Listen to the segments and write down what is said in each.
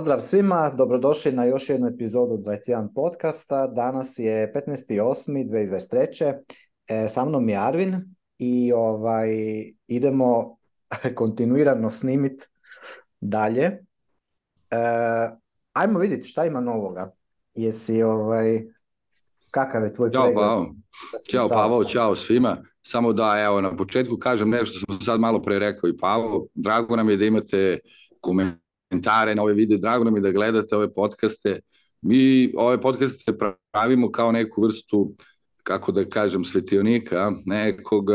Pozdrav svima, dobrodošli na još jednu epizodu 21 podcasta. Danas je 15.8.2023. E, sa mnom je Arvin i ovaj, idemo kontinuirano snimit dalje. E, ajmo vidjeti šta ima novoga. Jesi ovaj, kakav je tvoj pregled? Da ćao Pavo, ćao Pavo, ćao svima. Samo da evo na početku kažem nešto sam sad malo pre rekao i Pavel, drago nam je da imate komentar komentare na ove video. Drago nam je da gledate ove podcaste. Mi ove podcaste pravimo kao neku vrstu kako da kažem, svetionika, nekog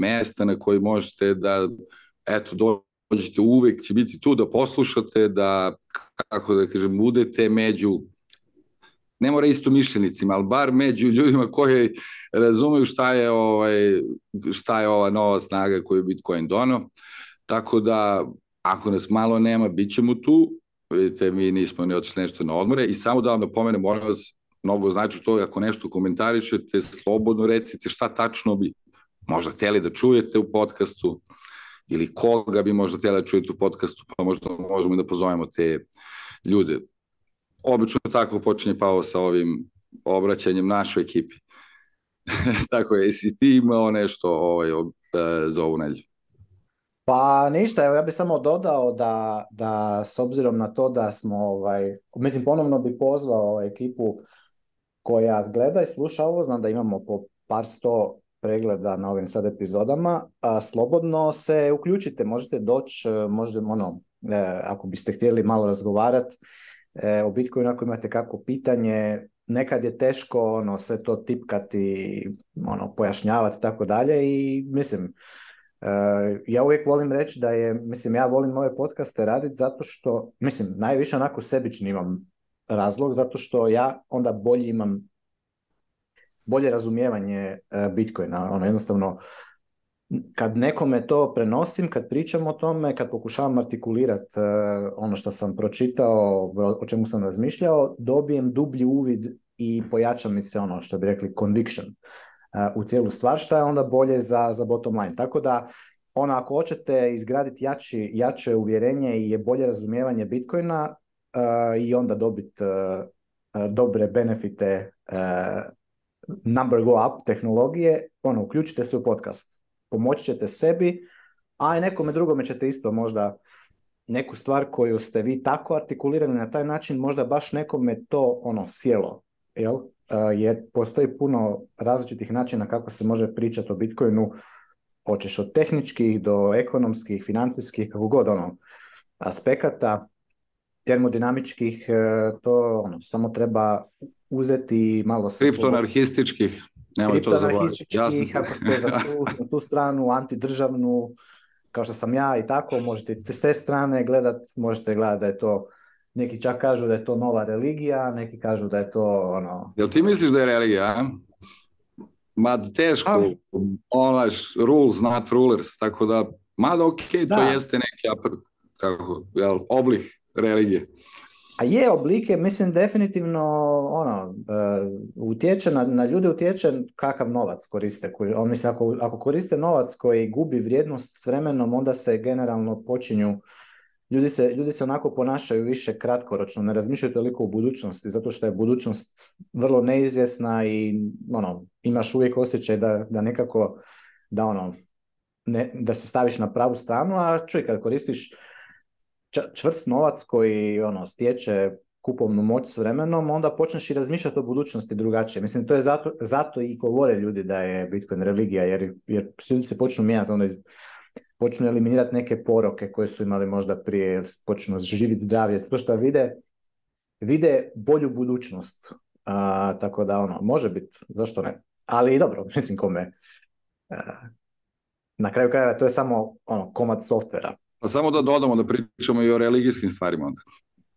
mesta na koji možete da, eto, dođete, uvek će biti tu da poslušate, da, kako da kažem, budete među ne mora isto mišljenicima, ali bar među ljudima koji razumeju šta je, ovaj, šta je ova nova snaga koju je Bitcoin dono. Tako da Ako nas malo nema, bit ćemo tu, vidite, mi nismo ni otišli nešto na odmore i samo da vam napomenem, molim vas, mnogo znači to, ako nešto komentarišete, slobodno recite šta tačno bi možda hteli da čujete u podcastu ili koga bi možda hteli da čujete u podcastu, pa možda možemo da pozovemo te ljude. Obično tako počinje Pavo sa ovim obraćanjem našoj ekipi. tako je, jesi ti imao nešto ovaj, e, za ovu nedlju? Pa ništa, evo ja bih samo dodao da, da s obzirom na to da smo, ovaj, mislim ponovno bi pozvao ekipu koja gleda i sluša ovo, znam da imamo po par sto pregleda na ovim sad epizodama, a, slobodno se uključite, možete doći, e, možda ono, e, ako biste htjeli malo razgovarati e, o Bitcoinu, ako imate kako pitanje, nekad je teško ono sve to tipkati, ono pojašnjavati i tako dalje i mislim Eh, ja uvijek volim reći da je, mislim, ja volim moje podcaste raditi zato što, mislim, najviše onako sebični imam razlog, zato što ja onda bolje imam bolje razumijevanje eh, Bitcoina. Ono, jednostavno, kad nekome to prenosim, kad pričam o tome, kad pokušavam artikulirati eh, ono što sam pročitao, o čemu sam razmišljao, dobijem dublji uvid i pojača mi se ono što bi rekli conviction. E, u cijelu stvar, što je onda bolje za, za bottom line. Tako da, ono, ako hoćete izgraditi jači, jače uvjerenje i je bolje razumijevanje Bitcoina uh, i onda dobiti e, dobre benefite uh, number go up tehnologije, ono, uključite se u podcast. Pomoći ćete sebi, a i nekome drugome ćete isto možda neku stvar koju ste vi tako artikulirani na taj način, možda baš nekome to ono sjelo, jel? je, postoji puno različitih načina kako se može pričati o Bitcoinu, hoćeš od tehničkih do ekonomskih, financijskih, kako god ono, aspekata, termodinamičkih, e, to ono, samo treba uzeti malo... Kriptonarhističkih, nemoj to zaboraviti. ako ste za tu, tu stranu, antidržavnu, kao što sam ja i tako, možete s te strane gledat, možete gledat da je to Neki čak kažu da je to nova religija, neki kažu da je to ono... Jel ti misliš da je religija, a? Ma teško, ali... onaš, rules not rulers, tako da, mada ok, da. to da. jeste neki kako, jel, oblik religije. A je oblike, mislim definitivno ono, uh, utječe na, na ljude utječe kakav novac koriste. On mislim, ako, ako koriste novac koji gubi vrijednost s vremenom, onda se generalno počinju ljudi se, ljudi se onako ponašaju više kratkoročno, ne razmišljaju toliko u budućnosti, zato što je budućnost vrlo neizvjesna i ono, imaš uvijek osjećaj da, da nekako, da ono, ne, da se staviš na pravu stranu, a čuj, kad koristiš čvrst novac koji ono, stječe kupovnu moć s vremenom, onda počneš i razmišljati o budućnosti drugačije. Mislim, to je zato, zato i govore ljudi da je Bitcoin religija, jer, jer ljudi se počnu mijenjati onda iz počnu eliminirati neke poroke koje su imali možda prije, počnu živjeti zdravije, zato što vide, vide bolju budućnost. A, tako da ono, može biti, zašto ne? Ali dobro, mislim kome. Na kraju krajeva to je samo ono, komad softvera. Pa samo da dodamo da pričamo i o religijskim stvarima onda.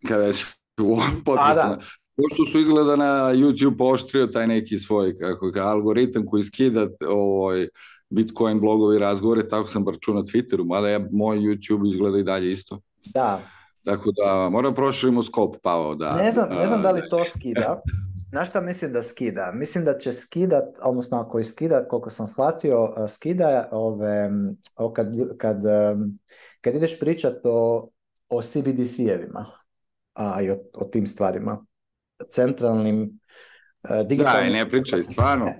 Kada je u ovom da. Pošto su izgleda na YouTube poštrio taj neki svoj kako, algoritam koji skida ovaj, Bitcoin blogovi razgovore, tako sam bar čuo na Twitteru, mada ja, moj YouTube izgleda i dalje isto. Da. Tako da moram da proširimo skop, Pavao. Da, ne, znam, ne znam da li to skida. Znaš šta mislim da skida? Mislim da će skidat, odnosno ako i skida, koliko sam shvatio, skida ove, o kad, kad, kad ideš pričat o, o CBDC-evima a, i o, o tim stvarima, centralnim, digitalnim... Da, ne pričaj, stvarno.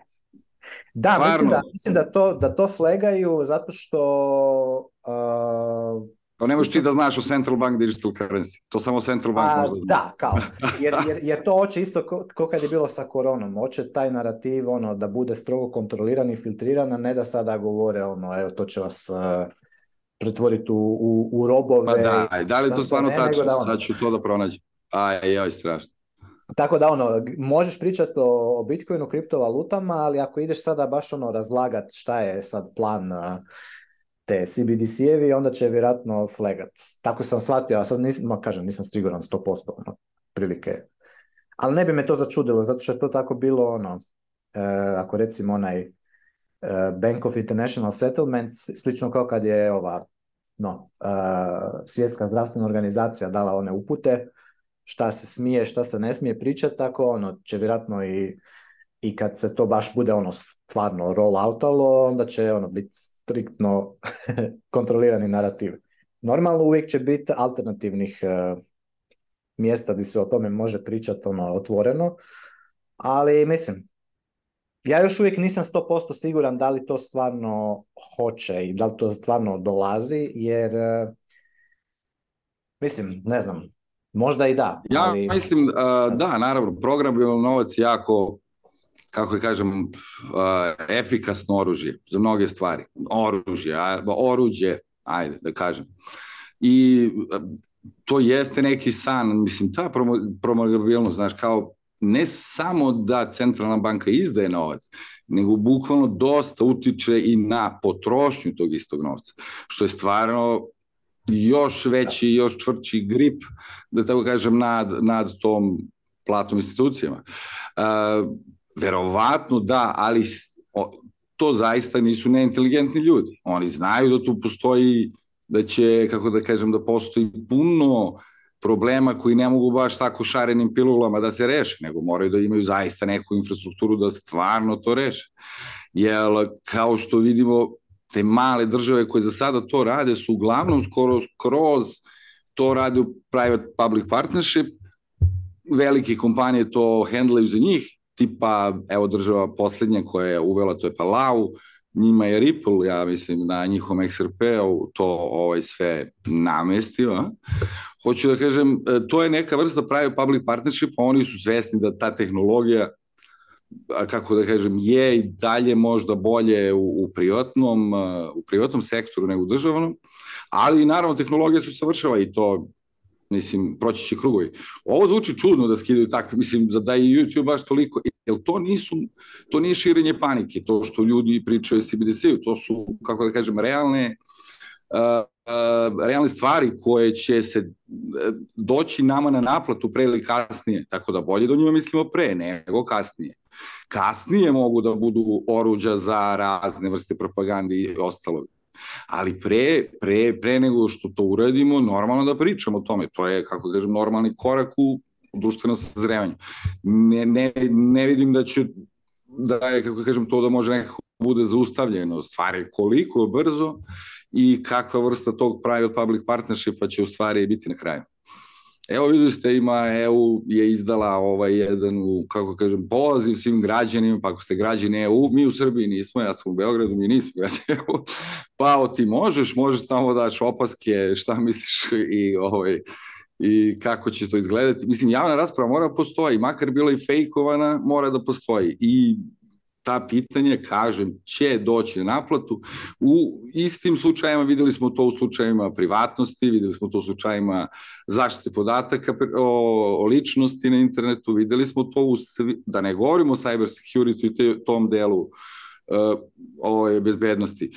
Da, Varno. mislim da, mislim da to, da to flegaju zato što... Uh, Pa ne možeš ti da znaš o central bank digital currency. To samo central bank A, možda Da, kao. Jer, da. jer, jer to hoće isto kao kad je bilo sa koronom. Hoće taj narativ ono, da bude strogo kontroliran i filtriran, ne da sada govore ono, evo, to će vas... Uh, pretvoriti u, u, u robove. Pa da, da li je to stvarno tačno? Da, Sad ću to da pronađem. Aj, joj, strašno. Tako da ono, možeš pričati o Bitcoinu, kriptovalutama, ali ako ideš sada baš ono razlagat šta je sad plan te CBDC-evi, onda će vjerojatno flegat. Tako sam shvatio, a sad nisam, kažem, nisam siguran 100%, ono, prilike. Ali ne bi me to začudilo, zato što je to tako bilo ono, e, ako recimo onaj e, Bank of International Settlements, slično kao kad je ova, no, e, svjetska zdravstvena organizacija dala one upute, šta se smije, šta se ne smije pričati, tako ono će vjerojatno i, i kad se to baš bude ono stvarno roll outalo, onda će ono biti striktno kontrolirani narativ. Normalno uvijek će biti alternativnih uh, mjesta gdje se o tome može pričati ono otvoreno, ali mislim, ja još uvijek nisam 100% siguran da li to stvarno hoće i da li to stvarno dolazi, jer uh, mislim, ne znam, Možda i da. Ali... Ja mislim, e, da, naravno, program programirani novac je jako kako je kažem, uh, efikasno oružje za mnoge stvari. Oružje, a, oruđe, ajde da kažem. I uh, to jeste neki san, mislim, ta promogabilnost, znaš, kao ne samo da centralna banka izdaje novac, nego bukvalno dosta utiče i na potrošnju tog istog novca, što je stvarno još veći, još čvrći grip, da tako kažem, nad, nad tom platnom institucijama. Uh, verovatno da, ali to zaista nisu neinteligentni ljudi. Oni znaju da tu postoji, da će, kako da kažem, da postoji puno problema koji ne mogu baš tako šarenim pilulama da se reše, nego moraju da imaju zaista neku infrastrukturu da stvarno to reše. Jer, kao što vidimo, te male države koje za sada to rade su uglavnom skoro kroz to rade u private public partnership, velike kompanije to handlaju za njih, tipa, evo država poslednja koja je uvela, to je Palau, njima je Ripple, ja mislim, na njihovom XRP-u to ovaj, sve namestio. A? Hoću da kažem, e, to je neka vrsta private public partnership, oni su svesni da ta tehnologija a kako da kažem, je i dalje možda bolje u, u, privatnom, u privatnom sektoru nego u državnom, ali naravno tehnologija se savršava i to mislim, proći će krugovi. Ovo zvuči čudno da skidaju takve, mislim, da, da je YouTube baš toliko, jer to nisu, to nije širenje panike, to što ljudi pričaju o CBDC-u, to su, kako da kažem, realne, uh, uh, realne stvari koje će se e, doći nama na naplatu pre ili kasnije, tako da bolje do da njima mislimo pre nego kasnije. Kasnije mogu da budu oruđa za razne vrste propagande i ostalo. Ali pre, pre, pre nego što to uradimo, normalno da pričamo o tome. To je, kako kažem, normalni korak u društveno sazrevanje. Ne, ne, ne vidim da će da je, kako kažem, to da može nekako bude zaustavljeno, stvari koliko brzo i kakva vrsta tog private public partnershipa će u stvari biti na kraju. Evo videli ste ima EU je izdala ovaj jedan kako kažem poziv svim građanima pa ako ste građani EU mi u Srbiji nismo ja sam u Beogradu mi nismo građani EU pa o ti možeš možeš tamo da daš opaske šta misliš i ovaj i kako će to izgledati mislim javna rasprava mora da postoji makar bila i fejkovana mora da postoji i ta pitanje, kažem, će doći na naplatu. U istim slučajima videli smo to u slučajima privatnosti, videli smo to u slučajima zaštite podataka o, o ličnosti na internetu, videli smo to u da ne govorimo o cyber security i tom delu uh, ove bezbednosti.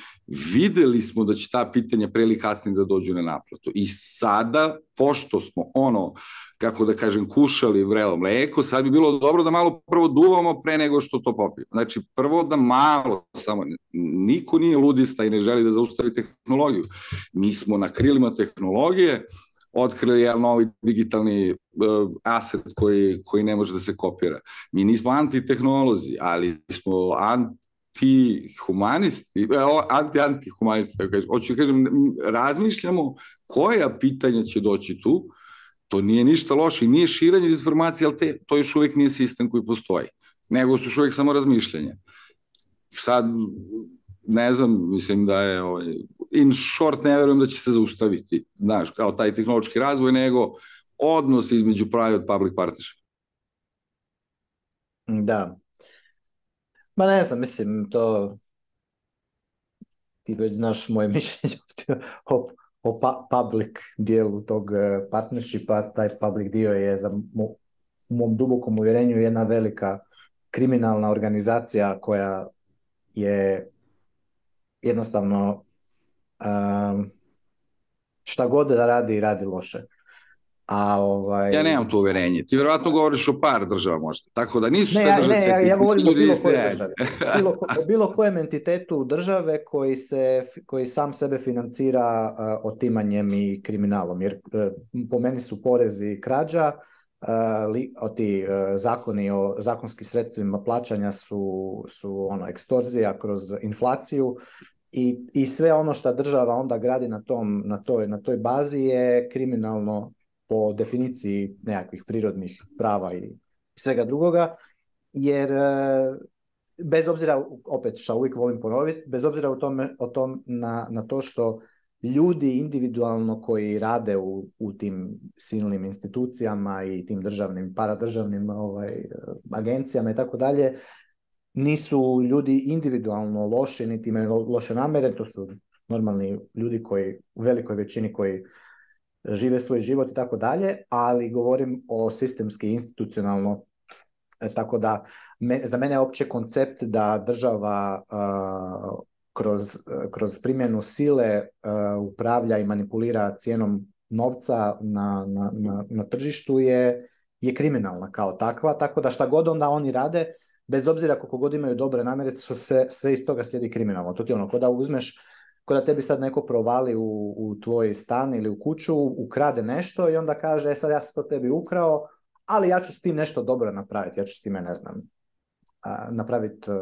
Videli smo da će ta pitanja pre ili kasnije da dođu na naplatu. I sada, pošto smo ono kako da kažem, kušali vrelo mleko, sad bi bilo dobro da malo prvo duvamo pre nego što to popijemo. Znači, prvo da malo, samo, niko nije ludista i ne želi da zaustavi tehnologiju. Mi smo na krilima tehnologije otkrili jedan novi digitalni uh, aset koji, koji ne može da se kopira. Mi nismo antitehnolozi, ali smo anti antihumanisti, eh, anti-antihumanisti, da tako kažem. Hoću da kažem, razmišljamo koja pitanja će doći tu, To nije ništa loše nije širenje dezinformacije, ali te, to još uvek nije sistem koji postoji, nego su još uvek samo razmišljanje. Sad, ne znam, mislim da je, ovaj, in short, ne verujem da će se zaustaviti, znaš, kao taj tehnološki razvoj, nego odnos između private public partnership. Da. Ma ne znam, mislim, to ti već znaš moje mišljenje o, o pa, public dijelu tog e, partnershipa, taj public dio je za u mom dubokom uvjerenju jedna velika kriminalna organizacija koja je jednostavno um, šta god da radi, radi loše. A, ovaj... Ja nemam to uverenje. Ti verovatno govoriš o par država možda. Tako da nisu ne, sve države ne, ja, ja govorim o bilo koje države. Bilo, o bilo kojem entitetu države koji, se, koji sam sebe financira uh, otimanjem i kriminalom. Jer uh, po meni su porezi krađa, uh, li, o ti e, zakoni o zakonskim sredstvima plaćanja su, su ono ekstorzija kroz inflaciju i, i sve ono što država onda gradi na tom na toj na toj bazi je kriminalno po definiciji nekakvih prirodnih prava i svega drugoga, jer e, bez obzira, opet što uvijek volim ponoviti, bez obzira o tome, o tom na, na to što ljudi individualno koji rade u, u tim silnim institucijama i tim državnim, paradržavnim ovaj, agencijama i tako dalje, nisu ljudi individualno loši, niti imaju loše namere, to su normalni ljudi koji u velikoj većini koji žive svoj život i tako dalje, ali govorim o sistemski institucionalno e, tako da me, za mene je opće koncept da država uh, kroz, kroz primjenu sile uh, upravlja i manipulira cijenom novca na, na, na, na tržištu je, je kriminalna kao takva, tako da šta god onda oni rade, bez obzira koliko god imaju dobre namere, su sve iz toga slijedi kriminalno. To ti ono, ko da uzmeš Ko da tebi sad neko provali u, u tvoj stan ili u kuću, ukrade nešto i onda kaže, e sad ja sam to tebi ukrao, ali ja ću s tim nešto dobro napraviti, ja ću s time, ne znam, napraviti e,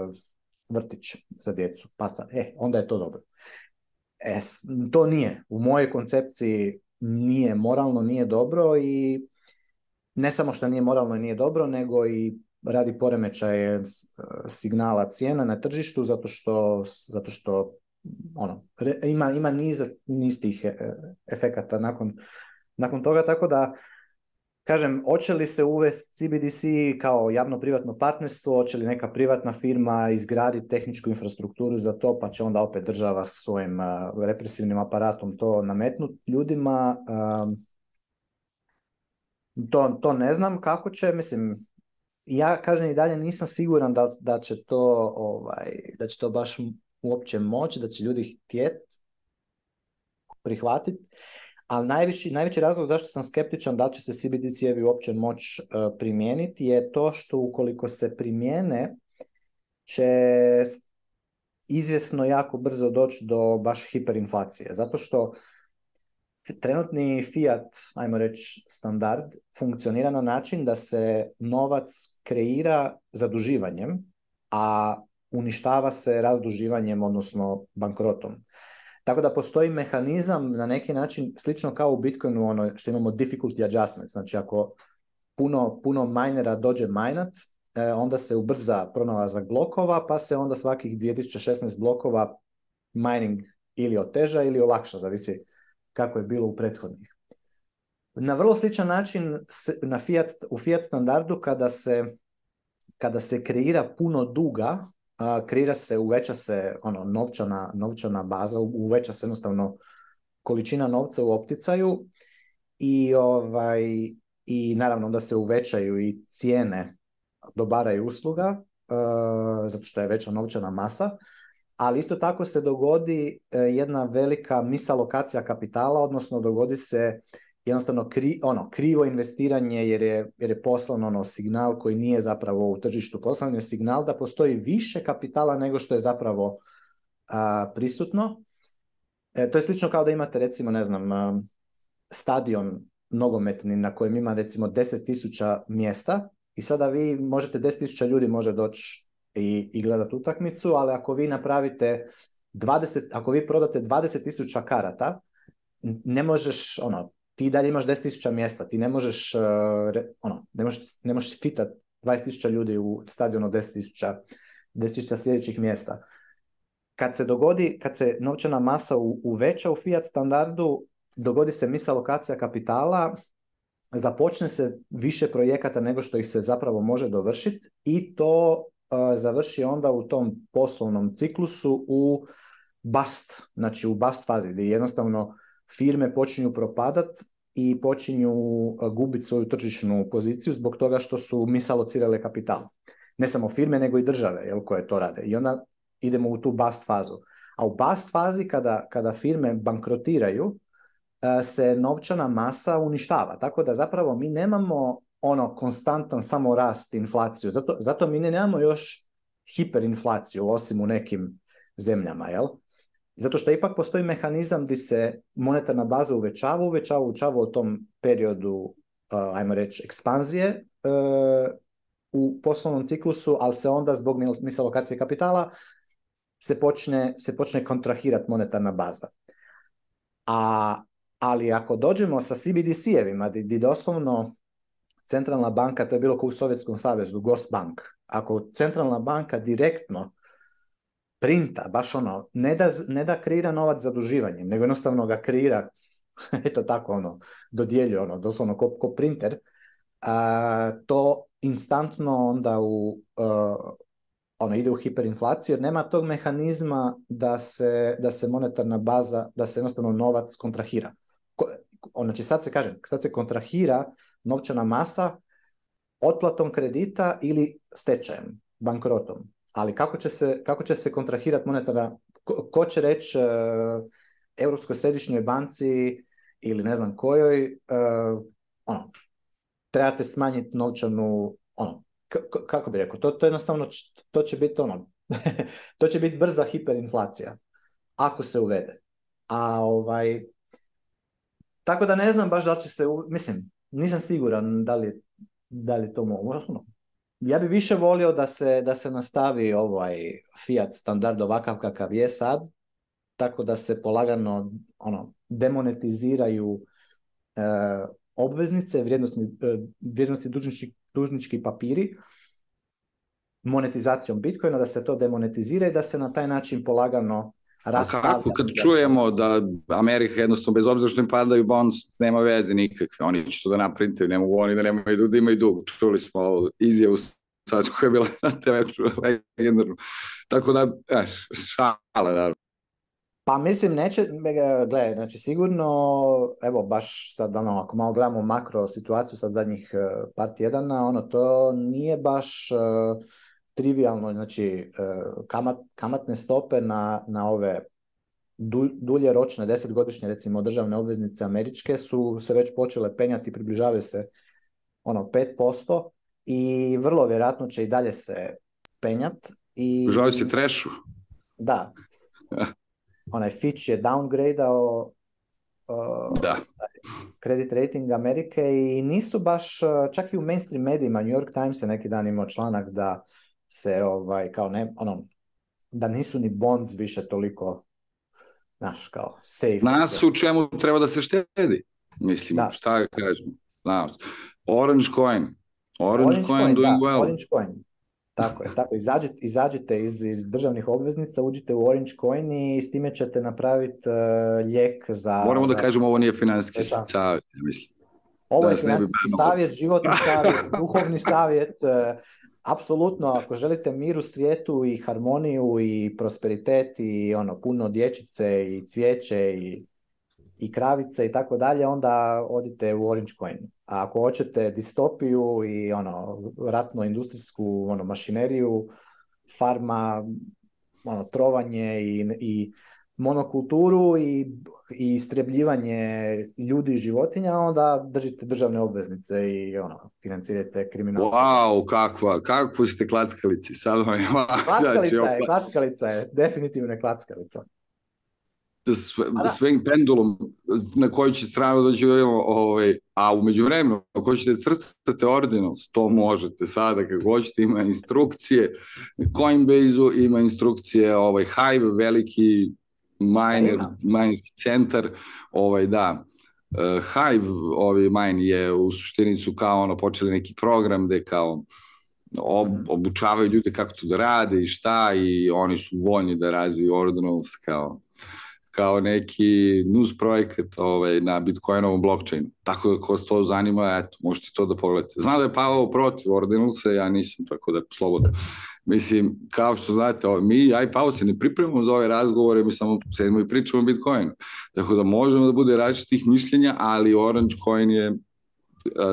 vrtić za djecu. Pa sad, e, onda je to dobro. E, to nije. U mojoj koncepciji nije moralno, nije dobro i ne samo što nije moralno i nije dobro, nego i radi poremećaje e, signala cijena na tržištu zato što, zato što ono, re, ima, ima niz, niz tih e, efekata nakon, nakon toga, tako da Kažem, hoće li se uvesti CBDC kao javno-privatno partnerstvo, hoće li neka privatna firma izgraditi tehničku infrastrukturu za to, pa će onda opet država s svojim uh, represivnim aparatom to nametnuti ljudima. Um, to, to ne znam kako će, mislim, ja kažem i dalje nisam siguran da, da, će, to, ovaj, da će to baš uopće moći, da će ljudi htjet prihvatiti. Ali najviši, najveći razlog zašto sam skeptičan da će se CBDC-evi uopće moći uh, e, primijeniti je to što ukoliko se primijene će izvjesno jako brzo doći do baš hiperinflacije. Zato što trenutni fiat, ajmo reći standard, funkcionira na način da se novac kreira zaduživanjem, a uništava se razduživanjem, odnosno bankrotom. Tako da postoji mehanizam na neki način slično kao u Bitcoinu ono što imamo difficulty adjustment. Znači ako puno, puno minera dođe minat, e, onda se ubrza pronalazak blokova, pa se onda svakih 2016 blokova mining ili oteža ili olakša, zavisi kako je bilo u prethodnih. Na vrlo sličan način na fiat, u fiat standardu kada se, kada se kreira puno duga, a, kreira se, uveća se ono, novčana, novčana baza, uveća se jednostavno količina novca u opticaju i ovaj i naravno da se uvećaju i cijene dobara i usluga e, zato što je veća novčana masa ali isto tako se dogodi e, jedna velika misalokacija kapitala odnosno dogodi se jednostavno kri, ono, krivo investiranje jer je, jer je poslan ono, signal koji nije zapravo u tržištu poslan je signal da postoji više kapitala nego što je zapravo a, prisutno. E, to je slično kao da imate recimo, ne znam, a, stadion nogometni na kojem ima recimo 10.000 mjesta i sada vi možete 10.000 ljudi može doći i, i gledati utakmicu, ali ako vi napravite 20, ako vi prodate 20.000 karata, ne možeš, ono, ti dalje imaš 10.000 mjesta, ti ne možeš, uh, ono, ne možeš, ne možeš fitat 20.000 ljudi u stadionu 10.000 10.000 sljedećih mjesta. Kad se dogodi, kad se novčana masa uveća u fiat standardu, dogodi se misalokacija kapitala, započne se više projekata nego što ih se zapravo može dovršiti i to uh, završi onda u tom poslovnom ciklusu u bust, znači u bust fazi, gdje jednostavno firme počinju propadat i počinju e, gubiti svoju tržišnu poziciju zbog toga što su misalocirale kapital. Ne samo firme, nego i države jel, koje to rade. I onda idemo u tu bust fazu. A u bust fazi kada, kada firme bankrotiraju, e, se novčana masa uništava. Tako da zapravo mi nemamo ono konstantan samo rast inflaciju. Zato, zato mi ne nemamo još hiperinflaciju, osim u nekim zemljama, jel? Zato što ipak postoji mehanizam gdje se monetarna baza uvećava, uvećava, uvećava u tom periodu, uh, ajmo reći, ekspanzije uh, u poslovnom ciklusu, ali se onda zbog misalokacije kapitala se počne, se počne kontrahirati monetarna baza. A, ali ako dođemo sa CBDC-evima, gdje doslovno centralna banka, to je bilo kao u Sovjetskom savezu, Gosbank, ako centralna banka direktno printa, baš ono, ne da, ne da kreira novac zaduživanjem, nego jednostavno ga kreira, eto tako ono, dodjeljuje ono, doslovno ko, ko printer, a, to instantno onda u, a, e, ono, ide u hiperinflaciju jer nema tog mehanizma da se, da se monetarna baza, da se jednostavno novac kontrahira. Ko, znači sad se kaže, sad se kontrahira novčana masa otplatom kredita ili stečajem, bankrotom ali kako će se, kako će se kontrahirati monetara, ko, ko, će reći uh, e, Europskoj središnjoj banci ili ne znam kojoj, uh, ono, trebate smanjiti novčanu, ono, kako bi rekao, to, to jednostavno, to će biti ono, to će biti brza hiperinflacija, ako se uvede. A ovaj, tako da ne znam baš da će se, mislim, nisam siguran da li, da li to mogu. Ono, ja bi više volio da se, da se nastavi ovaj Fiat standard ovakav kakav je sad, tako da se polagano ono, demonetiziraju e, obveznice, vrijednosti, e, vrijednosti dužnički, dužnički papiri, monetizacijom Bitcoina, da se to demonetizira i da se na taj način polagano rastavljanja. Kako, kad da. čujemo da Amerika jednostavno, bez obzira što im padaju bonus, nema veze nikakve, oni će to da naprintaju, ne mogu oni da nemaju dug, da imaju dug. Čuli smo izjavu sad koja je bila na TV legendarno. Tako da, eh, šala, da. Pa mislim, neće, e, gledaj, znači sigurno, evo baš sad ono, ako malo gledamo makro situaciju sad zadnjih e, par tjedana, ono to nije baš... Uh, trivialno, znači e, kamat, kamatne stope na, na ove dulje ročne, desetgodišnje recimo državne obveznice američke su se već počele penjati, približavaju se ono 5% i vrlo vjerojatno će i dalje se penjat. I, Približavaju se trešu. Da. Onaj Fitch je downgradeao e, da. kredit rating Amerike i nisu baš, e, čak i u mainstream medijima, New York Times je neki dan imao članak da se ovaj, kao ne, ono, da nisu ni bonds više toliko, znaš, kao safe. Nas u čemu treba da se štedi, mislim, da. šta da kažem. Znaš, Orange coin, Orange, Orange coin, coin doing da, well. Orange coin. Tako je, tako. izađete izađite iz, iz državnih obveznica, uđite u Orange Coin i s time ćete napraviti uh, e, lijek za... Moramo da za... da kažemo ovo nije finansijski savet mislim. Ovo da je financijski savjet, životni savjet, duhovni savjet, uh, Apsolutno, ako želite mir u svijetu i harmoniju i prosperitet i ono puno dječice i cvijeće i, i kravice i tako dalje, onda odite u Orange Coin. A ako hoćete distopiju i ono ratno industrijsku ono mašineriju, farma, ono trovanje i, i monokulturu i, i istrebljivanje ljudi i životinja, onda držite državne obveznice i ono, financirate kriminal. Wow, kakva, kakvu ste klackalici. Sad vam je znači, klackalica, je, klackalica je, definitivno je klackalica. Da. Sving pendulum na koju će stranu dođe ovaj, a umeđu vremenu ako ćete da crtate ordinals, to mm. možete sada kako hoćete, ima instrukcije Coinbase-u, ima instrukcije ovaj, Hive, veliki Miner, Minerski centar, ovaj, da, uh, Hive, ovaj, Mine je u suštini su kao ono, počeli neki program gde kao ob, mhm. obučavaju ljude kako to da rade i šta i oni su voljni da razviju Ordinals kao kao neki news projekat ovaj, na Bitcoinovom blockchainu. Tako da ko vas to zanima, eto, možete to da pogledate. Znam da je Pavel protiv Ordinalsa, ja nisam, tako da slobodno. Mislim, kao što znate, mi ja i Pavo se ne pripremamo za ove razgovore, mi samo sedmo i pričamo o Bitcoinu. Tako da možemo da bude različitih mišljenja, ali Orange Coin je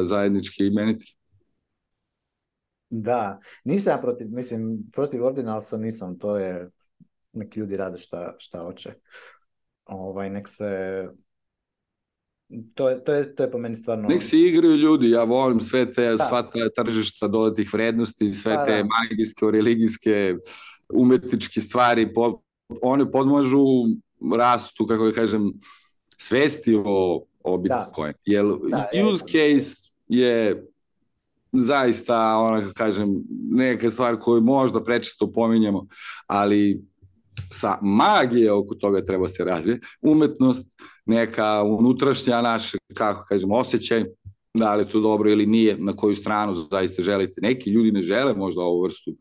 zajednički imenitelj. Da, nisam ja protiv, mislim, protiv ordinalca nisam, to je, neki ljudi rade šta, šta hoće. Ovaj, nek se to je, to, je, to je po meni stvarno... Nek se igraju ljudi, ja volim sve te da. sva ta tržišta dodatih vrednosti, sve da, te da. magijske, religijske, umetničke stvari, po, one podmažu rastu, kako da kažem, svesti o, o Bitcoin. Da. Jer da, e, use je, case je zaista, ona kako kažem, neka stvar koju možda prečesto pominjamo, ali sa magije oko toga treba se razvije. Umetnost, neka unutrašnja naš, kako kažemo, osjećaj, da li to dobro ili nije, na koju stranu zaista želite. Neki ljudi ne žele možda ovu vrstu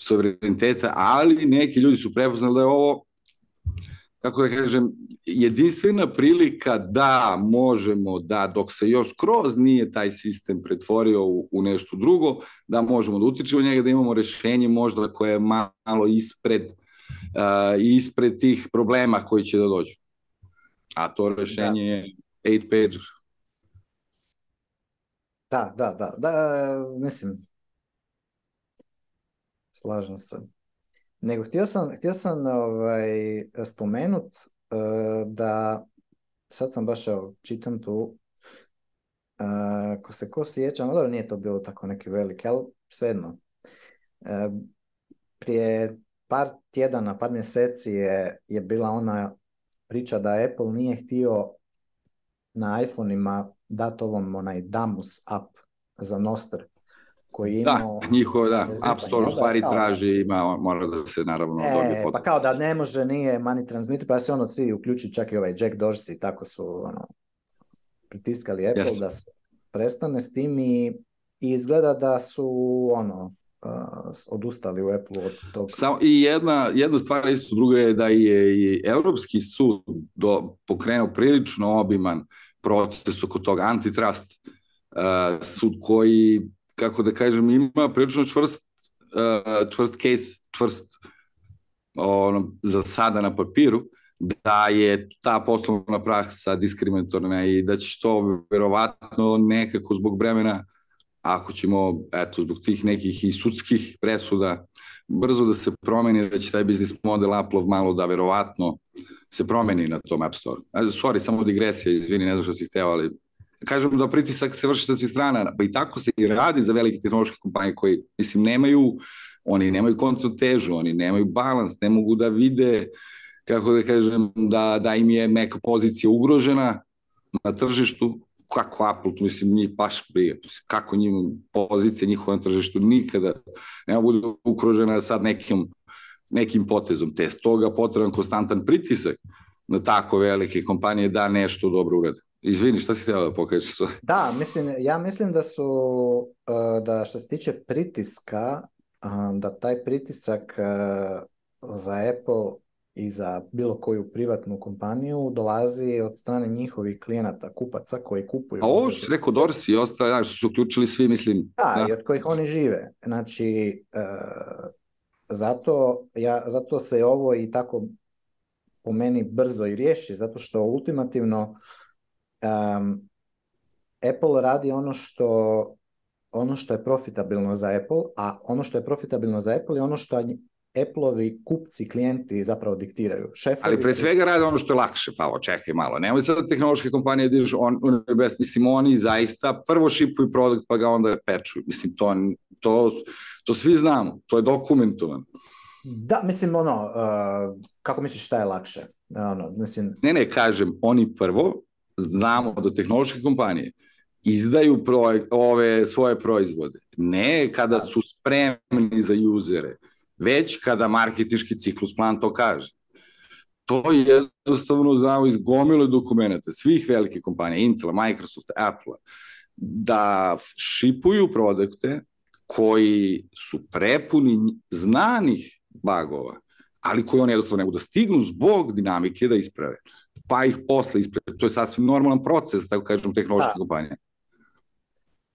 suvereniteta, ali neki ljudi su prepoznali da je ovo kako da kažem, jedinstvena prilika da možemo da, dok se još kroz nije taj sistem pretvorio u, u nešto drugo, da možemo da utičemo njega, da imamo rešenje možda koje je malo ispred, uh, ispred tih problema koji će da dođu. A to da. rešenje da. je 8 pager. Da, da, da, da, mislim, slažem se. Nego htio sam, htio sam ovaj, spomenut uh, da, sad sam baš evo, čitam tu, uh, ko se ko sjeća, no dobro, nije to bilo tako neki veliki, ali svejedno. Uh, prije par tjedana, par mjeseci je, je bila ona priča da Apple nije htio na iPhone-ima dat ovom onaj Damus app za Noster koji je da, imao... Da, njihovo, da, App Store u da, da, stvari traži, ima, mora da se naravno e, dobije Pa kao da ne može, nije money transmitter, pa se ono svi uključi, čak i ovaj Jack Dorsey, tako su ono, pritiskali Apple yes. da se prestane s tim i, i izgleda da su ono, odustali u Apple od tog. Samo, I jedna, jedna stvar isto, druga je da je i Evropski sud do, pokrenuo prilično obiman proces oko toga, antitrust uh, sud koji, kako da kažem, ima prilično čvrst, uh, čvrst case, čvrst ono, za sada na papiru, da je ta poslovna praksa diskriminatorna i da će to verovatno nekako zbog bremena uh, ako ćemo, eto, zbog tih nekih i sudskih presuda, brzo da se promeni, da će taj biznis model Apple malo da verovatno se promeni na tom App Store. Sorry, samo digresija, izvini, ne znam što si hteo, ali kažem da pritisak se vrši sa svih strana, pa i tako se i radi za velike tehnološke kompanije koji, mislim, nemaju, oni nemaju kontratežu, oni nemaju balans, ne mogu da vide, kako da kažem, da, da im je neka pozicija ugrožena na tržištu, kako Apple, tu mislim njih baš prije, kako njima pozicija njihova na tržištu nikada ne bude ukrožena sad nekim, nekim potezom. Te stoga potreban konstantan pritisak na tako velike kompanije da nešto dobro urade. Izvini, šta si htjela da pokažeš? Da, mislim, ja mislim da su, e, da što se tiče pritiska, e, da taj pritisak e, za Apple i za bilo koju privatnu kompaniju dolazi od strane njihovih klijenata, kupaca koji kupuju. A ovo što si rekao Doris i ostaje, da, što su uključili svi, mislim. Da, da, i od kojih oni žive. Znači, e, zato, ja, zato se ovo i tako po meni brzo i riješi, zato što ultimativno um, Apple radi ono što ono što je profitabilno za Apple, a ono što je profitabilno za Apple je ono što Apple-ovi kupci, klijenti zapravo diktiraju. Šefovi Ali pre svega rade ono što je lakše, pa očekaj malo. Nemoj sad da tehnološke kompanije da ideš on, on, best, mislim, oni zaista prvo šipuju produkt pa ga onda peču. Mislim, to, to, to svi znamo, to je dokumentovano. Da, mislim, ono, uh, kako misliš šta je lakše? Ono, mislim... Ne, ne, kažem, oni prvo, znamo da tehnološke kompanije, izdaju projek, ove svoje proizvode. Ne kada su spremni za usere već kada marketički ciklus plan to kaže. To je jednostavno znao iz gomile dokumenta svih velike kompanije, Intel, Microsoft, Apple, da šipuju produkte koji su prepuni znanih bagova, ali koji oni jednostavno ne mogu da stignu zbog dinamike da isprave, pa ih posle isprave. To je sasvim normalan proces, da tako kažem, tehnološke da. kompanije.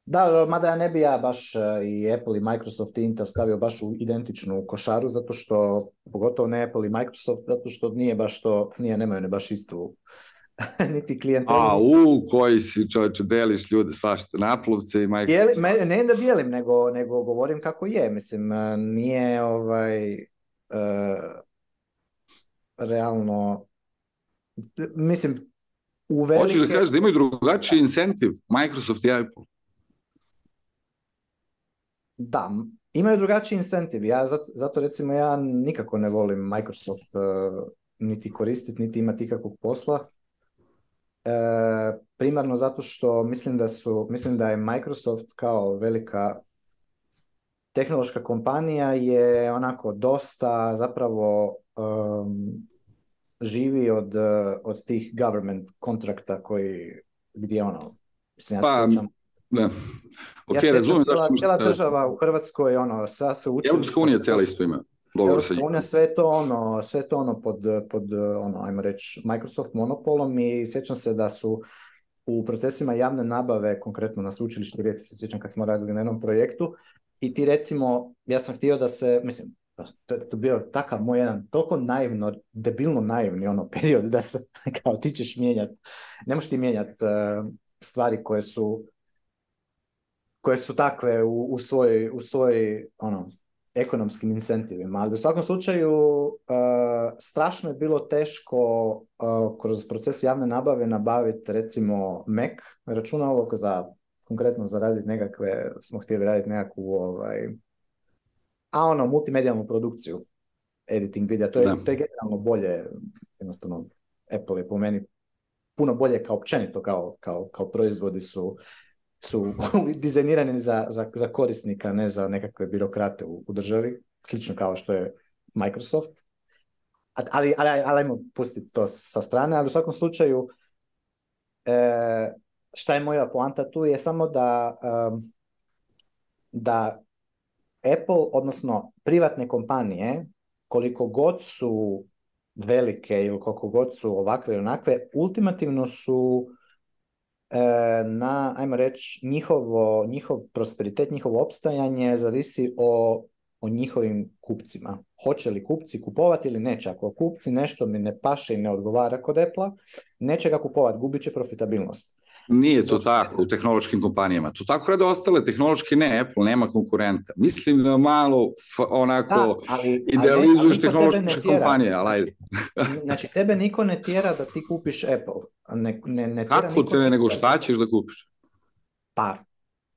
Da, mada ja ne bi ja baš e, i Apple i Microsoft i Intel stavio baš u identičnu košaru, zato što, pogotovo ne Apple i Microsoft, zato što nije baš to, nije, nemaju ne baš istu niti klijenta. A, u, koji si čovječe, deliš ljude, svašta, naplovce i Microsoft. Dijeli, me, ne da dijelim, nego, nego govorim kako je. Mislim, e, nije ovaj, uh, realno, mislim, u velike... Hoćeš da kažeš da imaju drugačiji incentiv, Microsoft i Apple? Da, imaju drugačiji incentivi. Ja zato, zato recimo ja nikako ne volim Microsoft uh, niti koristiti, niti imati ikakvog posla. E, primarno zato što mislim da su, mislim da je Microsoft kao velika tehnološka kompanija je onako dosta zapravo um, živi od, e, od tih government kontrakta koji gdje ono mislim, ja pa, sjećam, da. Ok, ja razumijem. Cijela, cijela da- država u Hrvatskoj, ono, sa se uči. Europska unija cijela isto ima. Dobro se unija, sve to ono, sve to ono pod, pod ono, ajmo reč Microsoft monopolom i sećam se da su u procesima javne nabave, konkretno na sveučilištu Rijeci, se sećam kad smo radili na jednom projektu, i ti recimo, ja sam htio da se, mislim, to je bio takav moj jedan toliko naivno, debilno naivni ono period da se kao ti ćeš mijenjati, ne možeš ti mijenjati uh, eh, stvari koje su koje su takve u, u svojoj u svoj, ono, ekonomskim incentivima. Ali u svakom slučaju uh, strašno je bilo teško uh, kroz proces javne nabave nabaviti recimo Mac računalo za konkretno za raditi nekakve, smo htjeli raditi nekakvu ovaj, a ono, multimedijalnu produkciju, editing videa, to je, da. to je generalno bolje, jednostavno Apple je po meni puno bolje kao općenito, kao, kao, kao proizvodi su su dizajnirani za, za, za korisnika, ne za nekakve birokrate u, u državi, slično kao što je Microsoft. Ali, ali, ali ajmo pustiti to sa strane, ali u svakom slučaju e, šta je moja poanta tu je samo da um, da Apple, odnosno privatne kompanije, koliko god su velike ili koliko god su ovakve ili onakve, ultimativno su E, na, ajmo reći, njihovo, njihov prosperitet, njihovo opstajanje zavisi o, o njihovim kupcima. Hoće li kupci kupovati ili neće? Ako kupci nešto mi ne paše i ne odgovara kod Apple, neće ga kupovati, gubit će profitabilnost. Nije to tako u tehnološkim kompanijama. To tako rade ostale tehnološke, ne, Apple nema konkurenta. Mislim da malo onako da, ali, idealizuješ ali, ali tehnološke kompanije, ali ajde. Znači, znači, tebe niko ne tjera da ti kupiš Apple. Ne, ne, ne tjera Kako te ne, da nego šta ćeš da kupiš? Pa,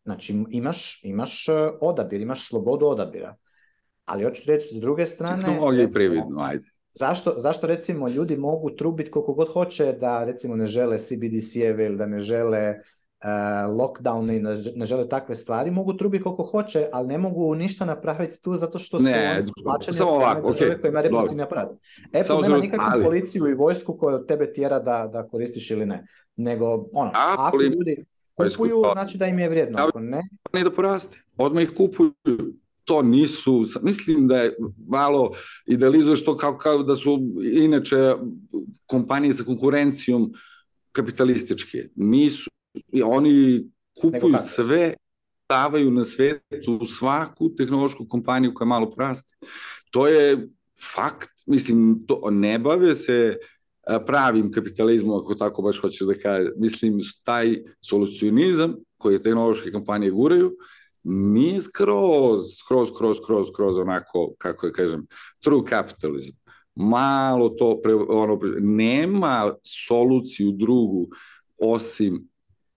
znači imaš, imaš e, odabir, imaš slobodu odabira. Ali hoću reći, s druge strane... Tehnologija je prividno, ajde. Zašto, zašto recimo ljudi mogu trubiti koliko god hoće da recimo ne žele CBDC-eve ili da ne žele uh, lockdowne i ne, žele takve stvari, mogu trubiti koliko hoće, ali ne mogu ništa napraviti tu zato što su ne, plaćeni samo ovako, okay, koji ima represivni aparat. Apple samo nema nikakvu ali... policiju i vojsku koja tebe tjera da, da koristiš ili ne. Nego, ono, A, ako ljudi kupuju, znači da im je vrijedno. Da, ako ne... Ne da poraste, odmah ih kupuju to nisu, mislim da je malo idealizuješ što kao, kao da su inače kompanije sa konkurencijom kapitalističke. Nisu, oni kupuju sve, stavaju na svetu svaku tehnološku kompaniju koja malo praste. To je fakt, mislim, to ne bave se pravim kapitalizmom, ako tako baš hoćeš da kažeš. Mislim, taj solucionizam koji tehnološke kompanije guraju, nije skroz, skroz, skroz, skroz, skroz onako, kako je da kažem, true capitalism. Malo to, pre, ono, nema soluciju drugu osim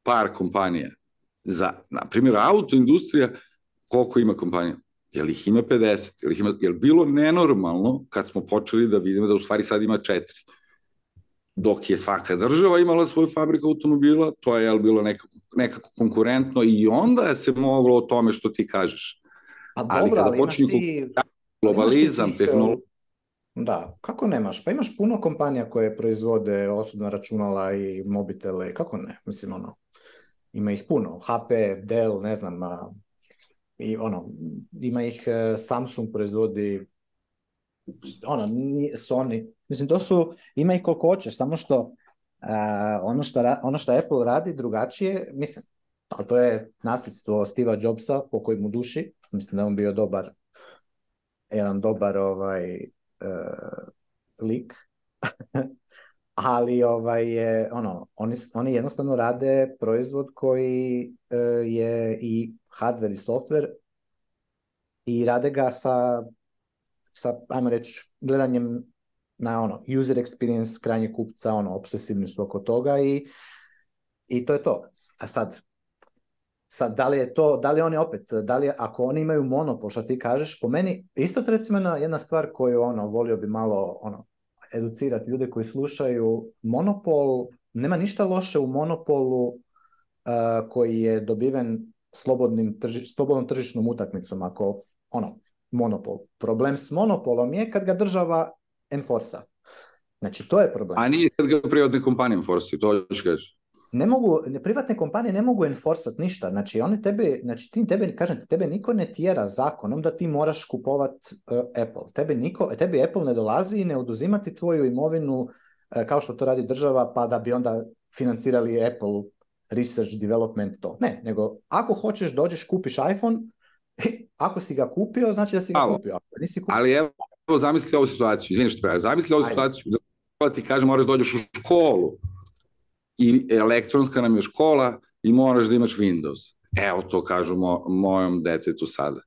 par kompanija. Za, na primjer, autoindustrija, koliko ima kompanija? Jel ih ima 50? Jel, ih ima, jel bilo nenormalno kad smo počeli da vidimo da u stvari sad ima četiri? dok je svaka država imala svoju fabriku automobila, to je jel, bilo nekako, nekako konkurentno i onda se moglo o tome što ti kažeš. Pa dobro, ali, kada ali počinju ti... globalizam, ti... E, tehnologija, Da, kako nemaš? Pa imaš puno kompanija koje proizvode osobna računala i mobitele, kako ne? Mislim, ono, ima ih puno. HP, Dell, ne znam, a, i ono, ima ih, e, Samsung proizvodi ono, nije, Sony. Mislim, to su, ima i koliko hoćeš, samo što uh, ono, što ono što Apple radi drugačije, mislim, ali to je nasljedstvo Steve'a Jobsa, po kojemu duši, mislim da on bio dobar, jedan dobar ovaj, uh, lik, ali ovaj je ono oni oni jednostavno rade proizvod koji e, je i hardware i software i rade ga sa sa, ajmo reći, gledanjem na ono, user experience krajnjeg kupca, ono, obsesivni su oko toga i, i to je to. A sad, sad, da li je to, da li oni opet, da li, ako oni imaju monopol, što ti kažeš, po meni, isto recimo jedna stvar koju, ono, volio bi malo, ono, educirati ljude koji slušaju, monopol, nema ništa loše u monopolu uh, koji je dobiven slobodnim trži, slobodnom tržišnom utakmicom. Ako ono, monopol. Problem s monopolom je kad ga država enforsa. Znači, to je problem. A nije kad ga privatne kompanije enforsi, to još kažeš. Ne mogu, privatne kompanije ne mogu enforsat ništa. Znači, one tebe, znači, ti tebe, kažem ti, tebe niko ne tjera zakonom da ti moraš kupovat uh, Apple. Tebe niko, tebi Apple ne dolazi i ne oduzimati tvoju imovinu uh, kao što to radi država, pa da bi onda financirali Apple research development to. Ne, nego ako hoćeš dođeš, kupiš iPhone, E, ako si ga kupio, znači da si ga Malo. kupio. Ako nisi kupio... Ali evo, zamisli ovu situaciju, izvini što pravi, zamisli ovu Ajde. situaciju, da pa ti kaže moraš da dođeš u školu i elektronska nam je škola i moraš da imaš Windows. Evo to kažu mo, mojom detetu sada.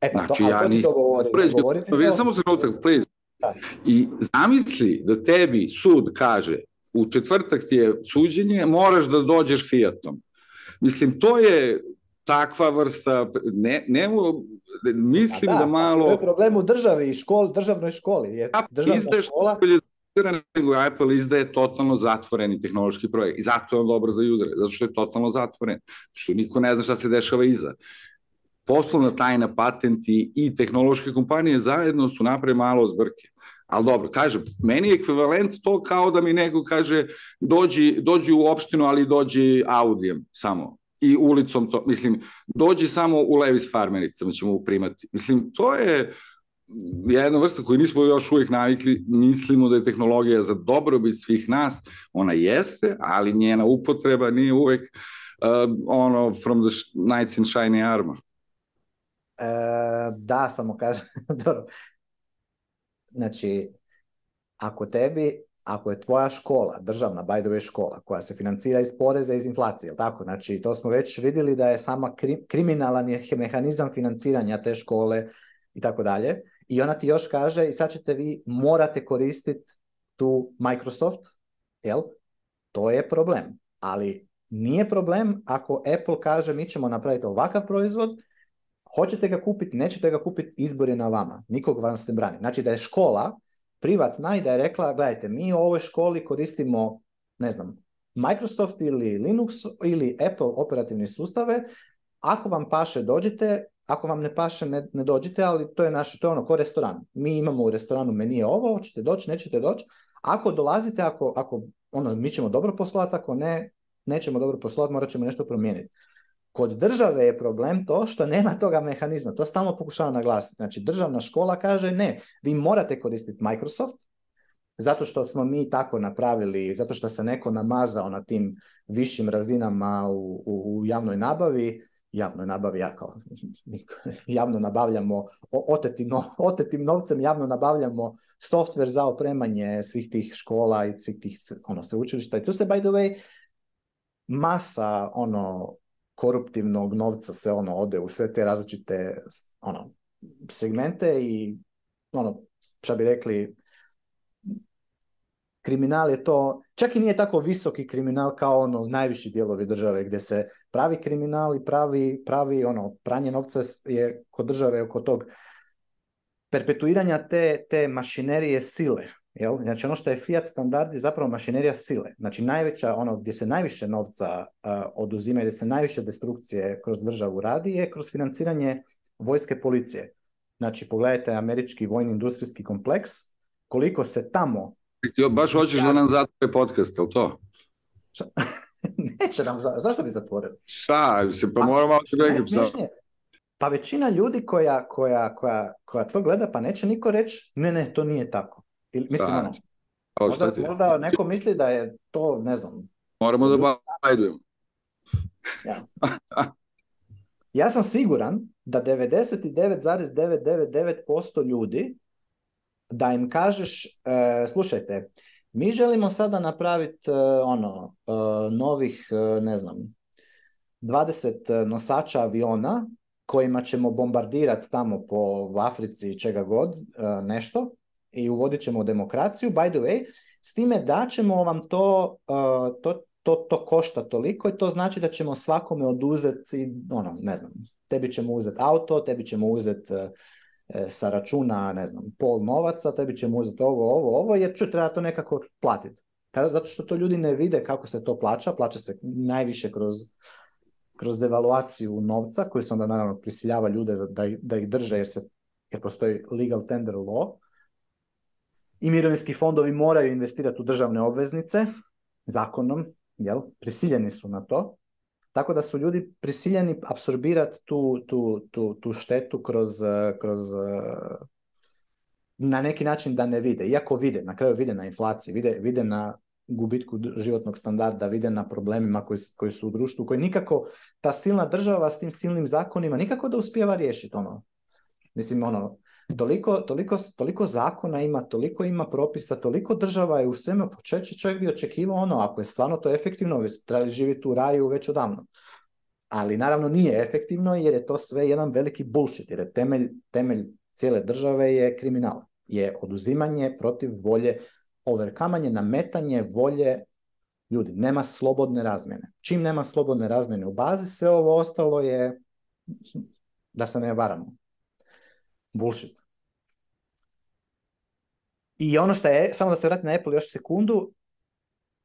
E pa znači, to, ja to nisam... Govori, please, govorite to... Samo trenutak, please. Da. I zamisli da tebi sud kaže u četvrtak ti je suđenje, moraš da dođeš Fiatom. Mislim, to je takva vrsta, ne, ne mislim da, da pa malo... To je problem u državi i škol, državnoj školi. Je državna škola... nego Apple izdaje totalno zatvoreni tehnološki projekt. I zato je on dobro za usere, zato što je totalno zatvoren, što niko ne zna šta se dešava iza. Poslovna tajna, patenti i tehnološke kompanije zajedno su napre malo zbrke. Ali dobro, kažem, meni je ekvivalent to kao da mi neko kaže dođi, dođi u opštinu, ali dođi Audijem samo i ulicom, to, mislim, dođi samo u Levis farmericama ćemo primati. Mislim, to je jedna vrsta koju nismo još uvijek navikli, mislimo da je tehnologija za dobrobit svih nas, ona jeste, ali njena upotreba nije uvek uh, um, ono from the knights in shiny armor. E, da, samo kažem, dobro. Znači, ako tebi ako je tvoja škola, državna by the way škola, koja se financira iz poreza iz inflacije, tako? Znači, to smo već videli da je sama krim, kriminalan je mehanizam financiranja te škole i tako dalje. I ona ti još kaže, i sad ćete vi morate koristiti tu Microsoft, jel? To je problem. Ali nije problem ako Apple kaže mi ćemo napraviti ovakav proizvod, hoćete ga kupiti, nećete ga kupiti, izbor je na vama. Nikog vam se brani. Znači da je škola privatna i da je rekla, gledajte, mi u ovoj školi koristimo, ne znam, Microsoft ili Linux ili Apple operativne sustave, ako vam paše dođite, ako vam ne paše ne, ne dođite, ali to je naše, to je ono ko restoran. Mi imamo u restoranu menije ovo, hoćete doći, nećete doći. Ako dolazite, ako, ako ono, mi ćemo dobro poslati, ako ne, nećemo dobro poslati, morat ćemo nešto promijeniti. Kod države je problem to što nema toga mehanizma. To stalno pokušava naglasiti. Znači, državna škola kaže ne, vi morate koristiti Microsoft, zato što smo mi tako napravili, zato što se neko namazao na tim višim razinama u, u, u javnoj nabavi, javnoj nabavi, ja kao javno nabavljamo, otetim, otetim novcem javno nabavljamo softver za opremanje svih tih škola i svih tih ono, sveučilišta. I tu se, by the way, masa ono koruptivnog novca se ono ode u sve te različite ono, segmente i ono, šta bi rekli, kriminal je to, čak i nije tako visoki kriminal kao ono najviši dijelovi države gdje se pravi kriminal i pravi, pravi ono, pranje novca je kod države oko tog perpetuiranja te, te mašinerije sile Jel? Znači ono što je Fiat standard je zapravo mašinerija sile. Znači najveća, ono gdje se najviše novca uh, oduzima i gdje se najviše destrukcije kroz državu radi je kroz financiranje vojske policije. Znači pogledajte američki vojni industrijski kompleks, koliko se tamo... Ti baš hoćeš da nam zatvore podcast, jel to? Neće nam, za... zašto bi zatvorili? Šta, se pa moramo... Pa, pa većina ljudi koja, koja, koja, koja to gleda, pa neće niko reći, ne, ne, to nije tako. Ili, mislim, da. ono, možda, ti... možda neko misli da je to, ne znam... Moramo da bajdujemo. Ja. ja sam siguran da 99,999% ljudi da im kažeš, e, slušajte, mi želimo sada napraviti e, ono, e, novih, e, ne znam, 20 nosača aviona kojima ćemo bombardirati tamo po Africi i čega god e, nešto i uvodit ćemo demokraciju, by the way, s time daćemo vam to, uh, to, to, to košta toliko i to znači da ćemo svakome oduzeti, ono, ne znam, tebi ćemo uzeti auto, tebi ćemo uzeti uh, e, sa računa, ne znam, pol novaca, tebi ćemo uzeti ovo, ovo, ovo, jer ću treba to nekako platiti. Zato što to ljudi ne vide kako se to plaća, plaća se najviše kroz, kroz devaluaciju novca, koji se onda naravno prisiljava ljude da, da ih drže jer, se, jer postoji legal tender law, i mirovinski fondovi moraju investirati u državne obveznice, zakonom, jel? Prisiljeni su na to. Tako da su ljudi prisiljeni apsorbirati tu, tu, tu, tu štetu kroz, kroz na neki način da ne vide. Iako vide, na kraju vide na inflaciji, vide, vide na gubitku životnog standarda, vide na problemima koji, koji su u društvu, koji nikako ta silna država s tim silnim zakonima nikako da uspijeva riješiti ono. Mislim, ono, toliko, toliko, toliko zakona ima, toliko ima propisa, toliko država je u sveme počeće čovjek bi očekivao ono, ako je stvarno to efektivno, vi trebali živjeti u raju već odavno. Ali naravno nije efektivno jer je to sve jedan veliki bullshit, jer je temelj, temelj cijele države je kriminal, je oduzimanje protiv volje, overkamanje, nametanje volje ljudi. Nema slobodne razmjene. Čim nema slobodne razmjene u bazi, sve ovo ostalo je, da se ne varamo, bullshit. I ono što je, samo da se vratim na Apple još sekundu,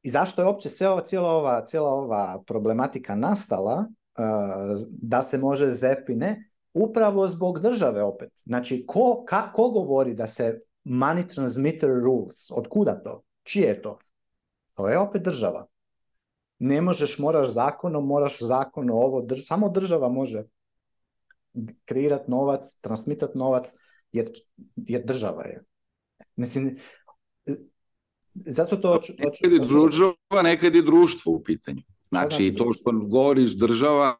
i zašto je uopće sve ova, cijela, ova, cijela ova problematika nastala, uh, da se može zepine, upravo zbog države opet. Znači, ko, ka, ko govori da se money transmitter rules, od kuda to, čije je to? To je opet država. Ne možeš, moraš zakonom, moraš zakonom ovo, drž, samo država može kreirati novac, transmitati novac, jer, jer država je. Mislim, zato to... Oču, oču, nekad je družava, nekad je društvo u pitanju. Znači, znači to što govoriš država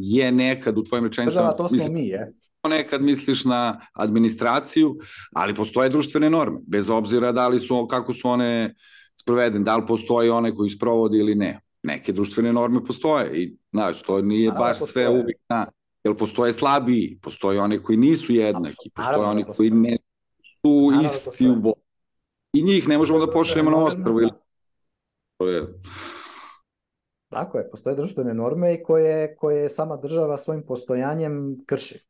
je nekad u tvojim rečenicama... Država, to smo mislim, mi, je. Nekad misliš na administraciju, ali postoje društvene norme, bez obzira da li su, kako su one sprovedene, da li postoje one koji sprovodi ili ne. Neke društvene norme postoje i znači, to nije Naravno, baš postoje. sve uvijek na jel postoje slabiji, postoje oni koji nisu jednaki, postoje oni da koji ne su da isti u boju. I njih ne možemo da pošaljemo na da ostrvo. Ili... To je... Tako je, postoje društvene norme i koje, koje sama država svojim postojanjem krši.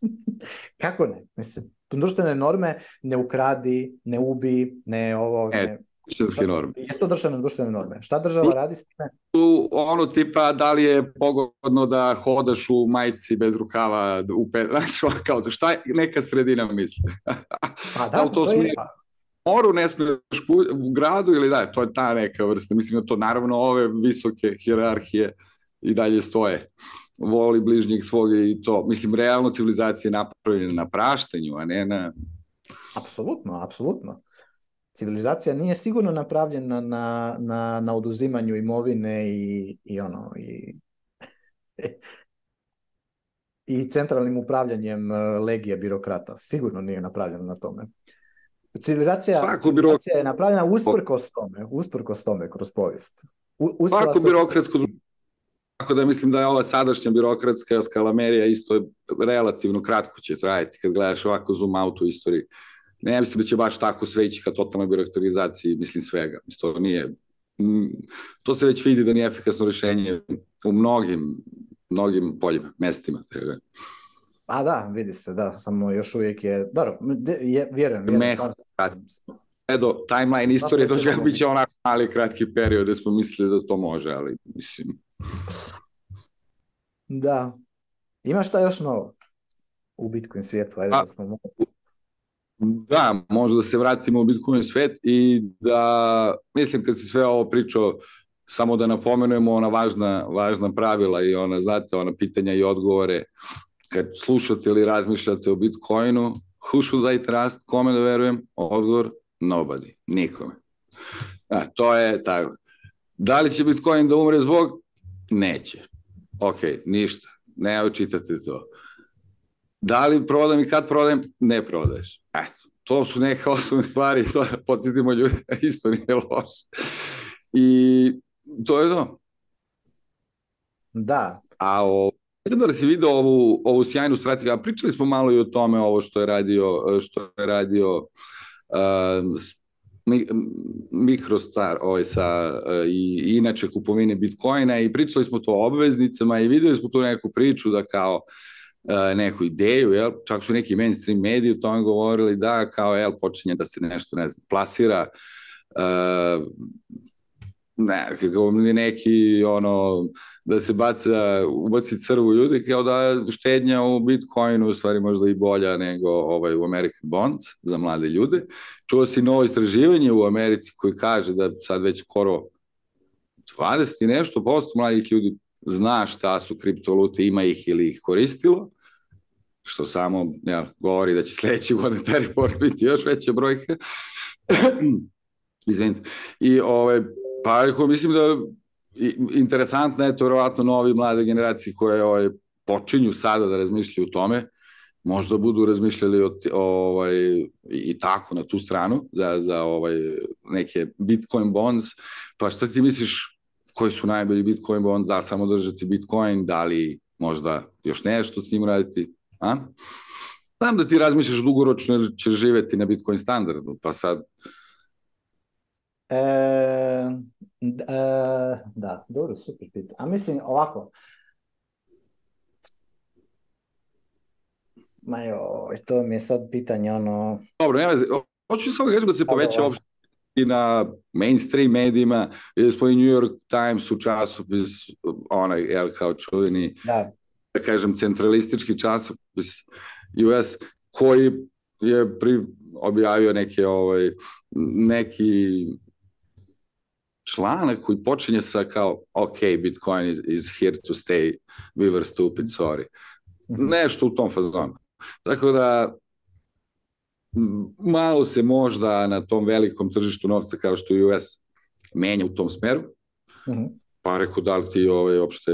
Kako ne? Mislim, društvene norme ne ukradi, ne ubi, ne ovo... E, ne... Kršćanske norme. Jesu državne društvene norme. Šta država radi s time? Tu ono tipa da li je pogodno da hodaš u majici bez rukava, u pe... znaš, kao da šta neka sredina misli. Pa da, da to, to smije... je... Pa- Moru ne smiješ u gradu ili da, to je ta neka vrsta. Mislim da to naravno ove visoke hjerarhije i dalje stoje. Voli bližnjeg svog i to. Mislim, realno civilizacija je napravljena na praštenju, a ne na... Apsolutno, apsolutno civilizacija nije sigurno napravljena na, na, na oduzimanju imovine i, i ono i, i centralnim upravljanjem e, legije birokrata. Sigurno nije napravljena na tome. Civilizacija, civilizacija je napravljena usprkos tome, usprkos tome kroz povijest. U, Svako su... birokratsko tako da mislim da je ova sadašnja birokratska skalamerija isto relativno kratko će trajati kad gledaš ovako zoom out u istoriji ne mislim da će baš tako sve ići ka totalnoj biroktorizaciji, mislim svega. To nije, to se već vidi da nije efikasno rešenje u mnogim, mnogim poljima, mestima. Tako. A da. Pa da, vidi se, da, samo još uvijek je, dobro, je, je, vjerujem. vjerujem Meho, Edo, timeline da, istorije, to će da biće onako mali kratki period, da smo mislili da to može, ali mislim... Da. Ima šta još novo u Bitcoin svijetu? Ajde, A, pa, da smo... Da, možda da se vratimo u Bitcoin svet i da, mislim kad se sve ovo pričao, samo da napomenujemo ona važna, važna pravila i ona, znate, ona pitanja i odgovore. Kad slušate ili razmišljate o Bitcoinu, who should I trust, kome da verujem? Odgovor, nobody, nikome. A, to je tako. Da li će Bitcoin da umre zbog? Neće. Ok, ništa. Ne očitate to. Da li prodam i kad prodajem? Ne prodaješ. Eto, to su neke osnovne stvari, to da podsjetimo ljude, isto nije loše. I to je to. Da. A o, ne znam da li si video ovu, ovu sjajnu strategiju, a pričali smo malo i o tome ovo što je radio, što je radio uh, Mikrostar ovaj sa, i, inače kupovine Bitcoina i pričali smo to o obveznicama i videli smo tu neku priču da kao uh, E, neku ideju, jel? čak su neki mainstream mediji u tome govorili da kao jel, počinje da se nešto ne znam, plasira uh, ne, kako neki ono, da se baca, ubaci crvu ljudi kao da štednja u Bitcoinu u stvari možda i bolja nego ovaj, u American Bonds za mlade ljude. Čuo si novo istraživanje u Americi koji kaže da sad već skoro 20 i nešto posto mladih ljudi zna šta su kriptovalute, ima ih ili ih koristilo, što samo ja, govori da će sledeće godine taj report biti još veća brojka. Izvinite. I ovaj, pa mislim da interesantna je to verovatno novi mlade generacije koje ovaj, počinju sada da razmišljaju o tome, možda budu razmišljali o, o, ovaj, i tako na tu stranu za, za ovaj, neke Bitcoin bonds, pa šta ti misliš koji su najbolji Bitcoin, on da samo držati Bitcoin, da li možda još nešto s njim raditi, a? Znam da ti razmišljaš dugoročno ili ćeš živeti na Bitcoin standardu, pa sad... E, e, da, dobro, super pitanje. A mislim, ovako, Ma joj, to mi je sad pitanje, ono... Dobro, nema veze. Hoću samo reći da se pa poveća uopšte na mainstream medijima, videli smo i New York Times u časopis, onaj, jel, kao čuveni, da. da kažem, centralistički časopis US, koji je pri, objavio neke, ovaj, neki članak koji počinje sa kao, ok, Bitcoin is, is here to stay, we were stupid, sorry. Mhm. Nešto u tom fazonu. Tako da, malo se možda na tom velikom tržištu novca kao što je US menja u tom smeru, uh mhm. -huh. pa rekao da li ti ovaj, opšte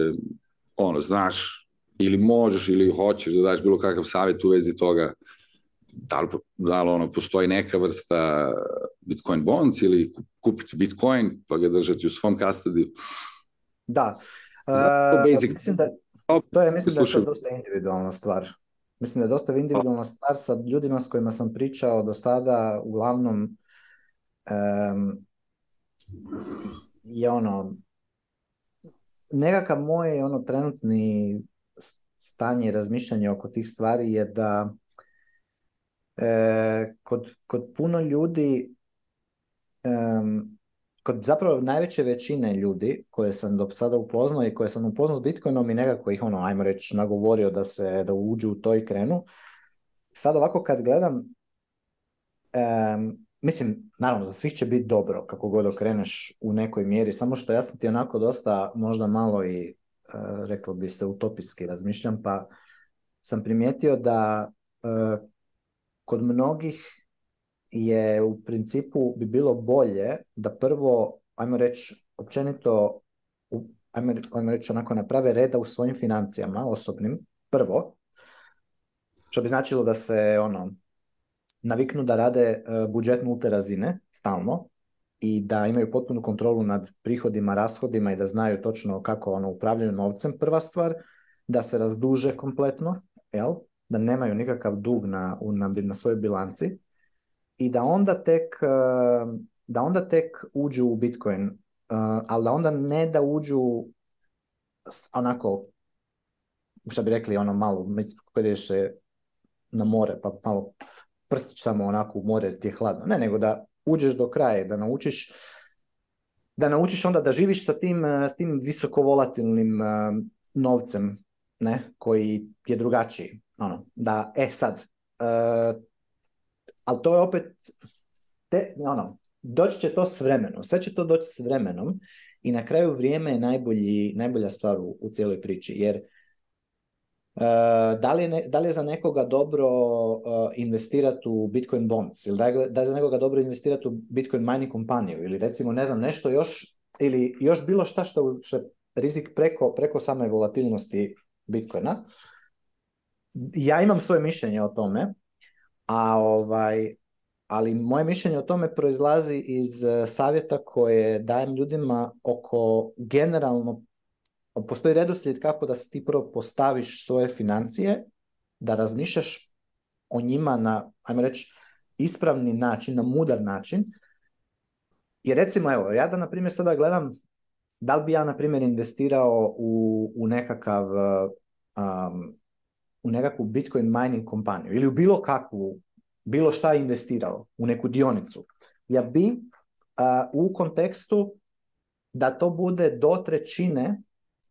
ono, znaš ili možeš ili hoćeš da daš bilo kakav savjet u vezi toga da li, da li ono, postoji neka vrsta Bitcoin bonds ili kupiti Bitcoin pa ga držati u svom custody. Da. Zato, basic... mislim da, to je, mislim da je to dosta individualna stvar Mislim da je dosta individualna stvar sa ljudima s kojima sam pričao do sada, uglavnom um, je ono nekakav moje ono trenutni stanje i razmišljanje oko tih stvari je da e, kod, kod puno ljudi um, kod zapravo najveće većine ljudi koje sam do sada upoznao i koje sam upoznao s Bitcoinom i nekako ih ono, ajmo reći, nagovorio da se da uđu u to i krenu. Sad ovako kad gledam, um, mislim, naravno, za svih će biti dobro kako god okreneš u nekoj mjeri, samo što ja sam ti onako dosta možda malo i, uh, rekao biste, utopijski razmišljam, pa sam primijetio da uh, kod mnogih je u principu bi bilo bolje da prvo, ajmo reći, općenito, ajmo, ajmo reći onako naprave reda u svojim financijama osobnim, prvo, što bi značilo da se ono naviknu da rade e, budžet nulte razine stalno i da imaju potpunu kontrolu nad prihodima, rashodima i da znaju točno kako ono upravljaju novcem, prva stvar, da se razduže kompletno, jel? da nemaju nikakav dug na, na, na svojoj bilanci, i da onda tek, eh, da onda tek uđu u Bitcoin, eh, ali da onda ne da uđu onako, šta bi rekli, ono malo, kad ideš eh, na more, pa malo prstić samo onako u more jer ti je hladno. Ne, nego da uđeš do kraja, da naučiš da naučiš onda da živiš sa tim, s tim visokovolatilnim novcem ne, koji je drugačiji. Ono, da, e sad, ali to je opet, te, ono, doći će to s vremenom, sve će to doći s vremenom i na kraju vrijeme je najbolji, najbolja stvar u, u cijeloj priči, jer Uh, da, li ne, da li, je za nekoga dobro uh, e, investirati u Bitcoin bonds ili da je, da je za nekoga dobro investirati u Bitcoin mining kompaniju ili recimo ne znam nešto još ili još bilo šta što, što je rizik preko, preko same volatilnosti Bitcoina. Ja imam svoje mišljenje o tome A ovaj, ali moje mišljenje o tome proizlazi iz e, savjeta koje dajem ljudima oko generalno postoji redoslijed kako da ti prvo postaviš svoje financije, da razmišljaš o njima na, ajmo reći, ispravni način, na mudar način. I recimo, evo, ja da, na primjer, sada gledam da li bi ja, na primjer, investirao u, u nekakav um, u nekakvu Bitcoin mining kompaniju ili u bilo kakvu, bilo šta investirao, u neku dionicu, ja bi a, u kontekstu da to bude do trećine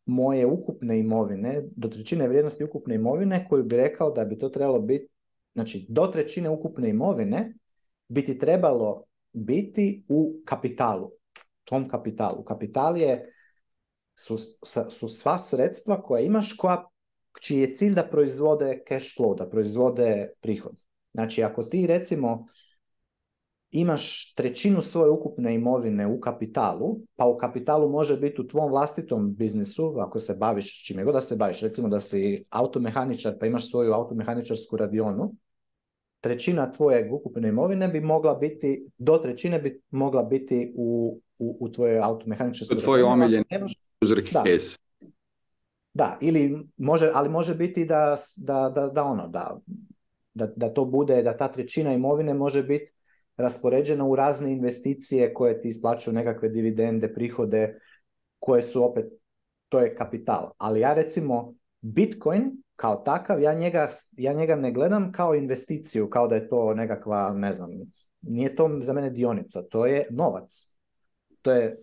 moje ukupne imovine, do trećine vrijednosti ukupne imovine koju bi rekao da bi to trebalo biti, znači do trećine ukupne imovine biti trebalo biti u kapitalu, tom kapitalu. Kapital je, su, su sva sredstva koja imaš koja čiji je cilj da proizvode cash flow, da proizvode prihod. Znači, ako ti recimo imaš trećinu svoje ukupne imovine u kapitalu, pa u kapitalu može biti u tvom vlastitom biznisu, ako se baviš čime god da se baviš, recimo da si automehaničar pa imaš svoju automehaničarsku radionu, trećina tvoje ukupne imovine bi mogla biti, do trećine bi mogla biti u, u, u tvojoj automehaničarskoj radioni. Tvoj omiljeni nemaš... user Da, ili može, ali može biti da, da, da, da ono, da, da, da to bude, da ta trećina imovine može biti raspoređena u razne investicije koje ti isplaćuju nekakve dividende, prihode, koje su opet, to je kapital. Ali ja recimo Bitcoin kao takav, ja njega, ja njega ne gledam kao investiciju, kao da je to nekakva, ne znam, nije to za mene dionica, to je novac. To je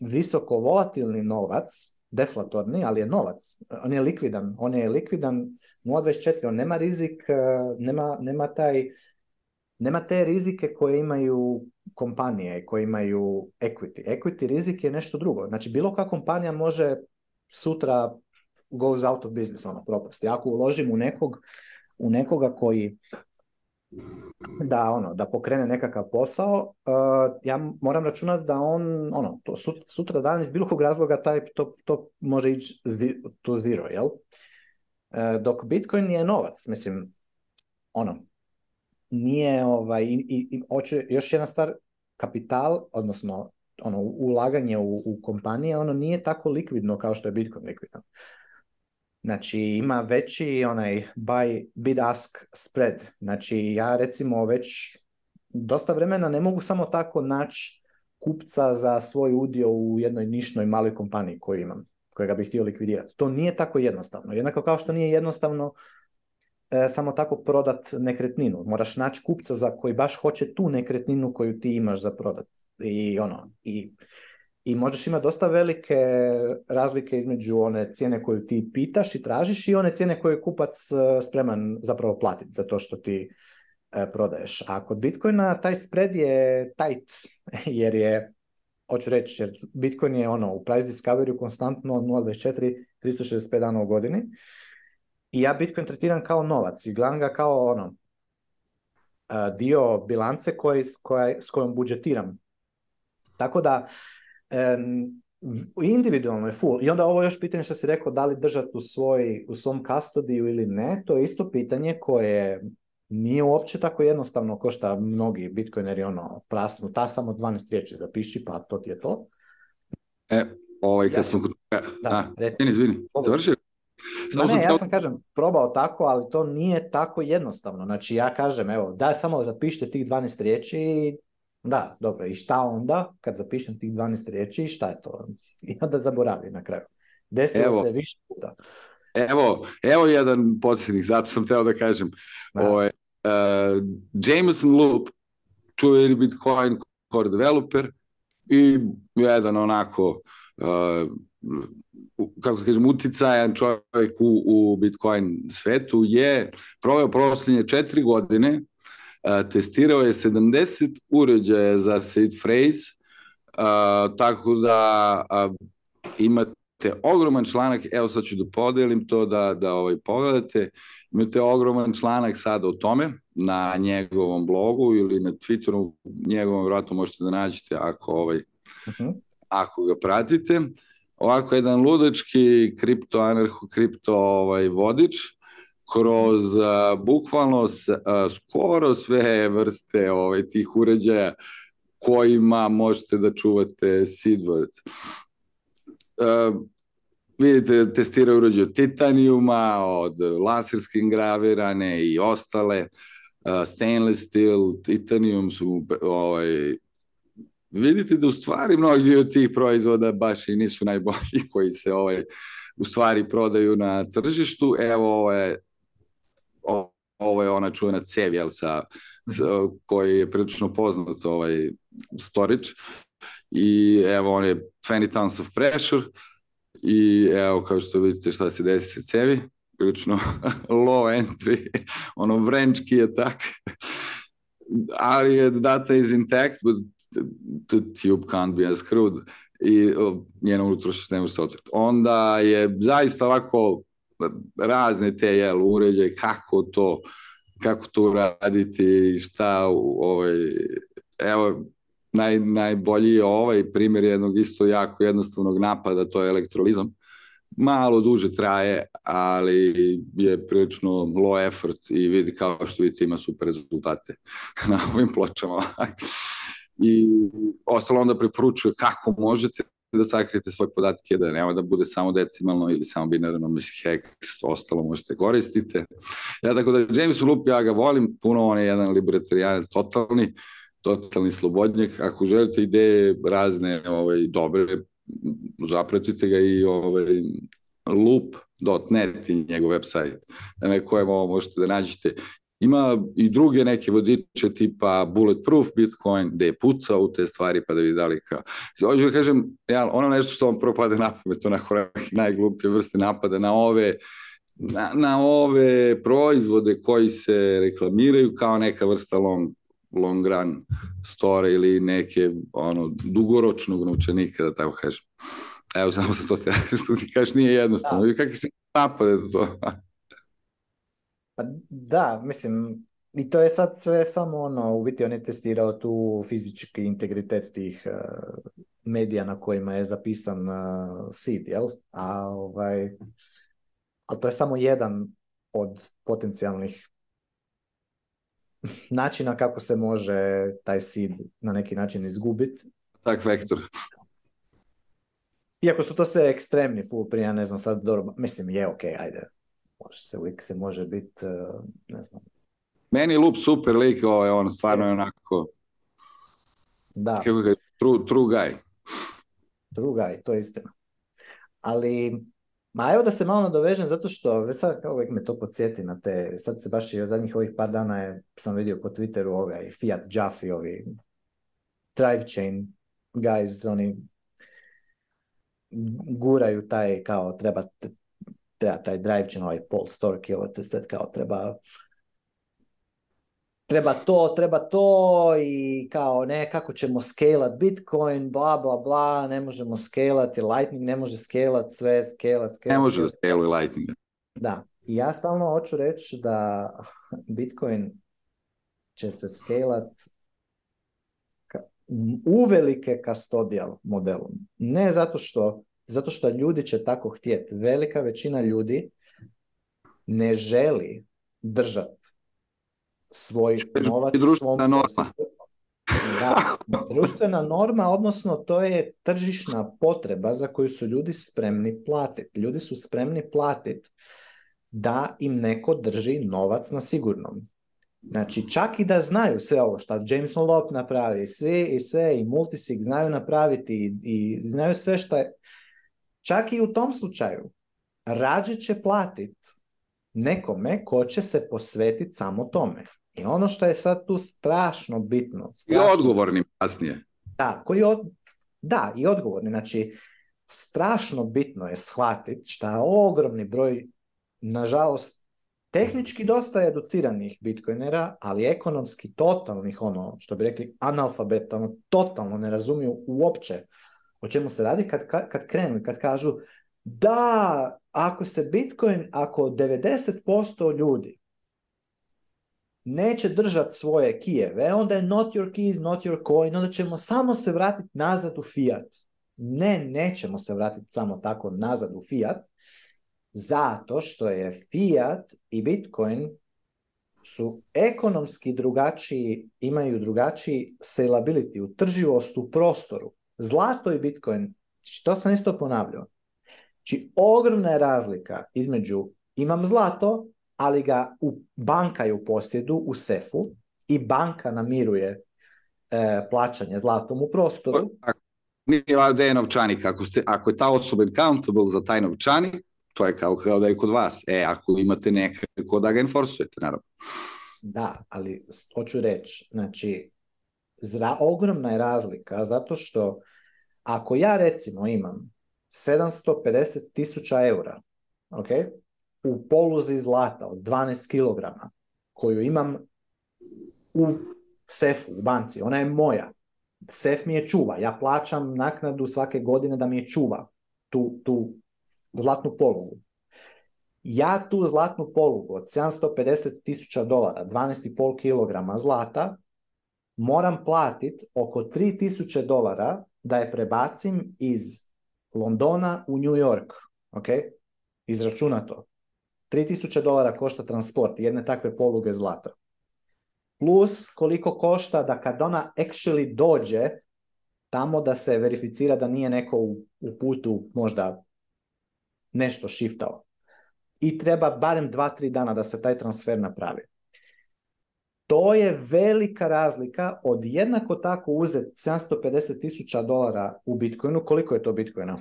visoko volatilni novac deflatorni, ali je novac, on je likvidan, on je likvidan mu 24, on nema rizik, e, nema, nema taj, nema te rizike koje imaju kompanije, koje imaju equity. Equity rizik je nešto drugo. Znači, bilo kakva kompanija može sutra goes out of business, ona propasti. Ako uložim u nekog, u nekoga koji da ono da pokrene nekakav posao, uh, ja moram računati da on ono to sutra, sutra dan iz bilo kog razloga taj to, to može ići zi, to zero, jel? Uh, dok Bitcoin je novac, mislim ono nije ovaj i, i, hoće još jedna star kapital, odnosno ono ulaganje u, u kompanije, ono nije tako likvidno kao što je Bitcoin likvidan. Znači ima veći onaj buy bid ask spread. Znači ja recimo već dosta vremena ne mogu samo tako naći kupca za svoj udio u jednoj nišnoj maloj kompaniji koju imam, kojega bih htio likvidirati. To nije tako jednostavno. Jednako kao što nije jednostavno e, samo tako prodat nekretninu. Moraš naći kupca za koji baš hoće tu nekretninu koju ti imaš za prodat. I ono, i i možeš ima dosta velike razlike između one cijene koju ti pitaš i tražiš i one cijene koje kupac e, spreman zapravo platiti za to što ti e, prodaješ. A kod Bitcoina taj spread je tight jer je hoću reći, jer Bitcoin je ono u price discovery konstantno 0.24 365 dana u godini i ja Bitcoin tretiram kao novac i gledam ga kao ono e, dio bilance koji, koja, s kojom budžetiram. Tako da um, individualno je full. I onda ovo još pitanje što si rekao, da li držati u, svoj, u svom kastodiju ili ne, to je isto pitanje koje nije uopće tako jednostavno ko šta mnogi bitcoineri ono prasnu, ta samo 12 riječi zapiši pa to ti je to. E, ovaj kad ja. smo... E, da, A, izvini, izvini, završio? Samo ne, sam ja sam kažem, probao tako, ali to nije tako jednostavno. Znači ja kažem, evo, da samo zapišite tih 12 riječi Da, dobro, i šta onda kad zapišem tih 12 riječi, šta je to? I onda zaboravim na kraju. Desilo evo, se više puta. Evo, evo jedan podsjetnik, zato sam teo da kažem. Da. Ovo, ovaj, uh, e, Jameson Loop, čuveni Bitcoin core developer i jedan onako uh, kako da kažem, uticajan čovjek u, u Bitcoin svetu je proveo posljednje četiri godine a, testirao je 70 uređaja za seed phrase, a, tako da a, imate ogroman članak, evo sad ću da podelim to da, da ovaj, pogledate, imate ogroman članak sada o tome na njegovom blogu ili na Twitteru, njegovom vratu možete da nađete ako, ovaj, uh mhm. -huh. ako ga pratite. Ovako jedan ludački kripto, anarcho kripto ovaj, vodič, kroz a, bukvalno s, a, skoro sve vrste ovaj, tih uređaja kojima možete da čuvate seedwords. A, vidite, testiraju uređaje titanijuma, od laserske ingravirane i ostale, a, stainless steel, titanijum su ovaj, vidite da u stvari mnogi od tih proizvoda baš i nisu najbolji koji se ovaj, u stvari prodaju na tržištu. Evo ovo je ovo je ona čuvena cev, jel, sa, sa, koji je prilično poznat ovaj Storić. I evo, on je 20 tons of pressure i evo, kao što vidite šta se desi sa cevi, prilično low entry, ono vrenčki je tak. Ali data is intact, but the tube can't be unscrewed i njeno unutrašnje ne može se otvrti. Onda je zaista ovako razne te jel, uređaje, kako to, kako to uraditi i šta ovaj, evo naj, najbolji je ovaj primjer jednog isto jako jednostavnog napada, to je elektrolizam. Malo duže traje, ali je prilično low effort i vidi kao što vidite ima super rezultate na ovim pločama. I ostalo onda preporučuje kako možete da sakrijete svoje podatke, da nema da bude samo decimalno ili samo binarno, mislim hex, ostalo možete da koristite. Ja tako da James Loop, ja ga volim, puno on je jedan libertarijanac totalni, totalni slobodnjak. Ako želite ideje razne, ovaj, dobre, zapratite ga i ovaj, loop.net i njegov website na kojem ovo možete da nađete Ima i druge neke vodiče tipa Bulletproof Bitcoin, gde je pucao u te stvari pa da vidi da li kao... Hoću da kažem, ja, ono nešto što vam prvo pade na pamet, onako najgluplje vrste napada na ove na, na ove proizvode koji se reklamiraju kao neka vrsta long long run store ili neke ono dugoročnog naučenika, da tako kažem. Evo samo sam to te što ti kažeš nije jednostavno. Da. Kakvi su napade to? Pa da, mislim, i to je sad sve samo ono, u biti on je testirao tu fizički integritet tih uh, medija na kojima je zapisan uh, eh, seed, jel? A, ovaj, a to je samo jedan od potencijalnih načina kako se može taj seed na neki način izgubiti. Tak, vektor. Iako su to sve ekstremni, full prije, ja ne znam sad, dobro, mislim, je okay, ajde, Može se, uvijek se može biti, e, ne znam. Meni Lup super lik, ovaj, on stvarno je onako... Da. Kako ga, true, true guy. True guy, to je istina. Ali, ma evo da se malo nadovežem, zato što sad kao uvijek me to podsjeti na te, sad se baš i zadnjih ovih par dana je, sam vidio po Twitteru ovaj Fiat Jaffe, ovi Drive Chain guys, oni guraju taj kao treba treba taj drivechain, ovaj Paul Stork i ovo te sad kao treba treba to, treba to i kao ne, kako ćemo scalat Bitcoin, bla, bla, bla, ne možemo scalat i Lightning ne može scalat sve, scalat, scalat. Ne može da scalat Lightning. Da, i ja stalno hoću reći da Bitcoin će se scalat uvelike kastodijal modelom. Ne zato što Zato što ljudi će tako htjet. Velika većina ljudi ne želi držat svoj novac. Društvena norma. Da, društvena norma, odnosno to je tržišna potreba za koju su ljudi spremni platiti. Ljudi su spremni platiti da im neko drži novac na sigurnom. Znači, čak i da znaju sve ovo što James Lop napravi, svi i sve, i Multisig znaju napraviti i, i znaju sve što je Čak i u tom slučaju, rađe će platit nekome ko će se posvetiti samo tome. I ono što je sad tu strašno bitno... Strašno... I odgovorni kasnije. Da, koji od... da, i odgovorni. Znači, strašno bitno je shvatiti šta ogromni broj, nažalost, tehnički dosta educiranih bitcoinera, ali ekonomski totalnih, ono, što bi rekli, analfabeta, ono, totalno ne razumiju uopće O čemu se radi kad, kad krenu kad kažu da ako se Bitcoin, ako 90% ljudi neće držati svoje kijeve, onda je not your keys, not your coin, onda ćemo samo se vratiti nazad u fiat. Ne, nećemo se vratiti samo tako nazad u fiat, zato što je fiat i Bitcoin su ekonomski drugačiji, imaju drugačiji salability, utrživost u prostoru. Zlato i Bitcoin, to sam isto ponavljao. Znači, ogromna je razlika između imam zlato, ali ga u, banka je u posjedu, u sefu, i banka namiruje e, plaćanje zlatom u prostoru. Ako nije da je novčanik, ako, ste, ako je ta osoba accountable za taj novčanik, to je kao, kao da je kod vas. E, ako imate nekako da ga enforcujete, naravno. Da, ali hoću reći, znači, zra, ogromna je razlika, zato što ako ja recimo imam 750.000 tisuća eura okay, u poluzi zlata od 12 kg koju imam u sefu, u banci, ona je moja, sef mi je čuva, ja plaćam naknadu svake godine da mi je čuva tu, tu zlatnu polugu. Ja tu zlatnu polugu od 750.000 dolara, 12,5 kg zlata, moram platit oko 3000 dolara da je prebacim iz Londona u New York. Ok? Izračuna to. 3000 dolara košta transport jedne takve poluge zlata. Plus koliko košta da kad ona actually dođe tamo da se verificira da nije neko u putu možda nešto shiftao. I treba barem 2-3 dana da se taj transfer napravi. To je velika razlika od jednako tako uzet 750.000 dolara u Bitcoinu. Koliko je to Bitcoina?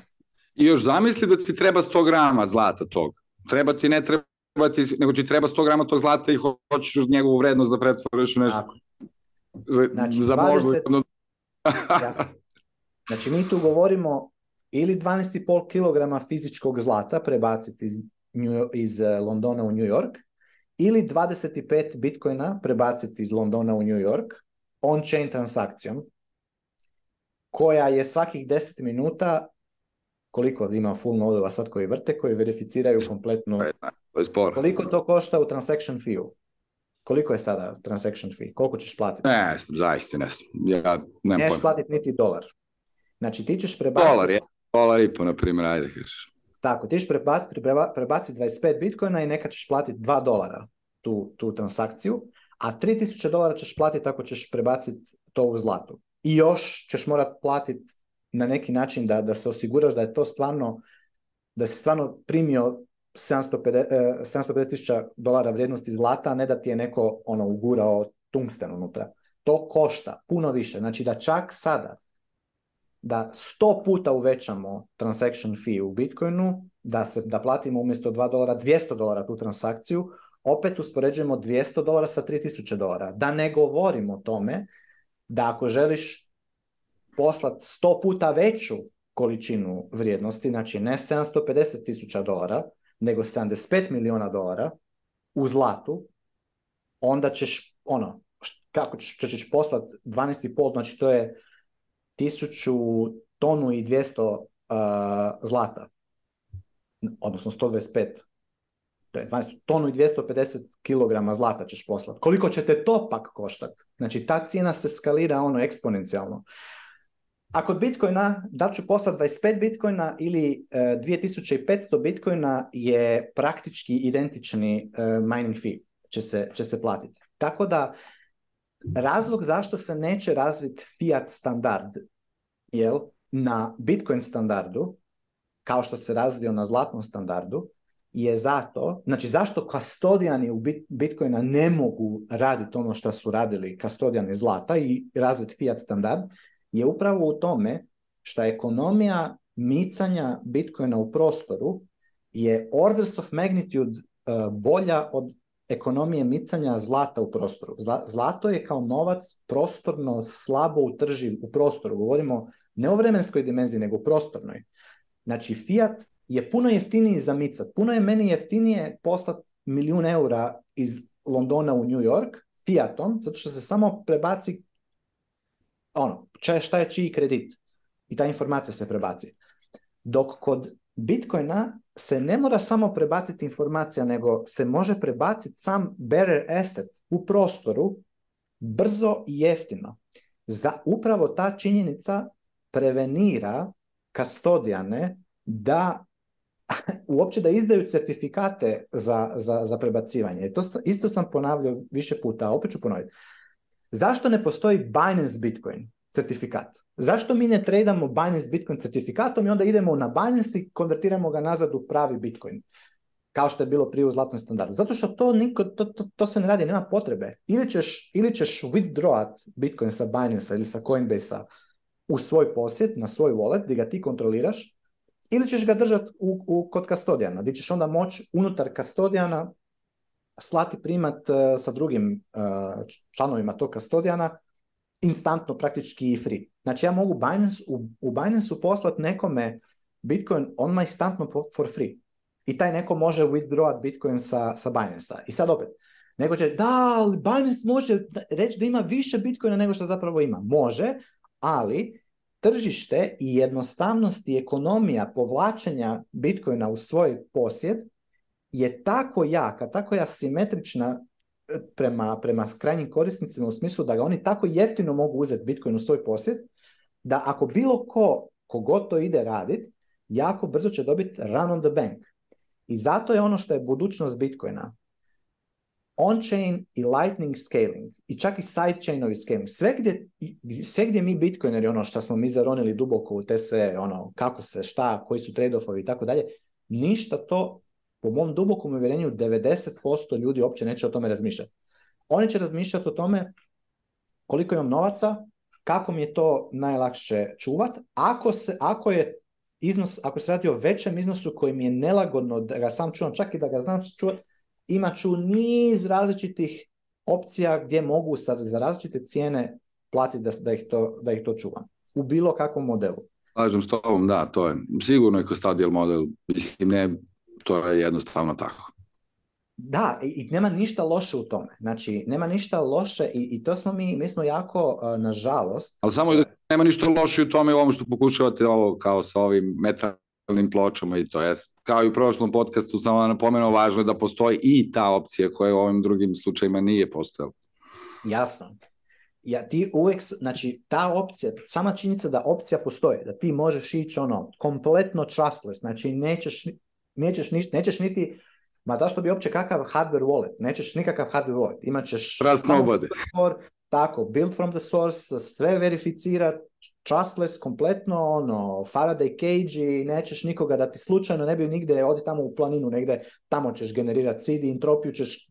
I još zamisli da ti treba 100 grama zlata tog. Treba ti, ne treba ti, nego ti treba 100 grama tog zlata i hoćeš od njegovu vrednost da pretvoriš nešto. Tako. Za, znači, za 20... možda... znači, mi tu govorimo ili 12,5 kg fizičkog zlata prebaciti iz, iz eh, Londona u New York, ili 25 bitcoina prebaciti iz Londona u New York on-chain transakcijom koja je svakih 10 minuta koliko ima full nodova sad koji vrte, koji verificiraju kompletno koliko to košta u transaction fee -u? Koliko je sada transaction fee? Koliko ćeš platiti? Ne, zaista ne. Ja nemam Neš platiti niti dolar. Znači ti ćeš prebaciti... Dolar, je. dolar i po, na primjer, ajde kažeš. Tako, ti ćeš prebaciti 25 bitcoina i neka ćeš platiti 2 dolara tu, tu transakciju, a 3000 dolara ćeš platiti ako ćeš prebaciti to u zlatu. I još ćeš morat platiti na neki način da, da se osiguraš da je to stvarno, da si stvarno primio 750 e, tisuća dolara vrijednosti zlata, a ne da ti je neko ono, ugurao tungsten unutra. To košta puno više. Znači da čak sada da 100 puta uvećamo transaction fee u Bitcoinu, da, se, da platimo umjesto 2 dolara 200 dolara tu transakciju, opet uspoređujemo 200 dolara sa 3000 dolara. Da ne govorimo o tome da ako želiš poslati 100 puta veću količinu vrijednosti, znači ne 750 tisuća dolara, nego 75 miliona dolara u zlatu, onda ćeš, ono, kako ćeš, ćeš poslati 12,5, znači to je 1000 tonu i 200 uh, zlata, odnosno 125 to je 12, tonu i 250 kg zlata ćeš poslati. Koliko će te to pak koštat? Znači, ta cijena se skalira ono eksponencijalno. A kod Bitcoina, da li ću poslati 25 Bitcoina ili e, 2500 Bitcoina je praktički identični e, mining fee će se, će se platiti. Tako da razlog zašto se neće razviti fiat standard jel, na Bitcoin standardu, kao što se razvio na zlatnom standardu, je zato, znači zašto kastodijani u Bitcoina ne mogu raditi ono što su radili kastodijani zlata i razviti fiat standard, je upravo u tome što ekonomija micanja Bitcoina u prostoru je orders of magnitude e, bolja od ekonomije micanja zlata u prostoru. Zla, zlato je kao novac prostorno slabo utrživ u prostoru. Govorimo ne o vremenskoj dimenziji, nego prostornoj. Znači, fiat je puno jeftiniji za micat. Puno je meni jeftinije poslat milijun eura iz Londona u New York fiatom, zato što se samo prebaci ono, če, šta je čiji kredit. I ta informacija se prebaci. Dok kod Bitcoina se ne mora samo prebaciti informacija, nego se može prebaciti sam bearer asset u prostoru brzo i jeftino. Za upravo ta činjenica prevenira kastodijane da uopće da izdaju certifikate za, za, za prebacivanje. to isto sam ponavljao više puta, a opet ću ponoviti. Zašto ne postoji Binance Bitcoin? certifikat. Zašto mi ne tradamo Binance Bitcoin certifikatom i onda idemo na Binance i konvertiramo ga nazad u pravi Bitcoin? Kao što je bilo prije u zlatnom standardu. Zato što to, niko, to, to, to se ne radi, nema potrebe. Ili ćeš, ili ćeš withdrawat Bitcoin sa Binance ili sa Coinbase-a u svoj posjet, na svoj wallet, gdje ga ti kontroliraš, ili ćeš ga držati u, u, kod kastodijana, gdje ćeš onda moć unutar kastodijana slati primat uh, sa drugim uh, članovima tog kastodijana instantno praktički i free. Znači ja mogu Binance, u, u binance poslat nekome Bitcoin, on ma instantno for free. I taj neko može withdrawat Bitcoin sa, sa Binance-a. I sad opet, neko će, da, ali Binance može da, reći da ima više Bitcoina nego što zapravo ima. Može, ali tržište i jednostavnost i ekonomija povlačenja Bitcoina u svoj posjed je tako jaka, tako je asimetrična prema, prema krajnjim korisnicima u smislu da ga oni tako jeftino mogu uzeti Bitcoin u svoj posjed, da ako bilo ko, kogod to ide radit, jako brzo će dobiti run on the bank. I zato je ono što je budućnost Bitcoina. On-chain i lightning scaling i čak i sidechainovi scaling. Sve gdje, sve gdje mi Bitcoineri, ono što smo mi zaronili duboko u te sve, ono, kako se, šta, koji su trade-offovi i tako dalje, ništa to po mom dubokom uverenju 90% ljudi uopće neće o tome razmišljati. Oni će razmišljati o tome koliko imam novaca, kako mi je to najlakše čuvat, ako, se, ako je iznos, ako se radi o većem iznosu koji mi je nelagodno da ga sam čuvam, čak i da ga znam čuvat, imat ću niz različitih opcija gdje mogu sa za različite cijene platiti da, da, ih to, da ih to čuvam. U bilo kakvom modelu. Slažem s tobom, da, to je. Sigurno je kod stadijal model. Mislim, ne, to je jednostavno tako. Da, i nema ništa loše u tome. Znači, nema ništa loše i, i to smo mi, mi smo jako, uh, nažalost... Ali samo e, da nema ništa loše u tome u ovom što pokušavate ovo kao sa ovim metalnim pločama i to. Ja, kao i u prošlom podcastu sam da napomenuo, važno je da postoji i ta opcija koja u ovim drugim slučajima nije postojala. Jasno. Ja, ti uvek, znači, ta opcija, sama činjenica da opcija postoji, da ti možeš ići ono, kompletno trustless, znači nećeš nećeš, niš, nećeš niti Ma zašto bi uopće kakav hardware wallet? Nećeš nikakav hardware wallet. Imaćeš... Trust nobody. Tako, build from the source, sve verificira, trustless, kompletno, ono, Faraday cage i nećeš nikoga da ti slučajno ne bi nigde, odi tamo u planinu negde, tamo ćeš generirati seed i entropiju ćeš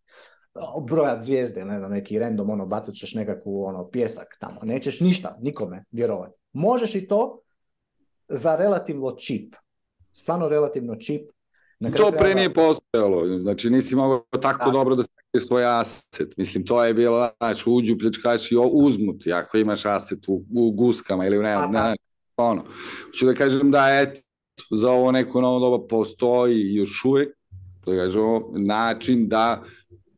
brojat zvijezde, ne znam, neki random, ono, bacat ćeš nekakvu, ono, pjesak tamo. Nećeš ništa, nikome vjerovati. Možeš i to za relativno cheap. Stvarno relativno cheap Na to pre nije postojalo, znači nisi mogao tako da. dobro da stekneš svoj aset, mislim to je bilo, znači uđu pljačkači i uzmu ti, ako imaš aset u, u guskama ili u ne, pa ne, da. ne, ono. Hoću da kažem da eto, za ovo neko novo doba postoji još uvek, da kažemo, način da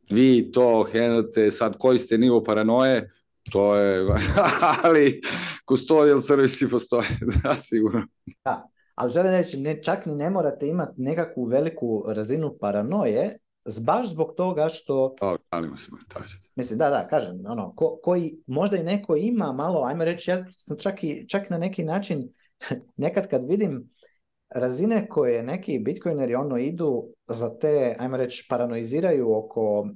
vi to hendate, sad koji ste nivo paranoje, to je, ali custodial servisi postoje, da, sigurno. Da, ali želim reći, ne, čak ni ne morate imati nekakvu veliku razinu paranoje, baš zbog toga što... O, se Mislim, da, da, kažem, ono, ko, koji možda i neko ima malo, ajmo reći, ja sam čak, i, čak na neki način, nekad kad vidim razine koje neki bitcoineri ono idu za te, ajmo reći, paranoiziraju oko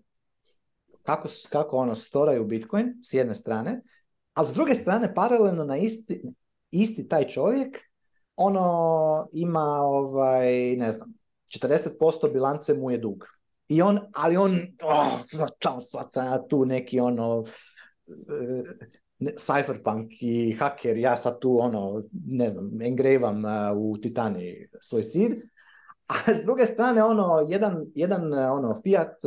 kako, kako ono storaju bitcoin s jedne strane, ali s druge strane paralelno na isti, isti taj čovjek ono ima, ovaj, ne znam, 40% bilance mu je dug. I on, ali on, oh, tamo sad tu neki ono, e, cypherpunk i haker, ja sad tu ono, ne znam, engravam eh, u Titani svoj seed, a s druge strane ono, jedan, jedan eh, ono, fiat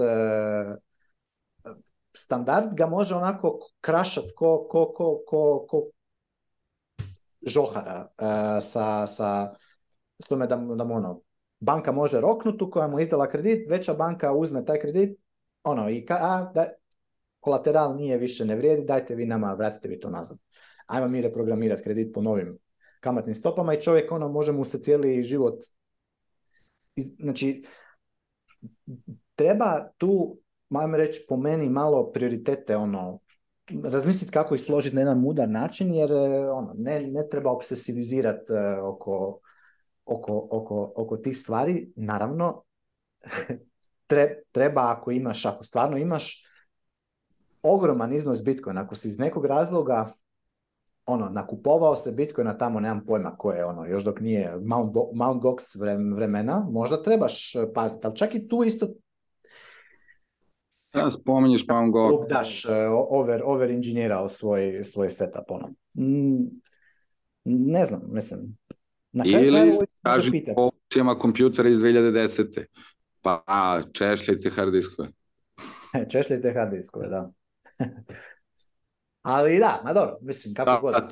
standard ga može onako krašat ko, ko, ko, ko, ko žohara uh, e, sa, sa s tome da, da mu ono, banka može roknutu koja mu izdala kredit, veća banka uzme taj kredit, ono, i ka, a, da, kolateral nije više ne vrijedi, dajte vi nama, vratite vi to nazad. Ajmo mi reprogramirati kredit po novim kamatnim stopama i čovjek, ono, može mu se cijeli život, iz, znači, treba tu, ajmo reći, po meni malo prioritete, ono, razmisliti kako ih složiti na jedan mudar način, jer e, ono, ne, ne treba obsesivizirati e, oko, oko, oko, oko tih stvari. Naravno, treba ako imaš, ako stvarno imaš ogroman iznos Bitcoina, ako si iz nekog razloga ono, nakupovao se Bitcoina tamo, nemam pojma ko je ono, još dok nije Mount, Mount Gox vremena, možda trebaš e, paziti, ali čak i tu isto Ja da, spominješ da, pa on go... Lupdaš, e, over, over inženjerao svoj, svoj setup, ono. Mm, ne znam, mislim. Na Ili traži po opcijama kompjutera iz 2010. Pa a, češljajte hard diskove. češljajte hard diskove, da. Ali da, ma dobro, mislim, kako da, god. Da.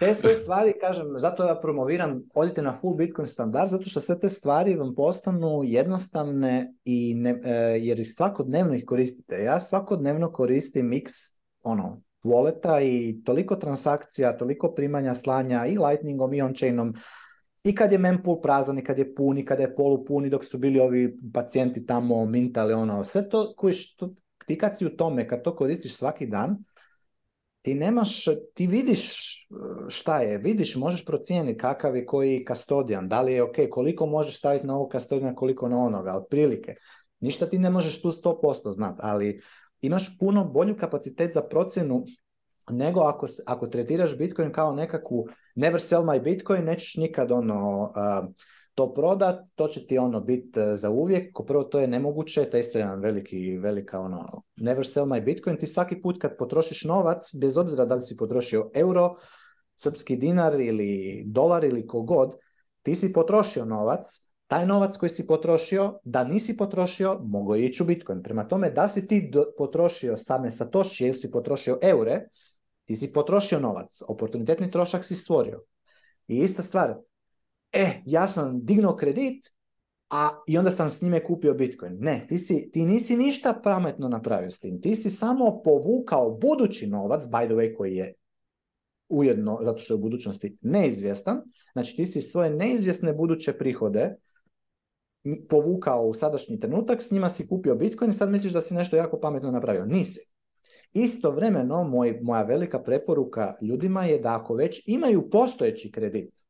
Te sve stvari, kažem, zato ja promoviram, odite na full Bitcoin standard, zato što sve te stvari vam postanu jednostavne i ne, e, jer svakodnevno ih koristite. Ja svakodnevno koristim mix ono, walleta i toliko transakcija, toliko primanja, slanja i lightningom i onchainom, i kad je mempool prazan i kad je pun i kada je polupun i dok su bili ovi pacijenti tamo mintali ono, sve to koji što ti kad si u tome, kad to koristiš svaki dan, ti nemaš, ti vidiš e, šta je, vidiš, možeš procijeniti kakav je koji kastodijan, da li je ok, koliko možeš staviti na ovog kastodijana, koliko na onoga, otprilike. Ništa ti ne možeš tu 100% znati, ali imaš puno bolju kapacitet za procjenu nego ako, ako tretiraš Bitcoin kao nekakvu never sell my Bitcoin, nećeš nikad ono... Uh, to prodat, to će ti ono bit e, za uvijek. Ko prvo to je nemoguće, to je jedan veliki, velika ono, never sell my bitcoin. Ti svaki put kad potrošiš novac, bez obzira da li si potrošio euro, srpski dinar ili dolar ili kogod, ti si potrošio novac, taj novac koji si potrošio, da nisi potrošio, mogo je ići u Bitcoin. Prema tome, da si ti potrošio same Satoshi ili si potrošio eure, ti si potrošio novac, oportunitetni trošak si stvorio. I ista stvar, e, ja sam dignuo kredit, a i onda sam s njime kupio Bitcoin. Ne, ti, si, ti nisi ništa pametno napravio s tim. Ti si samo povukao budući novac, by the way, koji je ujedno, zato što je u budućnosti neizvjestan. Znači, ti si svoje neizvjesne buduće prihode povukao u sadašnji trenutak, s njima si kupio Bitcoin i sad misliš da si nešto jako pametno napravio. Nisi. Istovremeno, moj, moja velika preporuka ljudima je da ako već imaju postojeći kredit,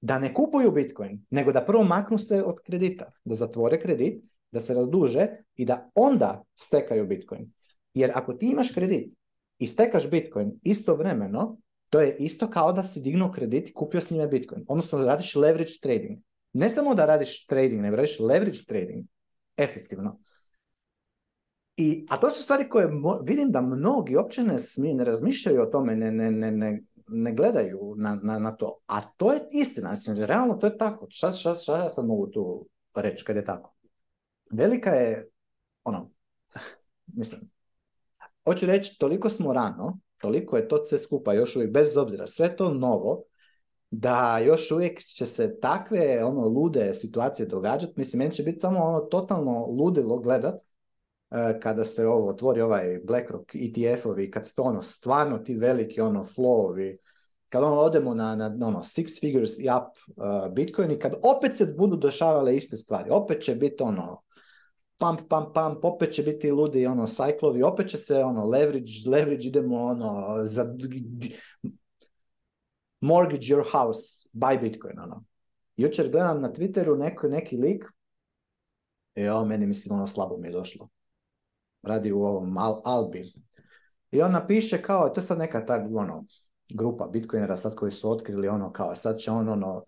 da ne kupuju Bitcoin, nego da prvo maknu se od kredita, da zatvore kredit, da se razduže i da onda stekaju Bitcoin. Jer ako ti imaš kredit i stekaš Bitcoin istovremeno, to je isto kao da si dignuo kredit i kupio s njime Bitcoin. Odnosno da radiš leverage trading. Ne samo da radiš trading, nego radiš leverage trading. Efektivno. I, a to su stvari koje vidim da mnogi uopće ne, ne razmišljaju o tome, ne, ne, ne, ne gledaju na, na, na to. A to je istina, znači, realno to je tako. Šta, šta, šta ja sad mogu tu reći kad je tako? Velika je, ono, mislim, hoću reći, toliko smo rano, toliko je to sve skupa još uvijek, bez obzira, sve to novo, da još uvijek će se takve ono lude situacije događati. Mislim, meni će biti samo ono totalno ludilo gledat E, kada se ovo otvori ovaj BlackRock ETF-ovi, kad ste ono stvarno ti veliki ono flowovi, kad ono odemo na, na ono, six figures i up uh, Bitcoin i kad opet se budu dešavale iste stvari, opet će biti ono pump, pump, pump, opet će biti ludi ono sajklovi, opet će se ono leverage, leverage idemo ono za mortgage your house, buy Bitcoin ono. Jučer gledam na Twitteru neko, neki lik, jo, meni mislim ono slabo mi je došlo radi u ovom Al- Albi. I on napiše kao, to je sad neka ta ono, grupa bitcoinera sad koji su otkrili ono kao, sad će on ono,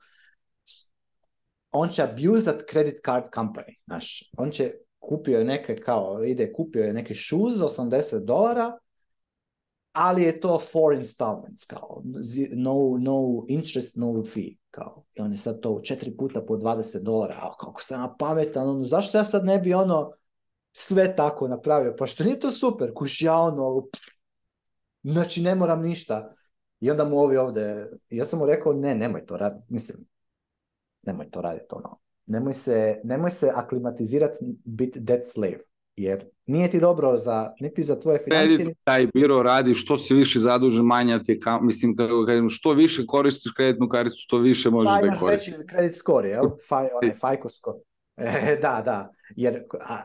on će abuzat credit card company, znaš, on će kupio je neke kao, ide kupio je neke shoes za 80 dolara, ali je to four installments kao, no, no interest, no fee kao, i on je sad to četiri puta po 20 dolara, a kako sam ja pametan, ono, zašto ja sad ne bi ono sve tako napravio. Pa što nije to super? Kuš ja ono, pff, znači ne moram ništa. I onda mu ovi ovdje, ja sam mu rekao ne, nemoj to raditi, mislim, nemoj to raditi ono. Nemoj se, nemoj se aklimatizirati biti dead slave, jer nije ti dobro za, niti za tvoje financije. Kredit taj biro radi, što se više zadužen, manja ti ka, mislim, kako da kažem, što više koristiš kreditnu karticu, to više možeš pa da koristiš. Veći kredit score, jel? Faj, onaj, FICO score. E, da, da. Jer, a,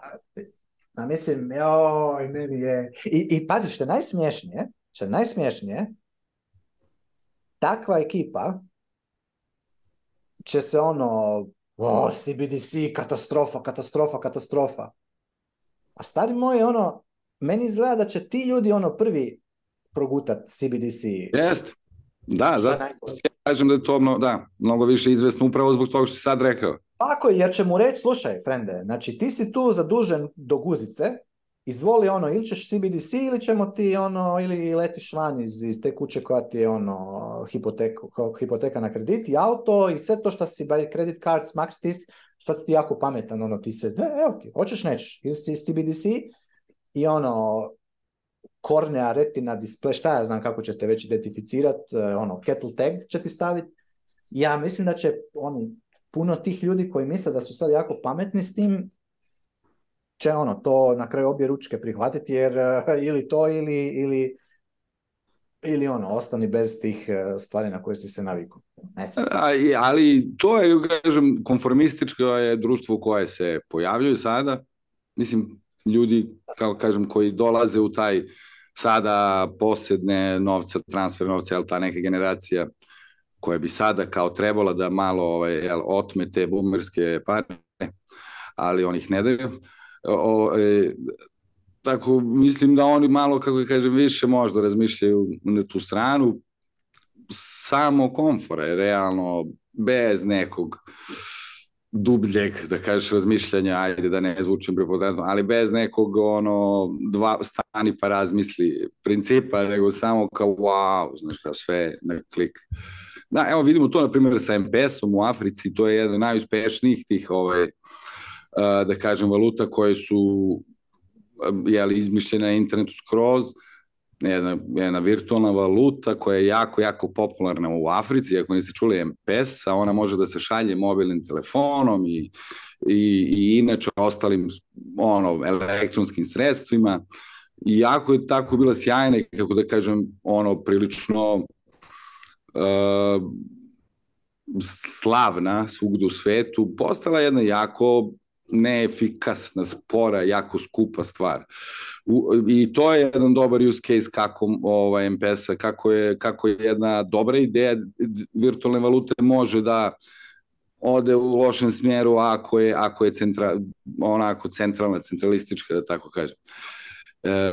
a mislim, joj, meni je... I, i pazi, što je najsmješnije, što je najsmješnije, takva ekipa će se ono, o, CBDC, katastrofa, katastrofa, katastrofa. A stari moj, ono, meni izgleda da će ti ljudi ono prvi progutat CBDC. Jest. Da, zato kažem da je to mnogo, da, mnogo više izvesno upravo zbog toga što si sad rekao. Tako je, jer će mu reći, slušaj, frende, znači ti si tu zadužen do guzice, izvoli ono, ili ćeš CBDC ili ćemo ti ono, ili letiš van iz, iz te kuće koja ti je ono, hipoteku, hipoteka na kredit i auto i sve to što si by credit cards, max tis, sad si ti jako pametan, ono, ti sve, ne, evo ti, hoćeš nećeš, ili si CBDC i ono, kornea, retina, display, šta ja znam kako će te već identificirat, eh, ono, kettle tag će ti staviti. Ja mislim da će oni puno tih ljudi koji misle da su sad jako pametni s tim, će ono to na kraju obje ručke prihvatiti jer eh, ili to ili, ili, ili ono ostani bez tih eh, stvari na koje si se navikao. Ali to je, kažem, konformističko je društvo koje se pojavljuje sada. Mislim, ljudi, kao kažem, koji dolaze u taj sada posedne novca, transfer novca, jel ta neka generacija uh, koja bi sada kao trebala da malo ovaj, jel, otme te bumerske pare, ali on ih ne daju. O, e, tako mislim da oni malo, kako je kažem, više možda razmišljaju na tu stranu, samo komfora je realno, bez nekog dubljeg, da kažeš, razmišljanja, ajde da ne zvučim prepotentno, ali bez nekog ono, dva, stani pa razmisli principa, nego samo kao wow, znaš, kao sve na klik. Uh, Da, evo vidimo to na primjer sa MPS-om u Africi, to je jedan od najuspešnijih tih ove, ovaj, da kažem valuta koje su jeli, izmišljene na internetu skroz, jedna, jedna virtualna valuta koja je jako, jako popularna u Africi, ako niste čuli MPS, a ona može da se šalje mobilnim telefonom i, i, i inače ostalim ono, elektronskim sredstvima. I jako je tako bila sjajna i, kako da kažem, ono, prilično slavna svugde u svetu, postala jedna jako neefikasna, spora, jako skupa stvar. U, I to je jedan dobar use case kako ovaj, MPS-a, kako je, kako je jedna dobra ideja virtualne valute može da ode u lošem smjeru ako je, ako je centra, onako centralna, centralistička, da tako kažem. E,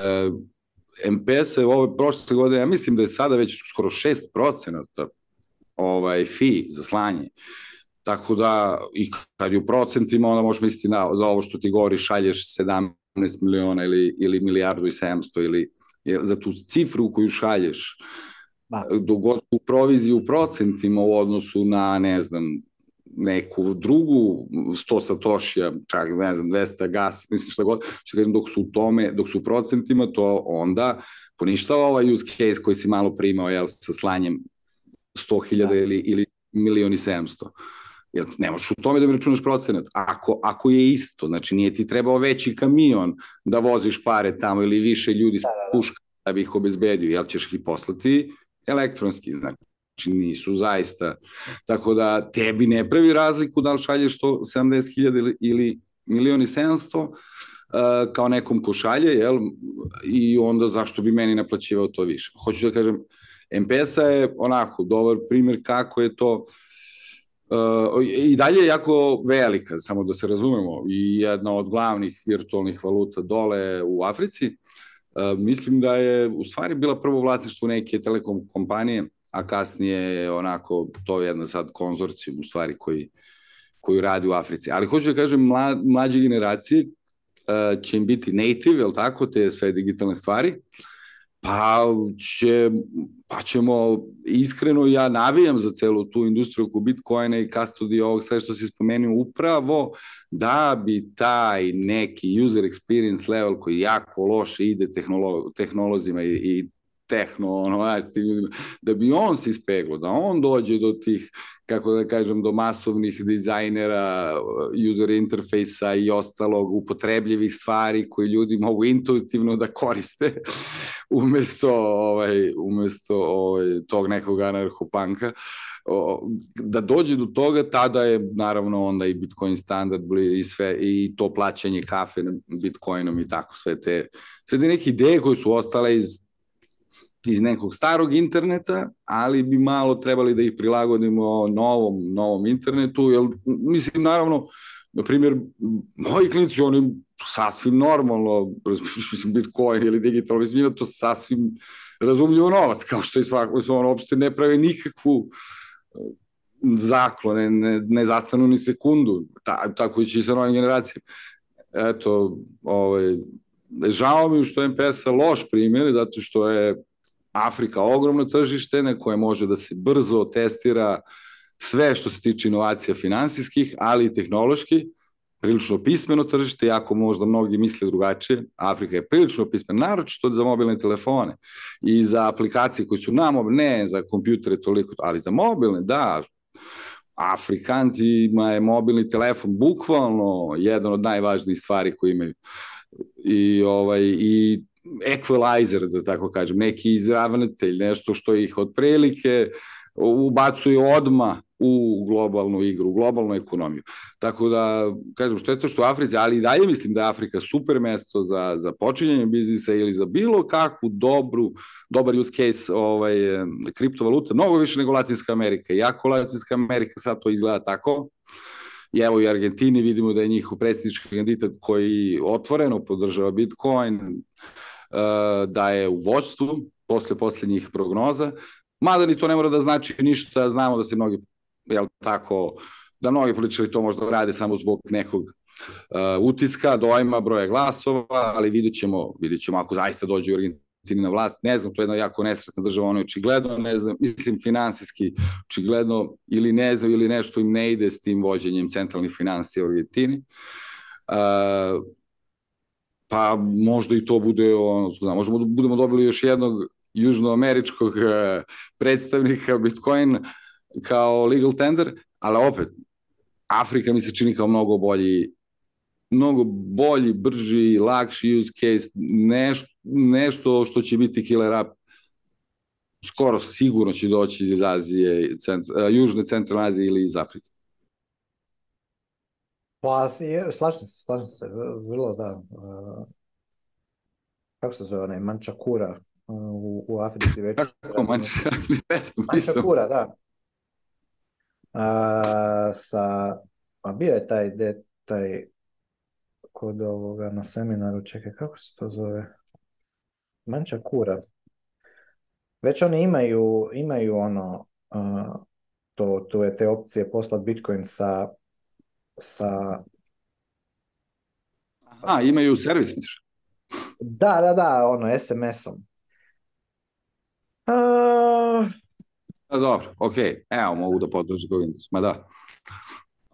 MPS je ove prošle godine, ja mislim da je sada već skoro 6% ovaj, fi za slanje. Tako da, i kad je u procentima, onda možeš misliti na, za ovo što ti govori, šalješ 17 miliona ili, ili milijardu i 700 ili za tu cifru koju šalješ, da. dogod u proviziji u procentima u odnosu na, ne znam, neku drugu 100 satošija, čak ne znam, 200 gas, mislim šta god, što kažem, dok su u tome, dok su u procentima, to onda poništava ovaj use case koji si malo primao, jel, sa slanjem 100.000 da. ili, ili milioni 700. Jel, ne možeš u tome da mi računaš procenat. Ako, ako je isto, znači nije ti trebao veći kamion da voziš pare tamo ili više ljudi da, da, da. puška da bi ih obezbedio, jel ćeš ih poslati elektronski, znači Znači nisu zaista. Tako da tebi ne pravi razliku da li šalješ to 70.000 ili milioni 700 uh, kao nekom ko šalje, jel? I onda zašto bi meni naplaćivao to više? Hoću da kažem, MPS-a je onako dobar primjer kako je to uh, i dalje je jako velika, samo da se razumemo, i jedna od glavnih virtualnih valuta dole u Africi. Uh, mislim da je u stvari bila prvo vlasništvo neke telekom kompanije a kasnije je onako to je jedno sad konzorcijum u stvari koji, koji radi u Africi. Ali hoću da kažem, mla, mlađe generacije uh, će im biti native, je tako, te sve digitalne stvari, pa, će, pa ćemo, iskreno ja navijam za celu tu industriju oko Bitcoina i custody ovog sve što se spomenuo, upravo da bi taj neki user experience level koji jako loše ide tehnolo, tehnolozima i, i tehno, ono, znaš, ti ljudima, da bi on se ispeglo, da on dođe do tih, kako da kažem, do masovnih dizajnera, user interfejsa i ostalog, upotrebljivih stvari koje ljudi mogu intuitivno da koriste, umesto, ovaj, umesto ovaj, tog nekog anarchopanka, da dođe do toga, tada je naravno onda i Bitcoin standard i sve, i to plaćanje kafe Bitcoinom i tako sve te, sve te neke ideje koje su ostale iz iz nekog starog interneta, ali bi malo trebali da ih prilagodimo novom, novom internetu, jer mislim naravno, na primjer, moji klinici, oni sasvim normalno, mislim, Bitcoin ili digitalno, mislim, to sasvim razumljivo novac, kao što i svako, mislim, ono, uopšte ne prave nikakvu e, zaklone, ne, ne zastanu ni sekundu, ta, tako će i sa novim generacijama. Eto, ovaj, žao mi što je MPS loš primjer, zato što je Afrika ogromno tržište na koje može da se brzo testira sve što se tiče inovacija finansijskih, ali i tehnološki, prilično pismeno tržište, jako možda mnogi misle drugačije, Afrika je prilično pismena, naročito za mobilne telefone i za aplikacije koje su na mobilne, ne za kompjutere toliko, ali za mobilne, da, Afrikancima je mobilni telefon bukvalno jedan od najvažnijih stvari koje imaju. I, ovaj, i equalizer, da tako kažem, neki izravnatelj, nešto što ih otprilike ubacuju odma u globalnu igru, u globalnu ekonomiju. Tako da, kažem, što je to što u Africi, ali i dalje mislim da je Afrika super mesto za, za počinjanje biznisa ili za bilo kakvu dobru, dobar use case ovaj, kriptovaluta, mnogo više nego Latinska Amerika. Iako Latinska Amerika sad to izgleda tako, I evo i Argentini vidimo da je njihov predsjednički kandidat koji otvoreno podržava Bitcoin, Eh, da je u vođstvu posle poslednjih prognoza, mada ni to ne mora da znači ništa, znamo da se mnogi, jel tako, da mnogi političari to možda rade samo zbog nekog uh, utiska, dojma, broja glasova, ali vidjet ćemo, vidjet ćemo ako zaista dođe u Argentini na vlast, ne znam, to je jedna jako nesretna država, ono je očigledno, ne znam, mislim finansijski očigledno, ili ne znam, ili nešto im ne ide s tim vođenjem centralnih financija u Argentini. Uh, pa možda i to bude, ono, znam, možda budemo dobili još jednog južnoameričkog e, predstavnika Bitcoin kao legal tender, ali opet, Afrika mi se čini kao mnogo bolji mnogo bolji, brži, lakši use case, nešto, nešto što će biti killer app skoro sigurno će doći iz Azije, centra, e, južne centralne Azije ili iz Afrike. Pa, slažem se, slažem se, vrlo da. Uh, kako se zove onaj mančakura uh, u, u Africi već? Kako mančakura? da. A, sa, pa bio je taj, de, taj kod ovoga na seminaru, čekaj, kako se to zove? Mančakura. Već oni imaju, imaju ono, a, uh, to, tu je te opcije posla Bitcoin sa sa... Aha, imaju servis, misliš? Da, da, da, ono, SMS-om. Uh... A, dobro, ok, evo mogu da podržim Govinicu, ma da.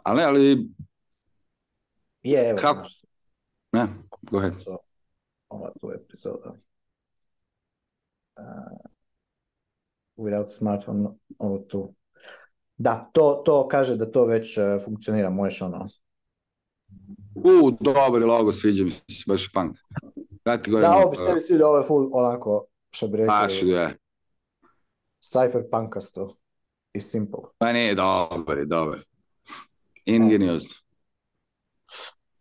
Ali, ali... Je, evo. Kako? Ne, go ahead. ova tu epizoda. Uh, without smartphone, ovo tu. Da, to, to kaže da to već e, funkcionira, možeš ono... U, dobar logo, sviđa mi se, baš punk. Vrati gore. Da, ovo bi ste mi sviđa, ovo je full onako, što bi rekli. Baš, da. Cypherpunkasto i simple. Pa ne, dobar je, dobar. Ingeniozno.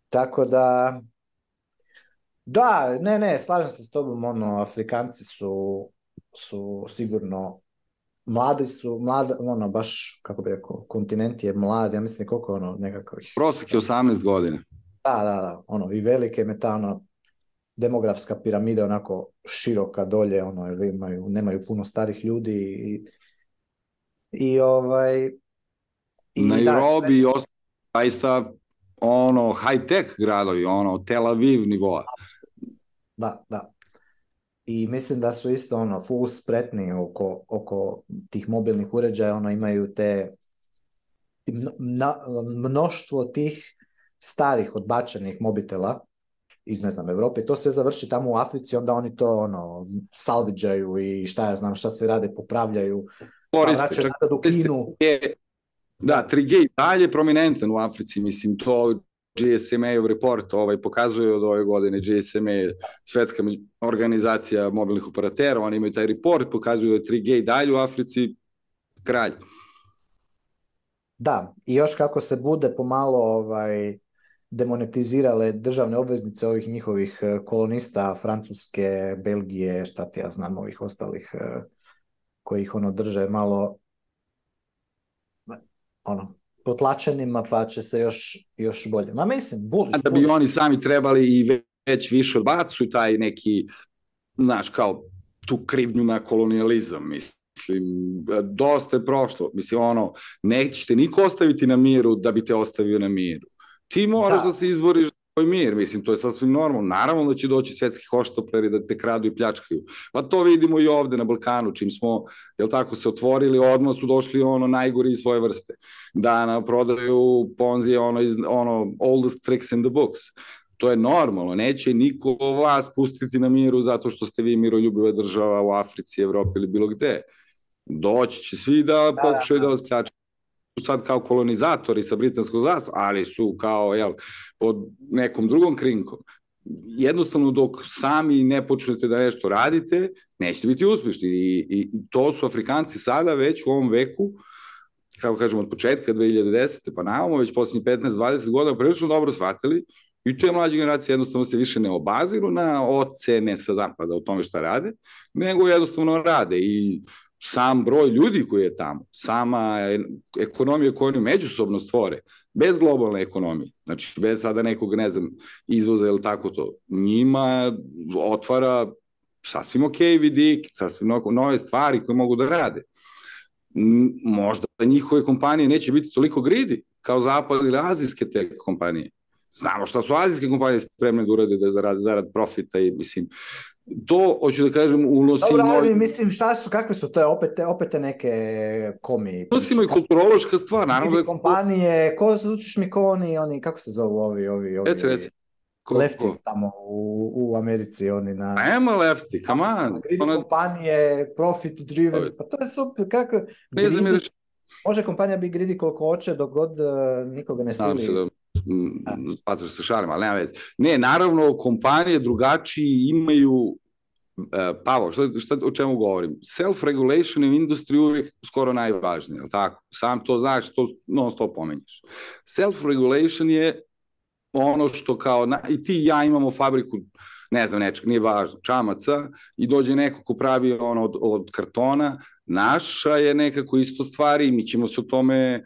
Tako da, da, ne, ne, slažem se s tobom, ono, Afrikanci su, su sigurno mladi su, mlada, ono, baš, kako bi rekao, kontinent je mlad, ja mislim koliko ono nekakvih... Prosek je 18 godina. Da, da, da, ono, i velike metano, demografska piramida onako široka dolje, ono, jer imaju, nemaju puno starih ljudi i, i ovaj... I Na Nairobi da, sve... zaista ono high tech gradovi, ono Tel Aviv nivoa. Da, da i mislim da su isto ono full spretni oko, oko tih mobilnih uređaja, ono imaju te mnoštvo tih starih odbačenih mobitela iz ne znam Evrope, to se završi tamo u Africi, onda oni to ono salviđaju i šta ja znam šta se rade, popravljaju. Koriste, pa čak, u Kinu. Da, je, da, 3G dalje prominentan u Africi, mislim, to GSMA report ovaj, pokazuje od ove godine, GSMA je svetska organizacija mobilnih operatera, oni imaju taj report, pokazuju da je 3G i dalje u Africi kralj. Da, i još kako se bude pomalo ovaj, demonetizirale državne obveznice ovih njihovih eh, kolonista Francuske, Belgije, šta ti ja znam, ovih ostalih eh, koji ih ono drže malo ono, potlačenima, pa će se još, još bolje. Ma mislim, buliš. Da bi buliš. oni sami trebali i već više odbacu taj neki, znaš, kao tu krivnju na kolonijalizam, mislim mislim, dosta je prošlo, mislim, ono, neće te niko ostaviti na miru da bi te ostavio na miru. Ti moraš da, da se izboriš i mir, mislim, to je sasvim normalno. Naravno da će doći svetski hoštopleri da te kradu i pljačkaju. Pa to vidimo i ovde na Balkanu, čim smo, jel tako, se otvorili, odmah su došli ono najgori iz svoje vrste. Da na prodaju Ponzi ono, iz, ono oldest tricks in the books. To je normalno, neće niko vas pustiti na miru zato što ste vi miroljubiva država u Africi, Evropi ili bilo gde. Doći će svi da, da, da pokušaju da, da. da vas pljačkaju sad kao kolonizatori sa britanskog zastva, ali su kao jel, pod nekom drugom krinkom. Jednostavno dok sami ne počnete da nešto radite, nećete biti uspešni. I, i, i to su Afrikanci sada već u ovom veku, kako kažemo, od početka 2010. pa navamo, već poslednjih 15-20 godina prilično dobro shvatili I te mlađe generacije jednostavno se više ne obaziru na ocene sa zapada o tome šta rade, nego jednostavno rade i sam broj ljudi koji je tamo, sama ekonomija koju oni međusobno stvore, bez globalne ekonomije, znači bez sada nekog, ne znam, izvoza ili tako to, njima otvara sasvim ok vidik, sasvim nove stvari koje mogu da rade. Možda njihove kompanije neće biti toliko gridi kao zapad ili azijske te kompanije. Znamo šta su azijske kompanije spremne da urade da zarad, zarad profita i mislim to, hoću da kažem, u Losinu... Dobro, ali mislim, šta su, kakve su to, je opet, opet neke komi... Losinu je kulturološka stvar, naravno da Kompanije, ko zvučiš mi ko oni, oni, kako se zovu ovi, ovi, ovi... Reci, reci. leftis tamo u, u Americi, oni na... Pa nema lefti, come on. Gridi ona... kompanije, profit driven, pa to je super, kako... Ne gridi, zamiriš. Može kompanija bi gridi koliko hoće, dok god uh, nikoga ne sili. Sam se da Patraš se šalim, ali nema veze. Ne, naravno, kompanije drugačiji imaju e, Pavo, šta, šta, o čemu govorim? Self-regulation u industriji uvijek skoro najvažnije, je tako? Sam to znaš, to non stop pomenješ. Self-regulation je ono što kao, i ti i ja imamo fabriku, ne znam nečeg, nije važno, čamaca, i dođe neko ko pravi ono od, od kartona, naša je nekako isto stvari, mi ćemo se o tome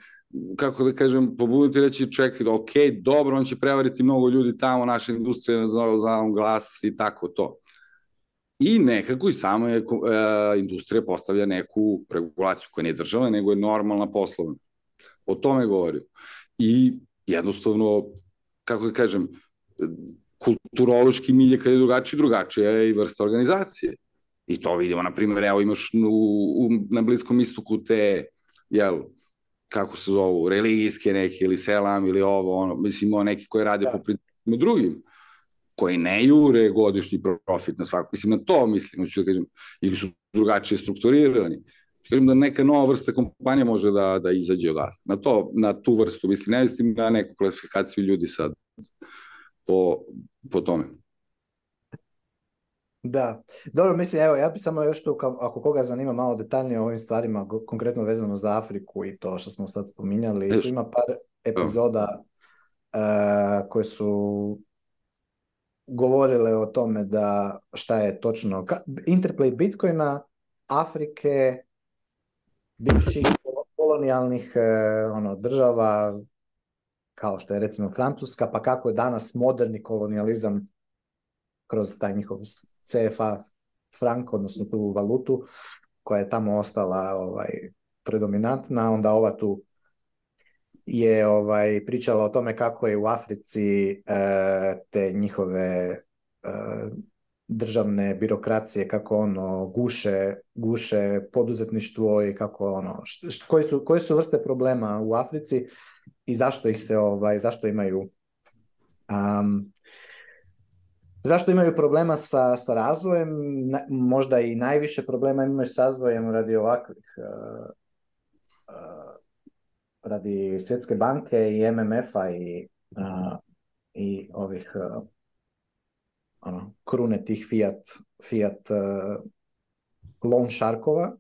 kako da kažem, pobuditi i reći čekaj, ok, dobro, on će prevariti mnogo ljudi tamo, naša industrija ne za za glas i tako to. I nekako i sama je, e, industrija postavlja neku regulaciju koja nije država, nego je normalna poslovna. O tome govorim. I jednostavno, kako da kažem, kulturološki milje kad je drugačije, drugačija je i vrsta organizacije. I to vidimo, na primjer, evo imaš u, u, na Bliskom istoku te, jel, kako se zovu, religijske neke ili selam ili ovo, ono, mislim imao neki koji rade da. po principima drugim koji ne jure godišnji profit na svaku, mislim na to mislim, ću da kažem, ili su drugačije strukturirani. Da kažem da neka nova vrsta kompanije može da, da izađe od nas. Na, to, na tu vrstu, mislim, ne mislim na neku klasifikaciju ljudi sad po, po tome. Da, dobro, mislim, evo, ja bi samo još tu, ako koga zanima malo detaljnije o ovim stvarima, konkretno vezano za Afriku i to što smo sad spominjali, tu ima par epizoda uh, koje su govorile o tome da šta je točno interplay Bitcoina, Afrike, bivših kolonijalnih uh, ono, država, kao što je recimo Francuska, pa kako je danas moderni kolonijalizam kroz taj njihov CFA frank, odnosno tu valutu koja je tamo ostala ovaj, predominantna, onda ova tu je ovaj, pričala o tome kako je u Africi e, te njihove e, državne birokracije, kako ono guše, guše poduzetništvo i kako ono, št, koje, su, koji su vrste problema u Africi i zašto ih se, ovaj, zašto imaju um, Zašto imaju problema sa, sa razvojem? Na, možda i najviše problema imaju sa razvojem radi ovakvih uh, uh, radi Svjetske banke i MMF-a i, uh, i ovih ono, krune tih Fiat, Fiat loan sharkova.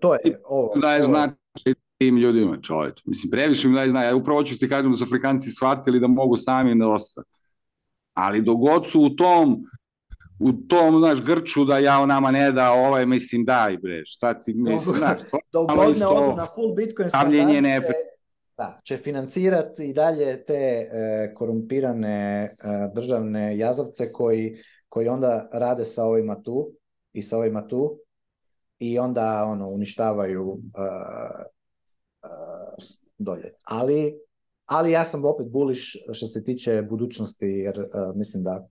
to je ovo. Da znači tim ljudima, čovječ. Mislim, previše mi daje znaje. Upravo ću ti kažem da su Afrikanci shvatili da mogu sami nedostati. Ali dogod su u tom, u tom, znaš, grču da ja nama ne da, ovaj, mislim, daj bre, šta ti, mislim, znaš, dok god ne odu na full Bitcoin stavljanje ne... Će, da, će financirati i dalje te e, korumpirane e, državne jazavce koji, koji onda rade sa ovima tu i sa ovima tu i onda ono uništavaju uh, uh, dolje. Ali ali ja sam opet buliš eh, što se tiče budućnosti, jer uh, mislim da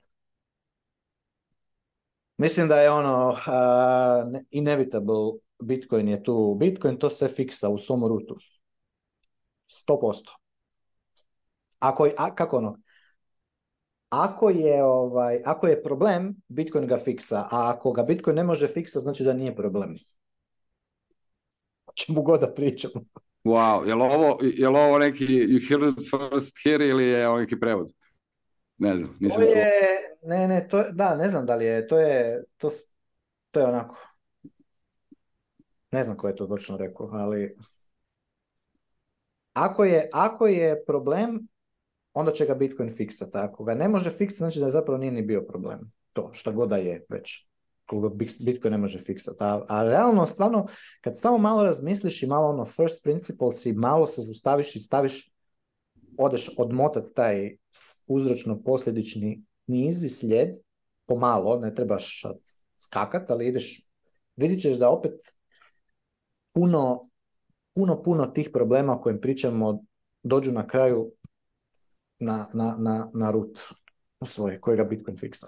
mislim da je ono uh, inevitable Bitcoin je tu. Bitcoin to se fiksa u svom rutu. 100%. Ako a, kako ono? Ako je, ovaj, ako je problem, Bitcoin ga fiksa. A ako ga Bitcoin ne može fiksa, znači da nije problem. O čemu god da pričamo. Wow, je li ovo, je li ovo neki You Heard It First Here ili je ovo neki prevod? Ne znam, nisam to je, Ne, ne, to, da, ne znam da li je, to je, to, to je onako. Ne znam ko je to točno rekao, ali... Ako je, ako je problem, onda će ga Bitcoin fiksati. Ako ga ne može fiksati, znači da zapravo nije ni bio problem. To, šta god da je već koga Bitcoin ne može fiksati. A, a realno, stvarno, kad samo malo razmisliš i malo ono first principles i malo se zustaviš i staviš, odeš odmotat taj uzročno-posljedični niz i slijed, pomalo, ne trebaš skakat, ali ideš, vidit ćeš da opet puno, puno, puno tih problema o kojim pričamo dođu na kraju na, na, na, na root svoj, kojega Bitcoin fiksa.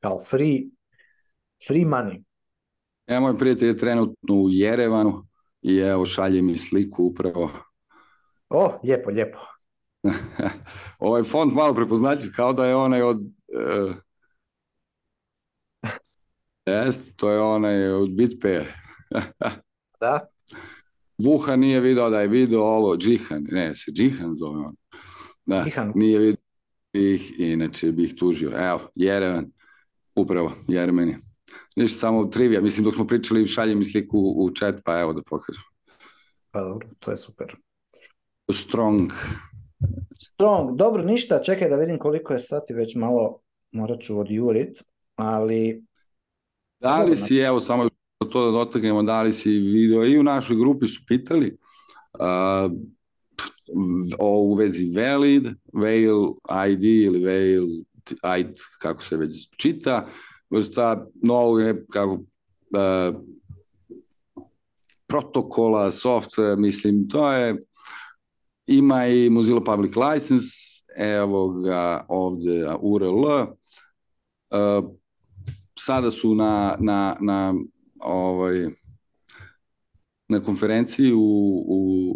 Kao free free money. Evo moj prijatelj je trenutno u Jerevanu i evo šalje mi sliku upravo. O, lijepo, lijepo. ovaj font malo prepoznatljiv kao da je onaj od... Uh, jest, to je onaj od Bitpe. da? Vuha nije video da je video ovo, Džihan, ne, se Džihan zove on. Da, Džihan. nije video ih, inače bih tužio. Evo, Jerevan, upravo, Jermenija. Ništa, samo trivija. Mislim, dok smo pričali, šalje mi sliku u, chat, pa evo da pokažem. Pa dobro, to je super. Strong. Strong, dobro, ništa, čekaj da vidim koliko je sati, već malo morat ću odjurit, ali... Da li si, evo, samo to da dotaknemo, da li si video, i u našoj grupi su pitali uh, o vezi Valid, Veil ID ili Veil ID, kako se već čita, uh, vrsta novog nekako e, protokola, software, mislim, to je ima i Mozilla Public License, evo ga ovde URL, uh, e, sada su na, na, na ovaj, na konferenciji u, u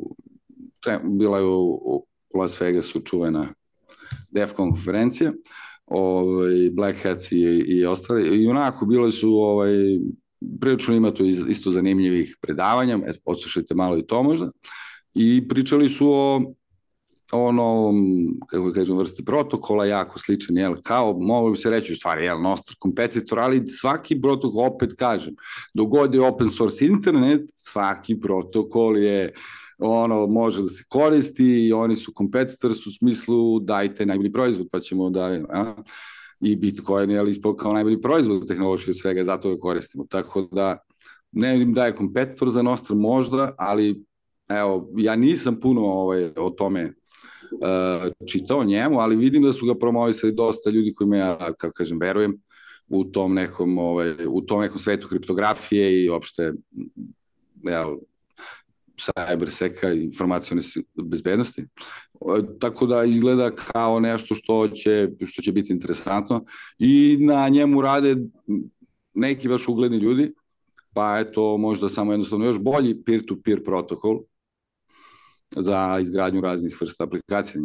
tre, bila je u, u Las Vegasu čuvena DEFCON konferencija, uh, ovaj, Black Hats i, i ostale. I onako, bilo su ovaj, prilično ima tu isto zanimljivih predavanja, eto, poslušajte malo i to možda, i pričali su o ono, kako da kažem, vrsti protokola jako sličan, jel, kao, mogu se reći, u stvari, jel, nostar kompetitor, ali svaki protokol, opet kažem, dogod je open source internet, svaki protokol je uh, ono može da se koristi i oni su competitors u smislu dajte najbolji proizvod pa ćemo da a? i Bitcoin je ali ispao kao najbolji proizvod tehnološki svega zato ga koristimo tako da ne vidim da je kompetitor za Nostra možda ali evo ja nisam puno ovaj, o tome uh, čitao njemu, ali vidim da su ga promovisali dosta ljudi kojima ja, kako kažem, verujem u tom nekom, ovaj, u tom nekom svetu kriptografije i opšte ja, cyber i informacijone bezbednosti. Tako da izgleda kao nešto što će, što će biti interesantno i na njemu rade neki baš ugledni ljudi, pa eto možda samo jednostavno još bolji peer-to-peer -peer protokol za izgradnju raznih vrsta aplikacija.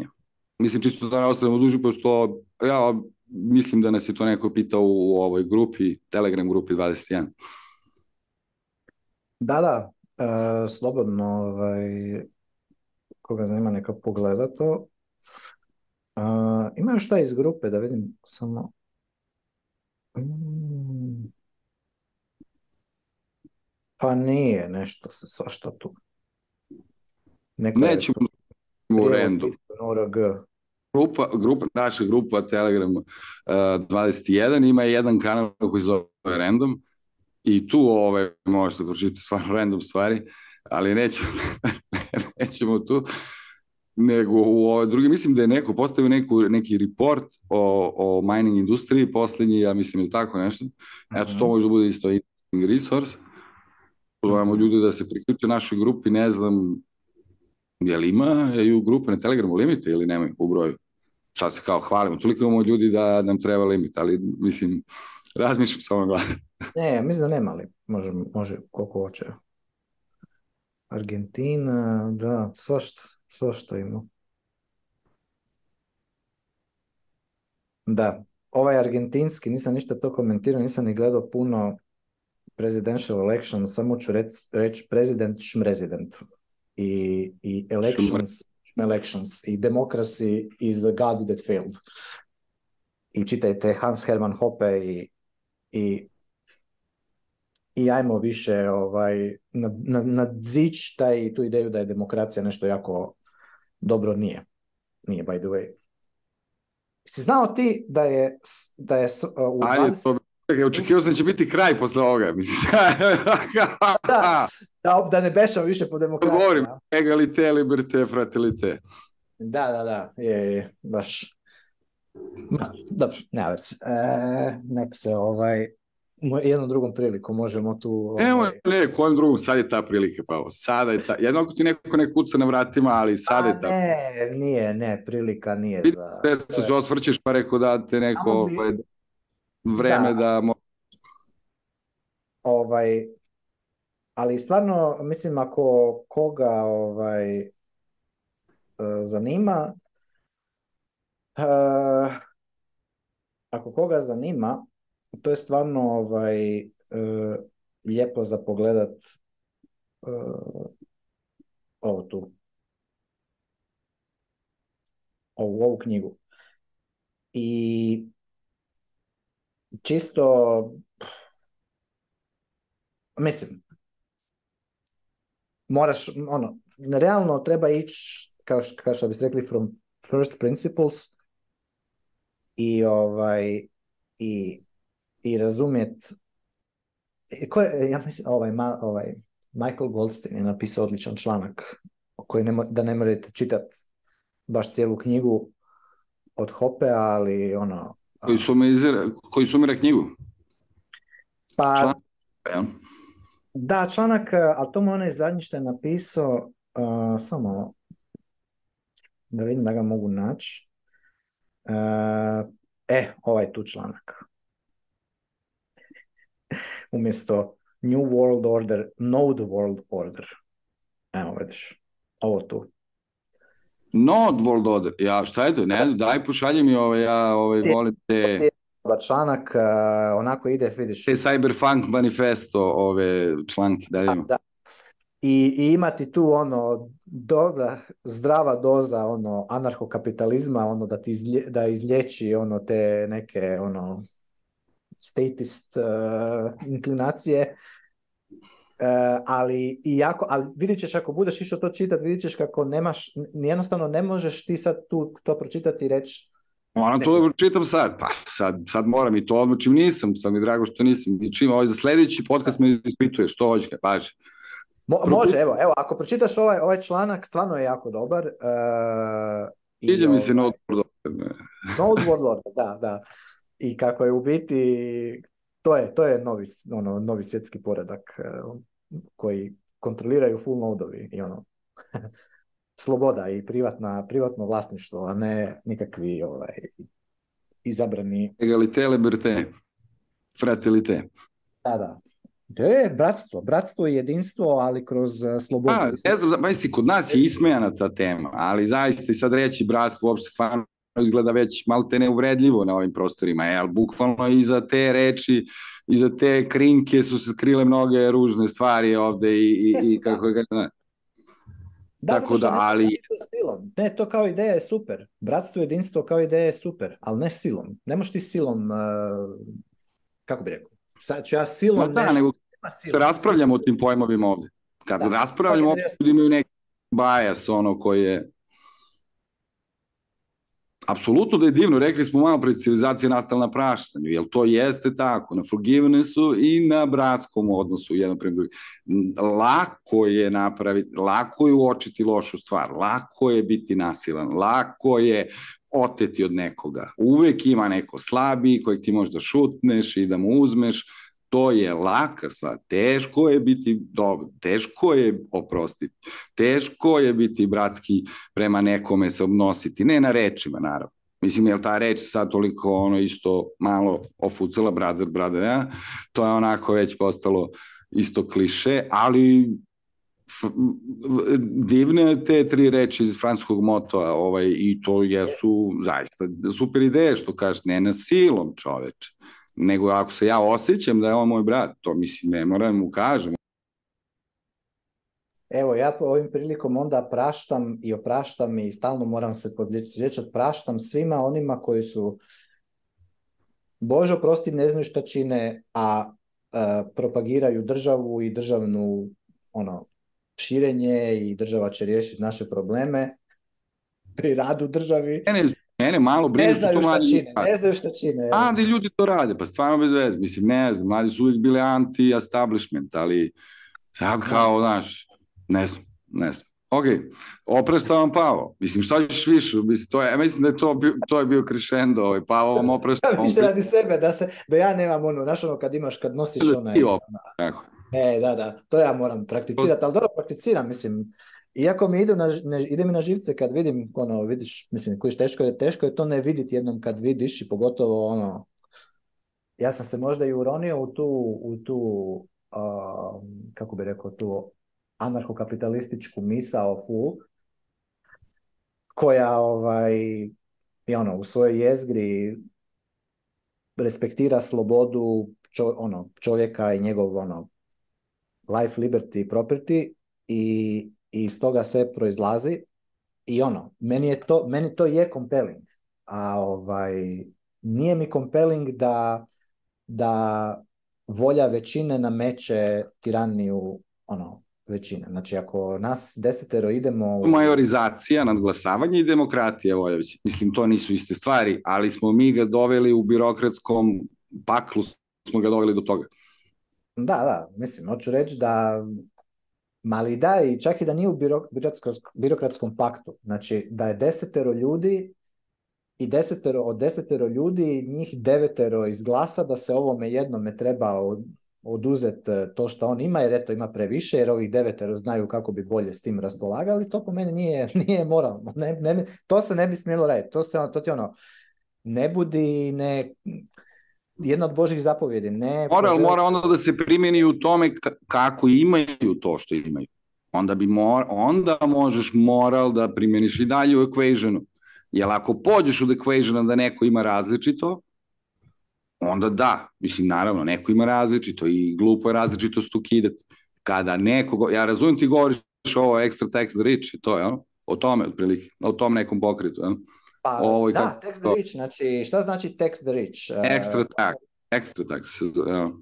Mislim, čisto da ne ostavimo duži, pošto ja mislim da nas je to neko pitao u ovoj grupi, Telegram grupi 21. Da, da, E, slobodno, ovaj, koga zanima neka pogleda to. E, ima još šta iz grupe, da vidim samo... Mm. Pa nije nešto se svašta tu. Neka Nećemo u rendu. Grupa, grupa, naša grupa Telegram uh, e, 21 ima jedan kanal koji zove Random i tu ovaj, možete da pročitati stvarno random stvari, ali nećemo, nećemo tu nego u ove drugi, mislim da je neko postavio neku, neki report o, o mining industriji, poslednji, ja mislim, ili tako nešto. Eto, mhm. to možda bude isto interesting resource. Pozovemo mhm. ljude da se priključe našoj grupi, ne znam, je li ima je u grupe na Telegramu limite ili nema u broju? Sad se kao hvalimo, toliko imamo ljudi da nam treba limit, ali mislim, razmišljam samo glas. Ne, mislim da nema, ali može, može koliko hoće. Argentina, da, svašta, svašta ima. Da, ovaj argentinski, nisam ništa to komentirao, nisam ni gledao puno presidential election, samo ću reći reć president šmrezident i, i elections, elections i democracy is the god that failed. I čitajte Hans Hermann Hoppe i, i i ajmo više ovaj, nadzić taj, tu ideju da je demokracija nešto jako dobro nije. Nije, by the way. Si znao ti da je... Da je u Ajde, to... Očekivao sam da će biti kraj posle ovoga. da, da, da ne bešam više po da demokraciji. Govorim, egalite, liberite, fratelite. Da, da, da, je, je, baš. Ma, dobro, ne, e, nek se ovaj jednom drugom priliku možemo tu... Evo, ovaj, ne, kojem drugom, sad je ta prilika, Pavo, sada je ta, jednako ti neko ne kuca na vratima, ali sada je ta... ne, nije, ne, prilika nije za... Često se osvrćeš pa rekao da te neko bi... Ovaj, vreme da... da mo... Ovaj, ali stvarno, mislim, ako koga ovaj, e, zanima, uh, ako koga zanima, to je stvarno ovaj, e, lijepo za pogledat e, ovo tu. Ovu, ovu knjigu. I čisto mislim moraš ono realno treba ići kao, kao što bi se rekli from first principles i ovaj i i razumet I e, ko je, ja mislim, ovaj, ma, ovaj, Michael Goldstein je napisao odličan članak koji ne, da ne morate čitati baš celu knjigu od Hope, ali ono... Koji sumira, koji sumira knjigu? Pa... Članak, ja. Da, članak, ali to mu onaj zadnji što je napisao, uh, samo da vidim da ga mogu naći. Uh, e, ovaj tu članak umjesto New World Order, Node World Order. Evo vidiš, ovo tu. Node World Order, ja šta je to, ne daj pošalji mi ove, ja ove, ti, volim te... članak, uh, onako ide, vidiš... Te Cyberpunk manifesto, ove članke, daj A, Da, i, I, imati tu ono dobra, zdrava doza ono anarhokapitalizma, ono da ti izlje, da izlječi ono te neke ono statist eh, inklinacije, E, ali i jako, ali vidit ćeš ako budeš išao to čitat, vidit ćeš kako nemaš, jednostavno ne možeš ti sad tu to pročitati i reći Moram to da pročitam sad, pa sad, sad moram i to odmah nisam, sad mi drago što nisam i čim ovaj za sledeći podcast me ispituješ, što hoćeš kaj, paži. Mo, može, evo, evo, ako pročitaš ovaj, ovaj članak, stvarno je jako dobar. Uh, e, Iđe mi se ovaj, Node World Order. Node World da, da i kako je u biti, to je, to je novi, ono, novi svjetski poredak e, koji kontroliraju full nodovi i ono, sloboda i privatna, privatno vlasništvo, a ne nikakvi ovaj, izabrani... Egalite, liberté, fratilite. Da, da. E, bratstvo, bratstvo i jedinstvo, ali kroz e, slobodu. A, ne znam, si, kod nas je ismejana ta tema, ali zaista i sad reći bratstvo uopšte stvarno izgleda već malte neuvredljivo na ovim prostorima, je, ali bukvalno iza te reči, iza te krinke su se skrile mnoge ružne stvari ovde i, i, i da. kako je... Da, Tako da, ali... Ne, to silom. ne, to kao ideja je super. Bratstvo i jedinstvo kao ideja je super, ali ne silom. Ne možeš ti silom, uh, kako bi rekao, sad ću ja silom... Ma da, nešto, nego silom, raspravljamo silom. o tim pojmovima ovde. Kad da, raspravljamo, opet imaju neki bajas ono koji je apsolutno da je divno, rekli smo malo pre civilizacije nastala na praštanju, jer to jeste tako, na forgivenessu i na bratskom odnosu, jedan prema drugi. Lako je napraviti, lako je uočiti lošu stvar, lako je biti nasilan, lako je oteti od nekoga. Uvek ima neko slabiji kojeg ti možda šutneš i da mu uzmeš, to je laka stvar. Teško je biti dobro, teško je oprostiti, teško je biti bratski prema nekome se obnositi, ne na rečima naravno. Mislim, je jel ta reč sad toliko ono isto malo ofucala, brother, brother, ja? to je onako već postalo isto kliše, ali divne te tri reči iz francuskog motoa ovaj, i to jesu zaista super ideje što kažeš, ne na silom čoveče nego ako se ja osjećam da je on moj brat, to mislim ne moram da mu kažem. Evo, ja po ovim prilikom onda praštam i opraštam i stalno moram se podriječati, praštam svima onima koji su Bože prosti ne znaju šta čine, a e, propagiraju državu i državnu ono, širenje i država će riješiti naše probleme pri radu državi. Ne, ne, Mene malo brinu ne znaju što mladi čine, ne znaju šta čine. Mladi da ljudi to rade, pa stvarno bez veze. Mislim, ne znam, mladi su uvijek bile anti-establishment, ali sad kao, znaš, ne znam, ne znam. Ok, oprešta Pavo. Mislim, šta još više? Mislim, to je, mislim da je to, bio, to je bio krešendo, ovaj, Pavo vam oprešta. Ja, više radi sebe, da, se, da ja nemam ono, znaš ono kad imaš, kad nosiš da, da, ono. Ti op, tako. E, da, da, to ja moram prakticirati, ali dobro prakticiram, mislim, Iako mi idu na, ne, ide mi na živce kad vidim, ono, vidiš, mislim, kojiš, teško je, teško je to ne vidjeti jednom kad vidiš i pogotovo, ono, ja sam se možda i uronio u tu, u tu uh, kako bih rekao, tu anarhokapitalističku misao full, koja ovaj, i ono, u svojoj jezgri respektira slobodu čo, ono, čovjeka i njegov ono, life, liberty, property i i iz toga sve proizlazi i ono, meni, je to, meni to je compelling, a ovaj, nije mi compelling da, da volja većine nameće tiraniju ono, većine. Znači, ako nas desetero idemo... U... Majorizacija, nadglasavanje i demokratija, Voljević. Mislim, to nisu iste stvari, ali smo mi ga doveli u birokratskom paklu, smo ga doveli do toga. Da, da, mislim, hoću reći da mali da i čak i da nije u biro, birokratskom paktu, znači da je desetero ljudi i desetero od desetero ljudi njih devetero izglasa da se ovome jednome treba oduzet e, to što on ima jer eto ima previše jer ovih devetero znaju kako bi bolje s tim raspolagali, to po mene nije, nije moralno. Ne, ne, to se ne bi smjelo raditi. To, se, to ti ono, ne budi, ne, jedna od Božih zapovjedi. Ne, mora, požel... mora ono da se primjeni u tome kako imaju to što imaju. Onda, bi mor, onda možeš moral da primjeniš i dalje u equationu. Jer ako pođeš od equationa da neko ima različito, onda da. Mislim, naravno, neko ima različito i glupo je različitost ukidati. Kada neko, ja razumijem ti govoriš ovo extra text rich, to je ono, o tome otprilike, o tom nekom pokretu. Ono? Pa Ovo, ovaj, da, kako... tax the rich, znači šta znači tax the rich? E, extra tax, extra tax.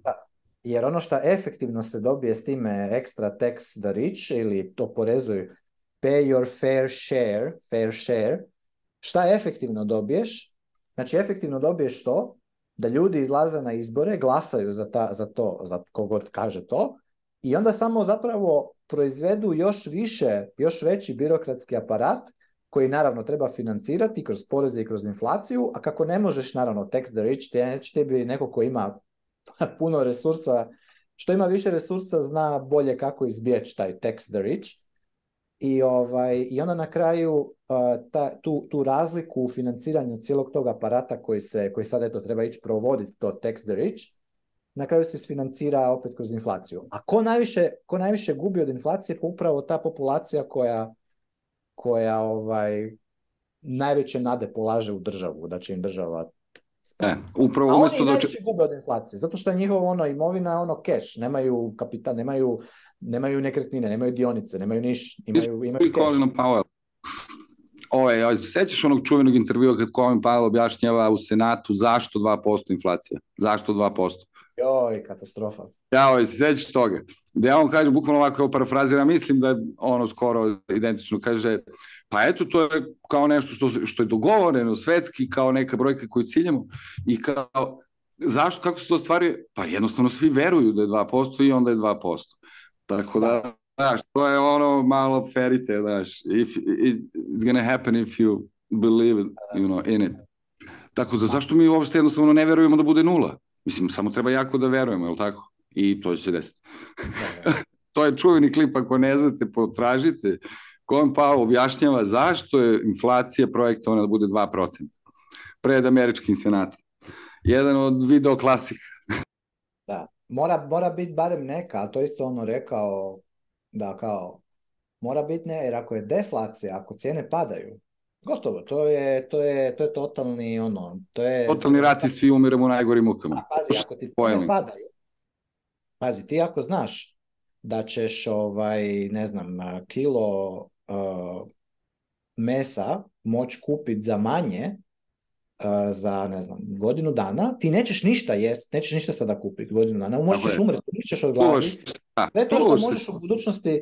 Da. Jer ono što efektivno se dobije s time extra tax the rich ili to porezuju pay your fair share, fair share, šta efektivno dobiješ? Znači efektivno dobiješ to da ljudi izlaze na izbore, glasaju za, ta, za to, za kogod kaže to, i onda samo zapravo proizvedu još više, još veći birokratski aparat koji naravno treba financirati kroz poreze i kroz inflaciju, a kako ne možeš naravno tax the rich, te, tebi neko ko ima puno resursa, što ima više resursa zna bolje kako izbjeći taj tax the rich. I, ovaj, i onda na kraju uh, ta, tu, tu razliku u financiranju cijelog tog aparata koji, se, koji sad eto treba ići provoditi to tax the rich, na kraju se sfinancira opet kroz inflaciju. A ko najviše, ko najviše gubi od inflacije pa upravo ta populacija koja koja ovaj, najveće nade polaže u državu, da će im država E, upravo A oni da će... gube od inflacije, zato što je njihova ono, imovina je ono cash, nemaju kapital, nemaju, nemaju nekretnine, nemaju dionice, nemaju niš, imaju, imaju cash. Powell. Ove, ovaj, sećaš onog čuvenog intervjua kad Colin Powell objašnjava u Senatu zašto 2% inflacija? Zašto 2%? Joj, katastrofa. Ja, se sećaš toga. Da ja on kaže, bukvalno ovako parafrazira, mislim da je ono skoro identično, kaže, pa eto, to je kao nešto što, što je dogovoreno svetski, kao neka brojka koju ciljamo i kao, zašto, kako se to stvaruje? Pa jednostavno svi veruju da je 2% i onda je 2%. Tako da, znaš, to je ono malo ferite, znaš, if, it's gonna happen if you believe you know, in it. Tako da, zašto mi uopšte jednostavno ne verujemo da bude nula? Mislim, samo treba jako da verujemo, je li tako? I to će se desiti. Da, da. to je čuveni klip, ako ne znate, potražite. Colin Powell objašnjava zašto je inflacija projektovana da bude 2% pred američkim senatom. Jedan od video klasika. da, mora, mora biti barem neka, a to isto ono rekao da kao mora biti ne, jer ako je deflacija, ako cijene padaju, Gotovo, to je, to je, to je totalni ono, to je... Totalni rat i svi umiremo u najgorim mukama. A, pazi, ako ti ne padaju, pazi, ti ako znaš da ćeš, ovaj, ne znam, kilo uh, mesa moći kupiti za manje, e, za, ne znam, godinu dana, ti nećeš ništa jest, nećeš ništa sada kupiti godinu dana, možeš umreti, nećeš od glavi. Da, Sve to što možeš u budućnosti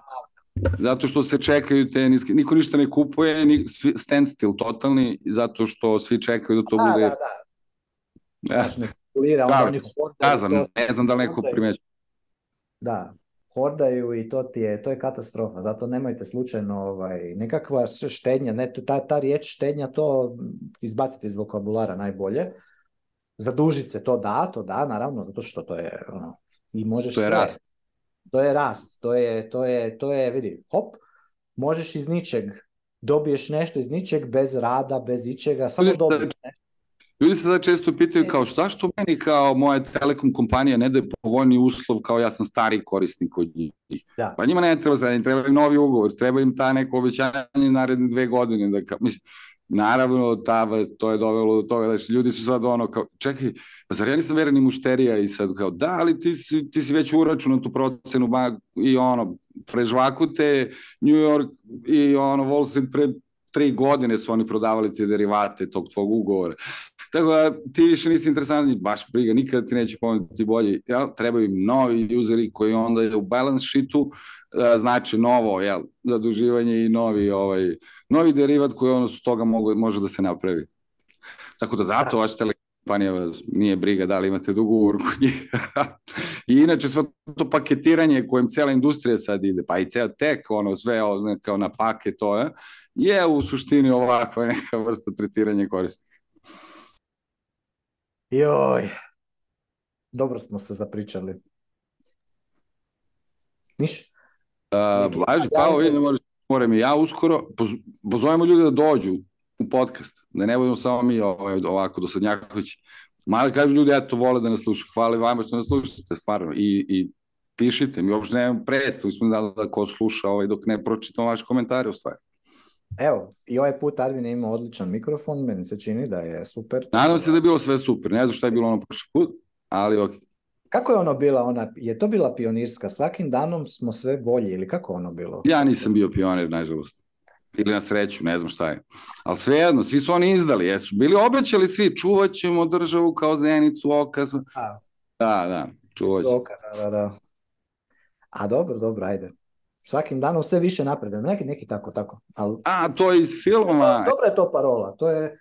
Zato što se čekaju te niske, niko ništa ne kupuje, ni, standstill totalni, zato što svi čekaju da to da, bude... Da, da, da. Znaš, ne cirkulira, da, oni horda... Da, znam, ne znam da li neko primećuje. Da, hordaju i to ti je, to je katastrofa, zato nemojte slučajno ovaj, nekakva štednja, ne, ta, ta riječ štednja to izbacite iz vokabulara najbolje, zadužit se to da, to da, naravno, zato što to je, ono, i možeš to je sve. rast to je rast, to je, to je, to je, vidi, hop, možeš iz ničeg, dobiješ nešto iz ničeg bez rada, bez ičega, samo ljudi dobiješ da, nešto. Ljudi se sada često pitaju kao zašto meni kao moja telekom kompanija ne daje povoljni uslov kao ja sam stari korisnik od njih. Da. Pa njima ne treba zadnje, treba im novi ugovor, treba im ta neko obećanje naredne dve godine. Da, ka, mislim, Naravno, ta, to je dovelo do toga, znači, ljudi su sad ono kao, čekaj, pa zar ja nisam vereni mušterija i sad kao, da, ali ti si, ti si već uračunan tu procenu ba, i ono, prežvakute New York i ono, Wall Street pre tri godine su oni prodavali te derivate tog tvog ugovora. Tako da ti više nisi interesantni, baš briga, nikada ti neće pomenuti bolji. Ja, Trebaju im novi useri koji onda je u balance sheetu znači novo jel, zaduživanje i novi, ovaj, novi derivat koji ono su toga mogu, može da se napravi. Tako da zato vaša da. telekompanija nije briga da li imate dug ugovor I inače sve to paketiranje kojim cela industrija sad ide, pa i ceo tek, ono sve ono, kao na paket, to je, je u suštini ovakva neka vrsta tretiranja korisnika. Joj, dobro smo se zapričali. Niš? Uh, Blaži, pa ovo ne moraš, moram i ja uskoro, pozovemo ljude da dođu u podcast, da ne budemo samo mi ovaj, ovako do dosadnjakovići. Mali kažu ljudi, eto, vole da nas slušaju, hvala vama što nas slušate, stvarno, i, i pišite mi, uopšte nemam predstavu, smo da ko sluša ovaj, dok ne pročitam vaše komentare u stvari. Evo, i ovaj put Arvin ima odličan mikrofon, meni se čini da je super. Nadam se da je bilo sve super, ne znam šta je bilo ono prošli put, ali ok. Kako je ono bila, ona, je to bila pionirska? Svakim danom smo sve bolji ili kako ono bilo? Ja nisam bio pionir, najžalost. Ili na sreću, ne znam šta je. Ali svejedno, svi su oni izdali, jesu. Bili obećali svi, čuvat ćemo državu kao zenicu oka. A, da, da, čuvat ćemo. da, da, da. A dobro, dobro, ajde svakim danom sve više napredujem, neki, neki tako, tako. Al... A, to je iz filma. Dobra je to parola, to je...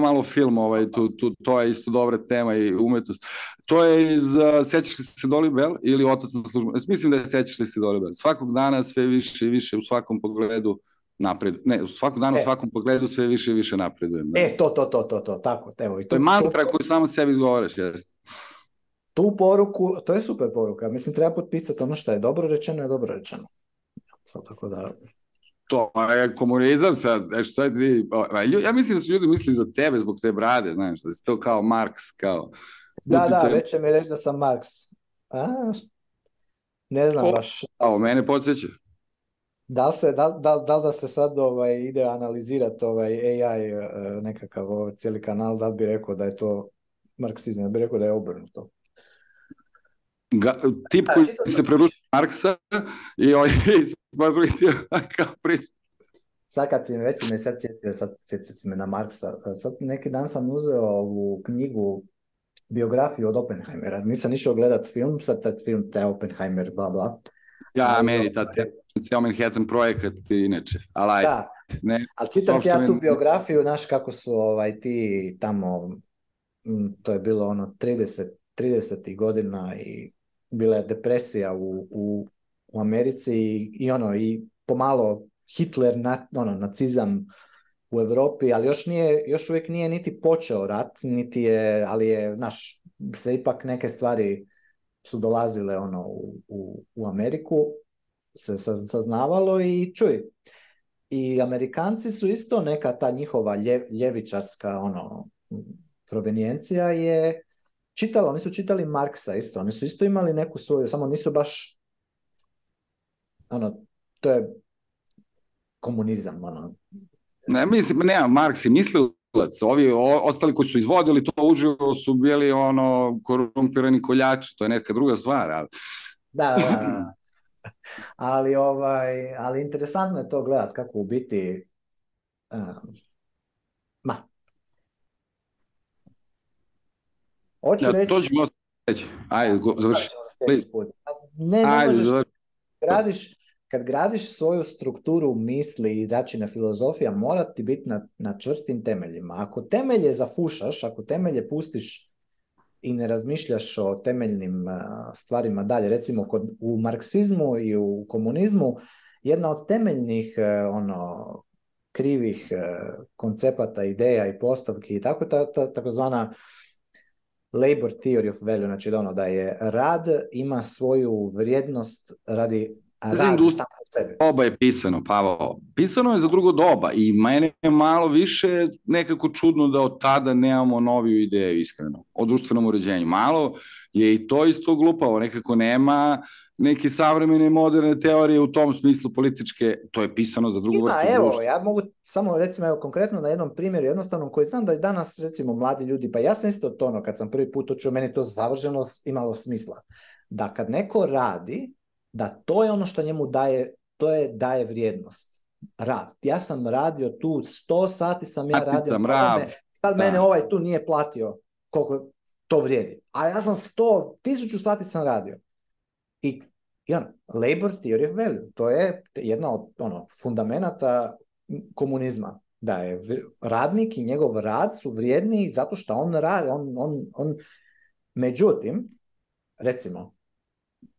Malo film, ovaj, tu, tu, to je isto dobra tema i umetnost. To je iz uh, Sećaš li se Dolibel ili Otac na službu? Mislim da je Sećaš li se Dolibel. Svakog dana sve više i više u svakom pogledu napred, ne, svakog dana e. u svakom pogledu sve više i više napredujem. Da. E, to, to, to, to, to, tako, evo. I to, to je mantra koju samo sebi izgovaraš, jeste tu poruku, to je super poruka, mislim treba potpisati ono što je dobro rečeno, je dobro rečeno. Sad tako da... To je komunizam sad, znači, e, sad ti, ja mislim da su ljudi mislili za tebe zbog te brade, znaš, da si to kao Marks, kao... Da, da, već će mi reći da sam Marks. A, ne znam o, baš. A o mene podsjeća. Da se, da, da, da, da se sad ovaj, ide analizirati ovaj AI e, nekakav ovaj, cijeli kanal, da bi rekao da je to marksizam, da bih rekao da je obrnuto ga, tip da, koji se preruči Marksa i on je ispadruti kao priča. Sad kad si me već me sad sjetio, sad sjetio si me na Marksa, e, sad neki dan sam uzeo ovu knjigu biografiju od Oppenheimera. Nisam išao gledat film, sad taj film, taj Oppenheimer, bla bla. Ja, Ali, meni ta cijel Manhattan projekat i inače. Ali, da, ne, ali čitam ti ja tu biografiju, znaš kako su ovaj, ti tamo, mm, to je bilo ono 30 30. godina i bila je depresija u, u, u Americi i, i, ono i pomalo Hitler na, ono nacizam u Evropi, ali još nije još uvijek nije niti počeo rat, niti je ali je naš se ipak neke stvari su dolazile ono u, u, u Ameriku se saznavalo i čuj i Amerikanci su isto neka ta njihova ljev, ljevičarska ono provenijencija je čitali, oni su čitali Marksa isto, oni su isto imali neku svoju, samo nisu baš, ono, to je komunizam, ono. Ne, mislim, ne, Marks je mislilac, ovi o, ostali koji su izvodili to uživo su bili, ono, korumpirani koljači, to je neka druga stvar, ali... Da, da, da. Ali, ovaj, ali interesantno je to gledat kako u biti um, Hoću ja, da, reći... To ćemo reći. Ajde, go, završi. Ne, ne Ajde, možeš... Završi. Gradiš, kad gradiš svoju strukturu misli i načina da filozofija, mora ti biti na, na čvrstim temeljima. Ako temelje zafušaš, ako temelje pustiš i ne razmišljaš o temeljnim stvarima dalje, recimo kod, u marksizmu i u komunizmu, jedna od temeljnih e, ono krivih e, koncepata, ideja i postavki i tako ta, ta takozvana labor theory of value, znači da ono da je rad ima svoju vrijednost radi A za industriju doba je pisano, Pavao. Pisano je za drugo doba i mene je malo više nekako čudno da od tada nemamo noviju ideju, iskreno, o društvenom uređenju. Malo je i to isto glupavo, nekako nema neke savremene moderne teorije u tom smislu političke, to je pisano za drugu Ima, vrstu evo, društva. ja mogu samo recimo evo, konkretno na jednom primjeru jednostavnom koji znam da je danas recimo mladi ljudi, pa ja sam isto to ono kad sam prvi put to čuo, meni to završeno imalo smisla. Da kad neko radi, da to je ono što njemu daje, to je daje vrijednost. Rad. Ja sam radio tu 100 sati sam ja radio. Sam, pa rav. Me, sad da. mene ovaj tu nije platio koliko to vrijedi. A ja sam 100, 1000 sati sam radio. I ja, labor theory of value. To je jedna od ono, fundamenata komunizma. Da je radnik i njegov rad su vrijedni zato što on radi. On, on, on... Međutim, recimo,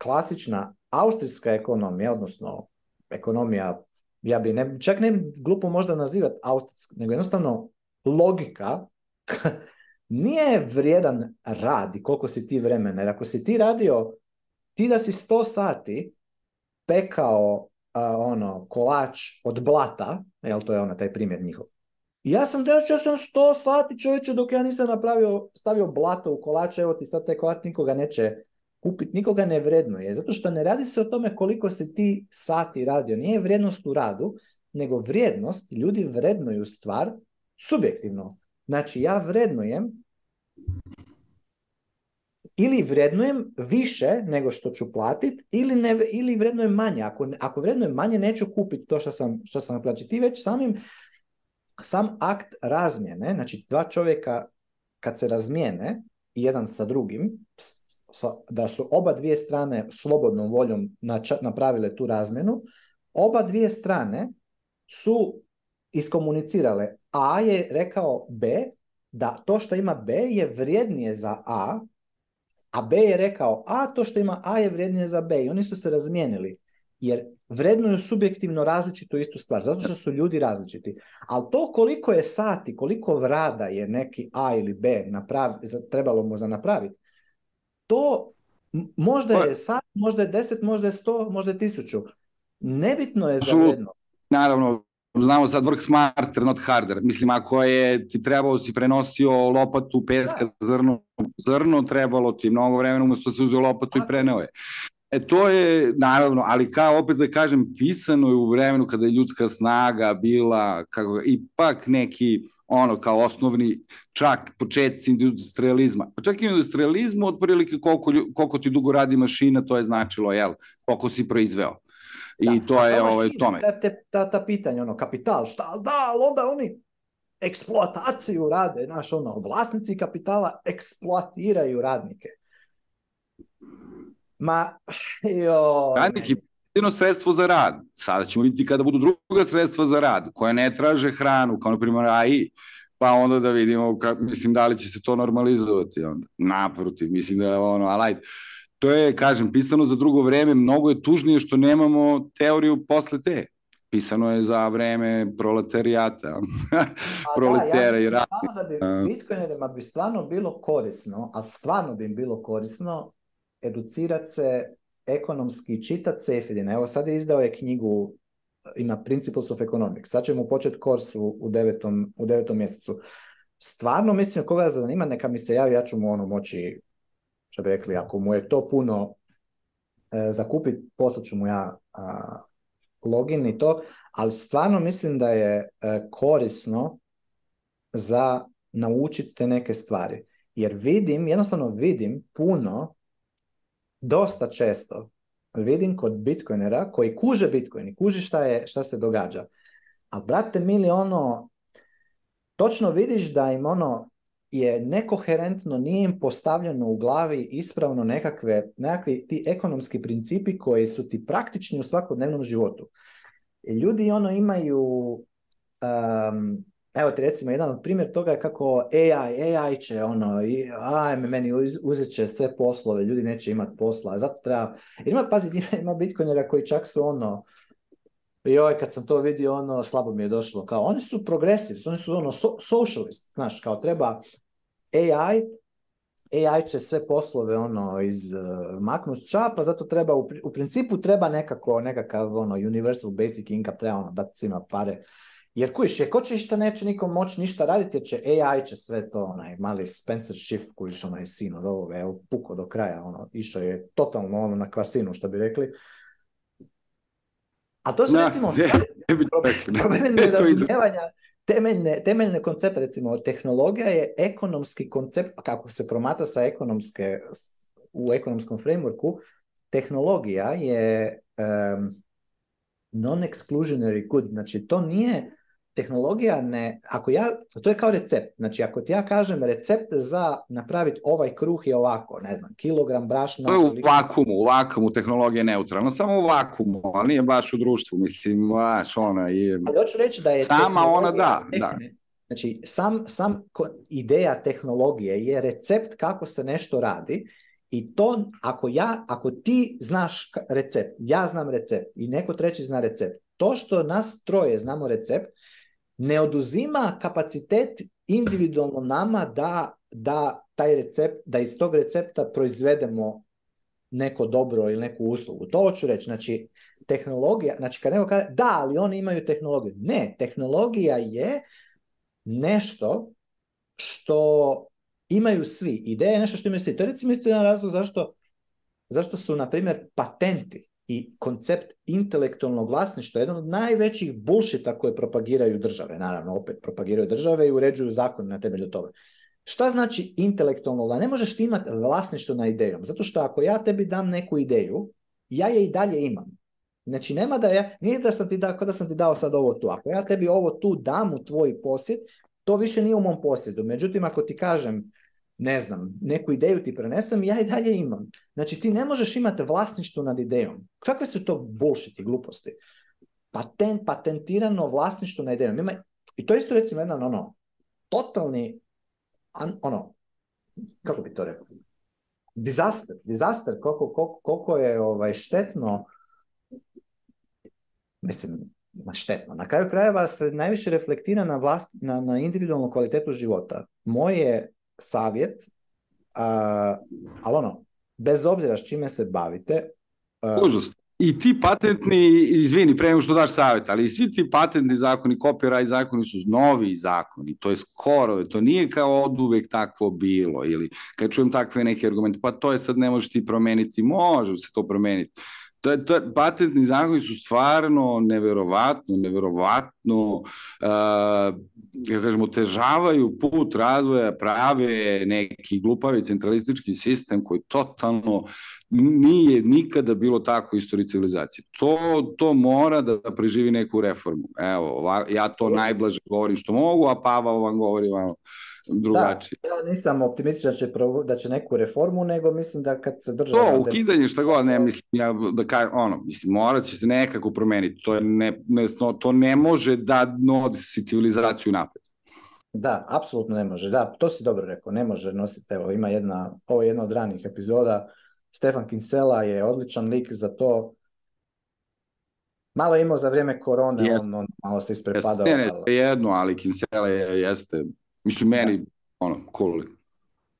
klasična austrijska ekonomija, odnosno ekonomija, ja bi ne, čak ne glupo možda nazivati austrijska, nego jednostavno logika nije vrijedan rad i koliko si ti vremena. Jer ako si ti radio, ti da si 100 sati pekao a, ono kolač od blata, jel to je ona taj primjer njihov. ja sam da, ja sam 100 sati čovječe dok ja nisam napravio, stavio blato u kolač, evo ti sad taj kolač nikoga neće kupiti, nikoga ne vrednuje, zato što ne radi se o tome koliko se ti sati radio, nije vrijednost u radu, nego vrijednost, ljudi vrednuju stvar subjektivno. Znači ja vrednujem ili vrednujem više nego što ću platit ili, ne, ili vrednujem manje. Ako, ako vrednujem manje neću kupiti to što sam, što sam naplaćen. Ti već samim sam akt razmjene, znači dva čovjeka kad se razmijene, jedan sa drugim, da su oba dvije strane slobodnom voljom napravile tu razmenu, oba dvije strane su iskomunicirale. A je rekao B da to što ima B je vrijednije za A, a B je rekao A, to što ima A je vrijednije za B i oni su se razmijenili. Jer vrednuju subjektivno različitu istu stvar, zato što su ljudi različiti. Ali to koliko je sati, koliko vrada je neki A ili B napravi, trebalo mu za napraviti, to možda pa- je sad, možda je 10, možda je 100, možda je tisuću. Nebitno je za vredno. Naravno, znamo sad work smarter, not harder. Mislim, ako je ti trebao da si prenosio lopatu, peska, da. zrno, zrno, trebalo ti mnogo vremena umesto da se uzeo lopatu da. i preneo je. E, to je, naravno, ali kao opet da kažem, pisano je u vremenu kada je ljudska snaga bila kako, ipak neki ono kao osnovni čak početci industrializma. Pa čak i industrializmu otprilike koliko, koliko ti dugo radi mašina, to je značilo, jel, koliko si proizveo. I da, to je ovaj, tome. te, ta, ta pitanja, ono, kapital, šta, da, ali onda oni eksploataciju rade, znaš, ono, vlasnici kapitala eksploatiraju radnike. Ma, jo... Radnik jedino sredstvo za rad. Sada ćemo vidjeti kada budu druga sredstva za rad, koja ne traže hranu, kao na primjer AI, pa onda da vidimo, ka, mislim, da li će se to normalizovati onda. Naprotiv, mislim da je ono, alaj, To je, kažem, pisano za drugo vreme, mnogo je tužnije što nemamo teoriju posle te. Pisano je za vreme proletarijata, proletera da, ja i ratnika. Da bi bitcoinerima bi stvarno bilo korisno, a stvarno bi im bilo korisno educirati se ekonomski čita Cefedina. Evo sad je izdao je knjigu, e, ima Principles of Economics. Sad ćemo mu početi kurs u, u, devetom, u devetom mjesecu. Stvarno mislim koga zanima, neka mi se javi, ja ću mu ono moći, što bi rekli, ako mu je to puno e, zakupiti, poslat mu ja a, login i to, ali stvarno mislim da je e, korisno za naučiti neke stvari. Jer vidim, jednostavno vidim puno dosta često vidim kod bitcoinera koji kuže bitcoin i kuži šta, je, šta se događa. A brate mili ono, točno vidiš da im ono je nekoherentno, nije im postavljeno u glavi ispravno nekakve, nekakvi ti ekonomski principi koji su ti praktični u svakodnevnom životu. I ljudi ono imaju um, Evo ti recimo jedan od primjer toga je kako AI, AI će ono, i, meni uz, uzet će sve poslove, ljudi neće imati posla, zato treba, jer ima, pazi, ima, ima bitcoinera koji čak su ono, joj, kad sam to vidio, ono, slabo mi je došlo, kao, oni su progresivci, oni su ono, so, socialist, znaš, kao treba AI, AI će sve poslove ono iz uh, maknut čapa, zato treba u, u principu treba nekako nekakav ono universal basic income treba ono dati svima pare Jer kuješ, ako će ništa neće nikom moći ništa raditi, jer će AI će sve to, onaj mali Spencer Schiff, kujiš, onaj sin od ovoga, evo, puko do kraja, ono, išao je totalno ono na kvasinu, što bi rekli. A to su no, recimo je, je problemne razumijevanja, temeljne, temeljne koncepte, recimo tehnologija je ekonomski koncept, kako se promata sa ekonomske, u ekonomskom frameworku, tehnologija je um, non-exclusionary good, znači to nije tehnologija ne, ako ja, to je kao recept, znači ako ti ja kažem recept za napraviti ovaj kruh je ovako, ne znam, kilogram brašna... To je u vakumu, u vakumu tehnologija je neutralna, samo u vakumu, ali nije baš u društvu, mislim, baš ona je... Ali hoću reći da je... Sama ona, da, da. Znači, sam, sam ideja tehnologije je recept kako se nešto radi i to ako ja, ako ti znaš recept, ja znam recept i neko treći zna recept, to što nas troje znamo recept, ne oduzima kapacitet individualno nama da, da taj recept, da iz tog recepta proizvedemo neko dobro ili neku uslugu. To hoću reći. Znači, tehnologija, znači kad neko kaže da, ali oni imaju tehnologiju. Ne, tehnologija je nešto što imaju svi. Ideja je nešto što imaju svi. To je recimo isto jedan razlog zašto, zašto su, na primjer, patenti i koncept intelektualnog vlasništva, jedan od najvećih bullshita koje propagiraju države, naravno opet propagiraju države i uređuju zakon na temelju toga. Šta znači intelektualno vlasništvo? Ne možeš ti imati vlasništvo na idejom, zato što ako ja tebi dam neku ideju, ja je i dalje imam. Znači nema da ja, nije da sam ti, da, da sam ti dao sad ovo tu, ako ja tebi ovo tu dam u tvoj posjed, to više nije u mom posjedu. Međutim, ako ti kažem, ne znam, neku ideju ti prenesem, ja i dalje imam. Znači ti ne možeš imati vlasništvo nad idejom. Kakve su to bullshit i gluposti? Patent, patentirano vlasništvo nad idejom. Ima, I to isto recimo jedan ono, totalni, an, ono, kako bi to rekao? Disaster, disaster, koliko, koliko, koliko je ovaj, štetno, mislim, štetno. Na kraju krajeva se najviše reflektira na, vlast, na, na individualnu kvalitetu života. Moje savjet, uh, ali ono, bez obzira s čime se bavite... Uh, Užasno. I ti patentni, izvini, pre nego što daš savjet, ali i svi ti patentni zakoni, copyright zakoni su novi zakoni, to je skoro, to nije kao od uvek takvo bilo, ili kad čujem takve neke argumente, pa to je sad ne možeš ti promeniti, može se to promeniti To je, to je, patentni zakoni su stvarno neverovatno, neverovatno, uh, ja kažem, otežavaju put razvoja, prave neki glupavi centralistički sistem koji totalno nije nikada bilo tako u istoriji civilizacije. To, to mora da, da preživi neku reformu. Evo, ja to najblaže govorim što mogu, a Pavel vam govori malo drugačije. Da, ja nisam optimističan da će, da će neku reformu, nego mislim da kad se drži To, ukidanje, šta god, ne, mislim, ja, da kaj, ono, mislim, morat se nekako promeniti, to, je ne, ne, to ne može da nosi civilizaciju napred. Da, apsolutno ne može, da, to si dobro rekao, ne može nositi, evo, ima jedna, ovo je jedna od ranih epizoda, Stefan Kinsela je odličan lik za to, Malo je imao za vrijeme korone, yes. on, on malo se isprepadao. Yes. Ne, ne, jedno, ali Kinsela je, jeste Mislim, da. meni, ono, cool.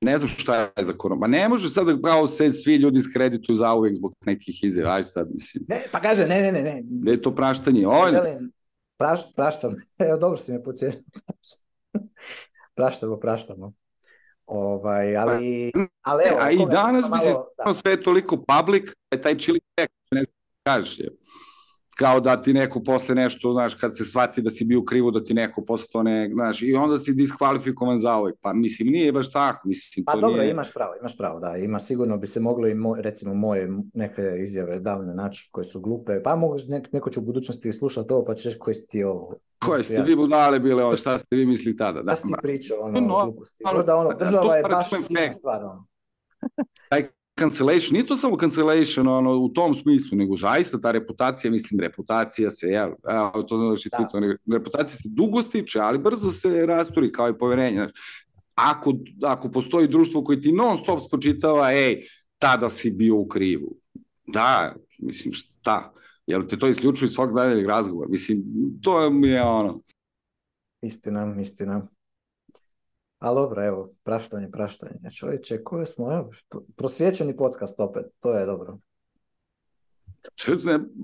Ne znam šta je za korona. Pa ne može sad da pravo se svi ljudi iskredituju za uvek zbog nekih izjava. Aj sad, mislim. Ne, pa kaže, ne, ne, ne. ne. Da je to praštanje. Ovo je... Želim, praš, praštam. Evo, dobro si me pocijenio. praštamo, praštamo. Ovaj, ali, ali evo, a i danas bi se malo, da. sve toliko public, da je taj chili ne znaš, kaže kao da ti neko posle nešto, znaš, kad se shvati da si bio krivo, da ti neko posle to ne, znaš, i onda si diskvalifikovan za ovaj. Pa mislim, nije baš tako, mislim, pa, to dobro, nije... imaš pravo, imaš pravo, da, ima, sigurno bi se moglo i, moj, recimo, moje neke izjave davne naći koje su glupe, pa mogu, ne, neko će u budućnosti slušati ovo, pa ćeš koji si ti ovo. Koje ste vi budale bile, ono, šta ste vi mislili tada? Da, šta si ti pričao, ono, no, gluposti. No, da, ono, država je baš fina stvar, ono cancellation, nije to samo cancellation ono, u tom smislu, nego zaista ta reputacija, mislim, reputacija se, ja, a, to znači, da. Cito, reputacija se dugo stiče, ali brzo se rasturi kao i poverenje. ako, ako postoji društvo koje ti non stop spočitava, ej, tada si bio u krivu. Da, mislim, šta? Jel te to isključuje iz svog daljeg razgovora? Mislim, to mi je ono... Istina, istina. Ali dobro, evo, praštanje, praštanje. Čovječe, koje smo, evo, prosvjećeni podcast opet, to je dobro.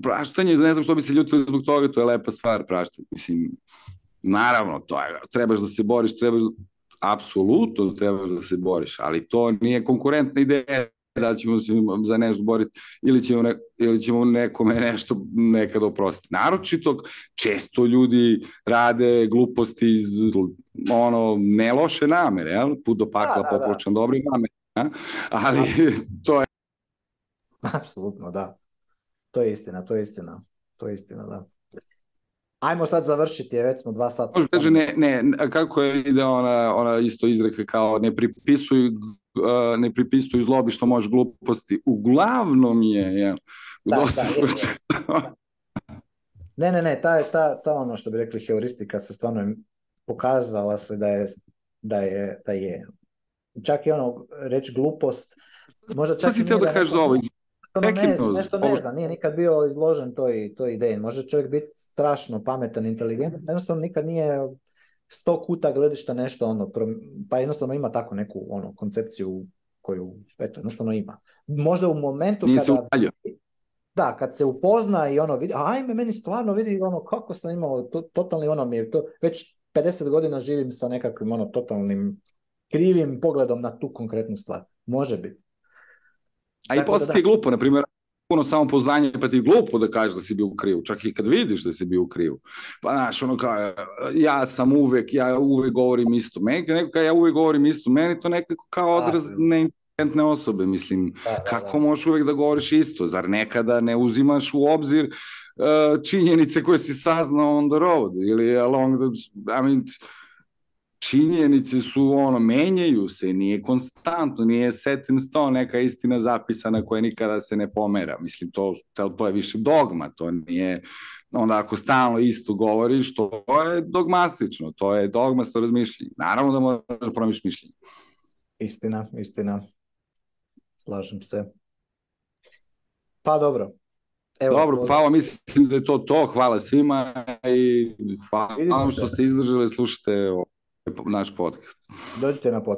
Praštanje, ne znam što bi se ljutili zbog toga, to je lepa stvar, praštanje. Mislim, naravno, to je, trebaš da se boriš, trebaš, apsolutno trebaš da se boriš, ali to nije konkurentna ideja da ćemo se za nešto boriti ili ćemo, ne, ili ćemo nekome nešto nekada oprostiti. Naročito često ljudi rade gluposti iz ono, ne loše namere, ja? put do pakla da, da, popločan da. dobri namere, ja? ali Absolutno. Da. to je... Apsolutno, da. To je istina, to je istina. To je istina, da. Ajmo sad završiti, je, već smo dva sata. Može, ne, ne, kako je ide ona, ona isto izreka kao ne pripisuju ne pripisuju iz što može gluposti. Uglavnom je, je, u da, da dosta da, slučaja. ne, ne, ne, ta, ta, ta ono što bi rekli heuristika se stvarno pokazala se da je, da je, da je. Čak i ono, reći glupost, možda čak Šta si teo da, da kažeš za ovo? Ono ne zna, nešto ne zna, nije nikad bio izložen toj, toj ideji. Može čovjek biti strašno pametan, inteligentan, jednostavno nikad nije sto tog kuta gledišta nešto ono, pa jednostavno ima tako neku ono koncepciju koju eto jednostavno ima. Možda u momentu Nisi kada uvalio. da, kad se upozna i ono vidi, ajme meni stvarno vidi ono kako sam imao to, totalni ono mi je to već 50 godina živim sa nekakvim ono totalnim krivim pogledom na tu konkretnu stvar. Može biti. A tako i poslije da, da. glupo, na primjer, puno samopoznanja, pa ti glupo da kažeš da si bio u krivu, čak i kad vidiš da si bio u krivu. Pa znaš, ono kao, ja sam uvek, ja uvek govorim isto meni, neko kao ja uvek govorim isto meni, to nekako kao da. odraz ne osobe, mislim, da, da, kako možeš uvek da govoriš isto, zar nekada ne uzimaš u obzir uh, činjenice koje si saznao on the road, ili along the, I mean, činjenice su ono, menjaju se, nije konstantno, nije set in stone neka istina zapisana koja nikada se ne pomera. Mislim, to, to, je više dogma, to nije, onda ako stalno isto govoriš, to je dogmastično, to je dogmasto razmišljenje. Naravno da možeš promiš mišljenje. Istina, istina. Slažem se. Pa dobro, Evo, Dobro, hvala, mislim da je to to, hvala svima i hvala što ste izdržali, slušajte ovo naš podcast. Dođite na podcast.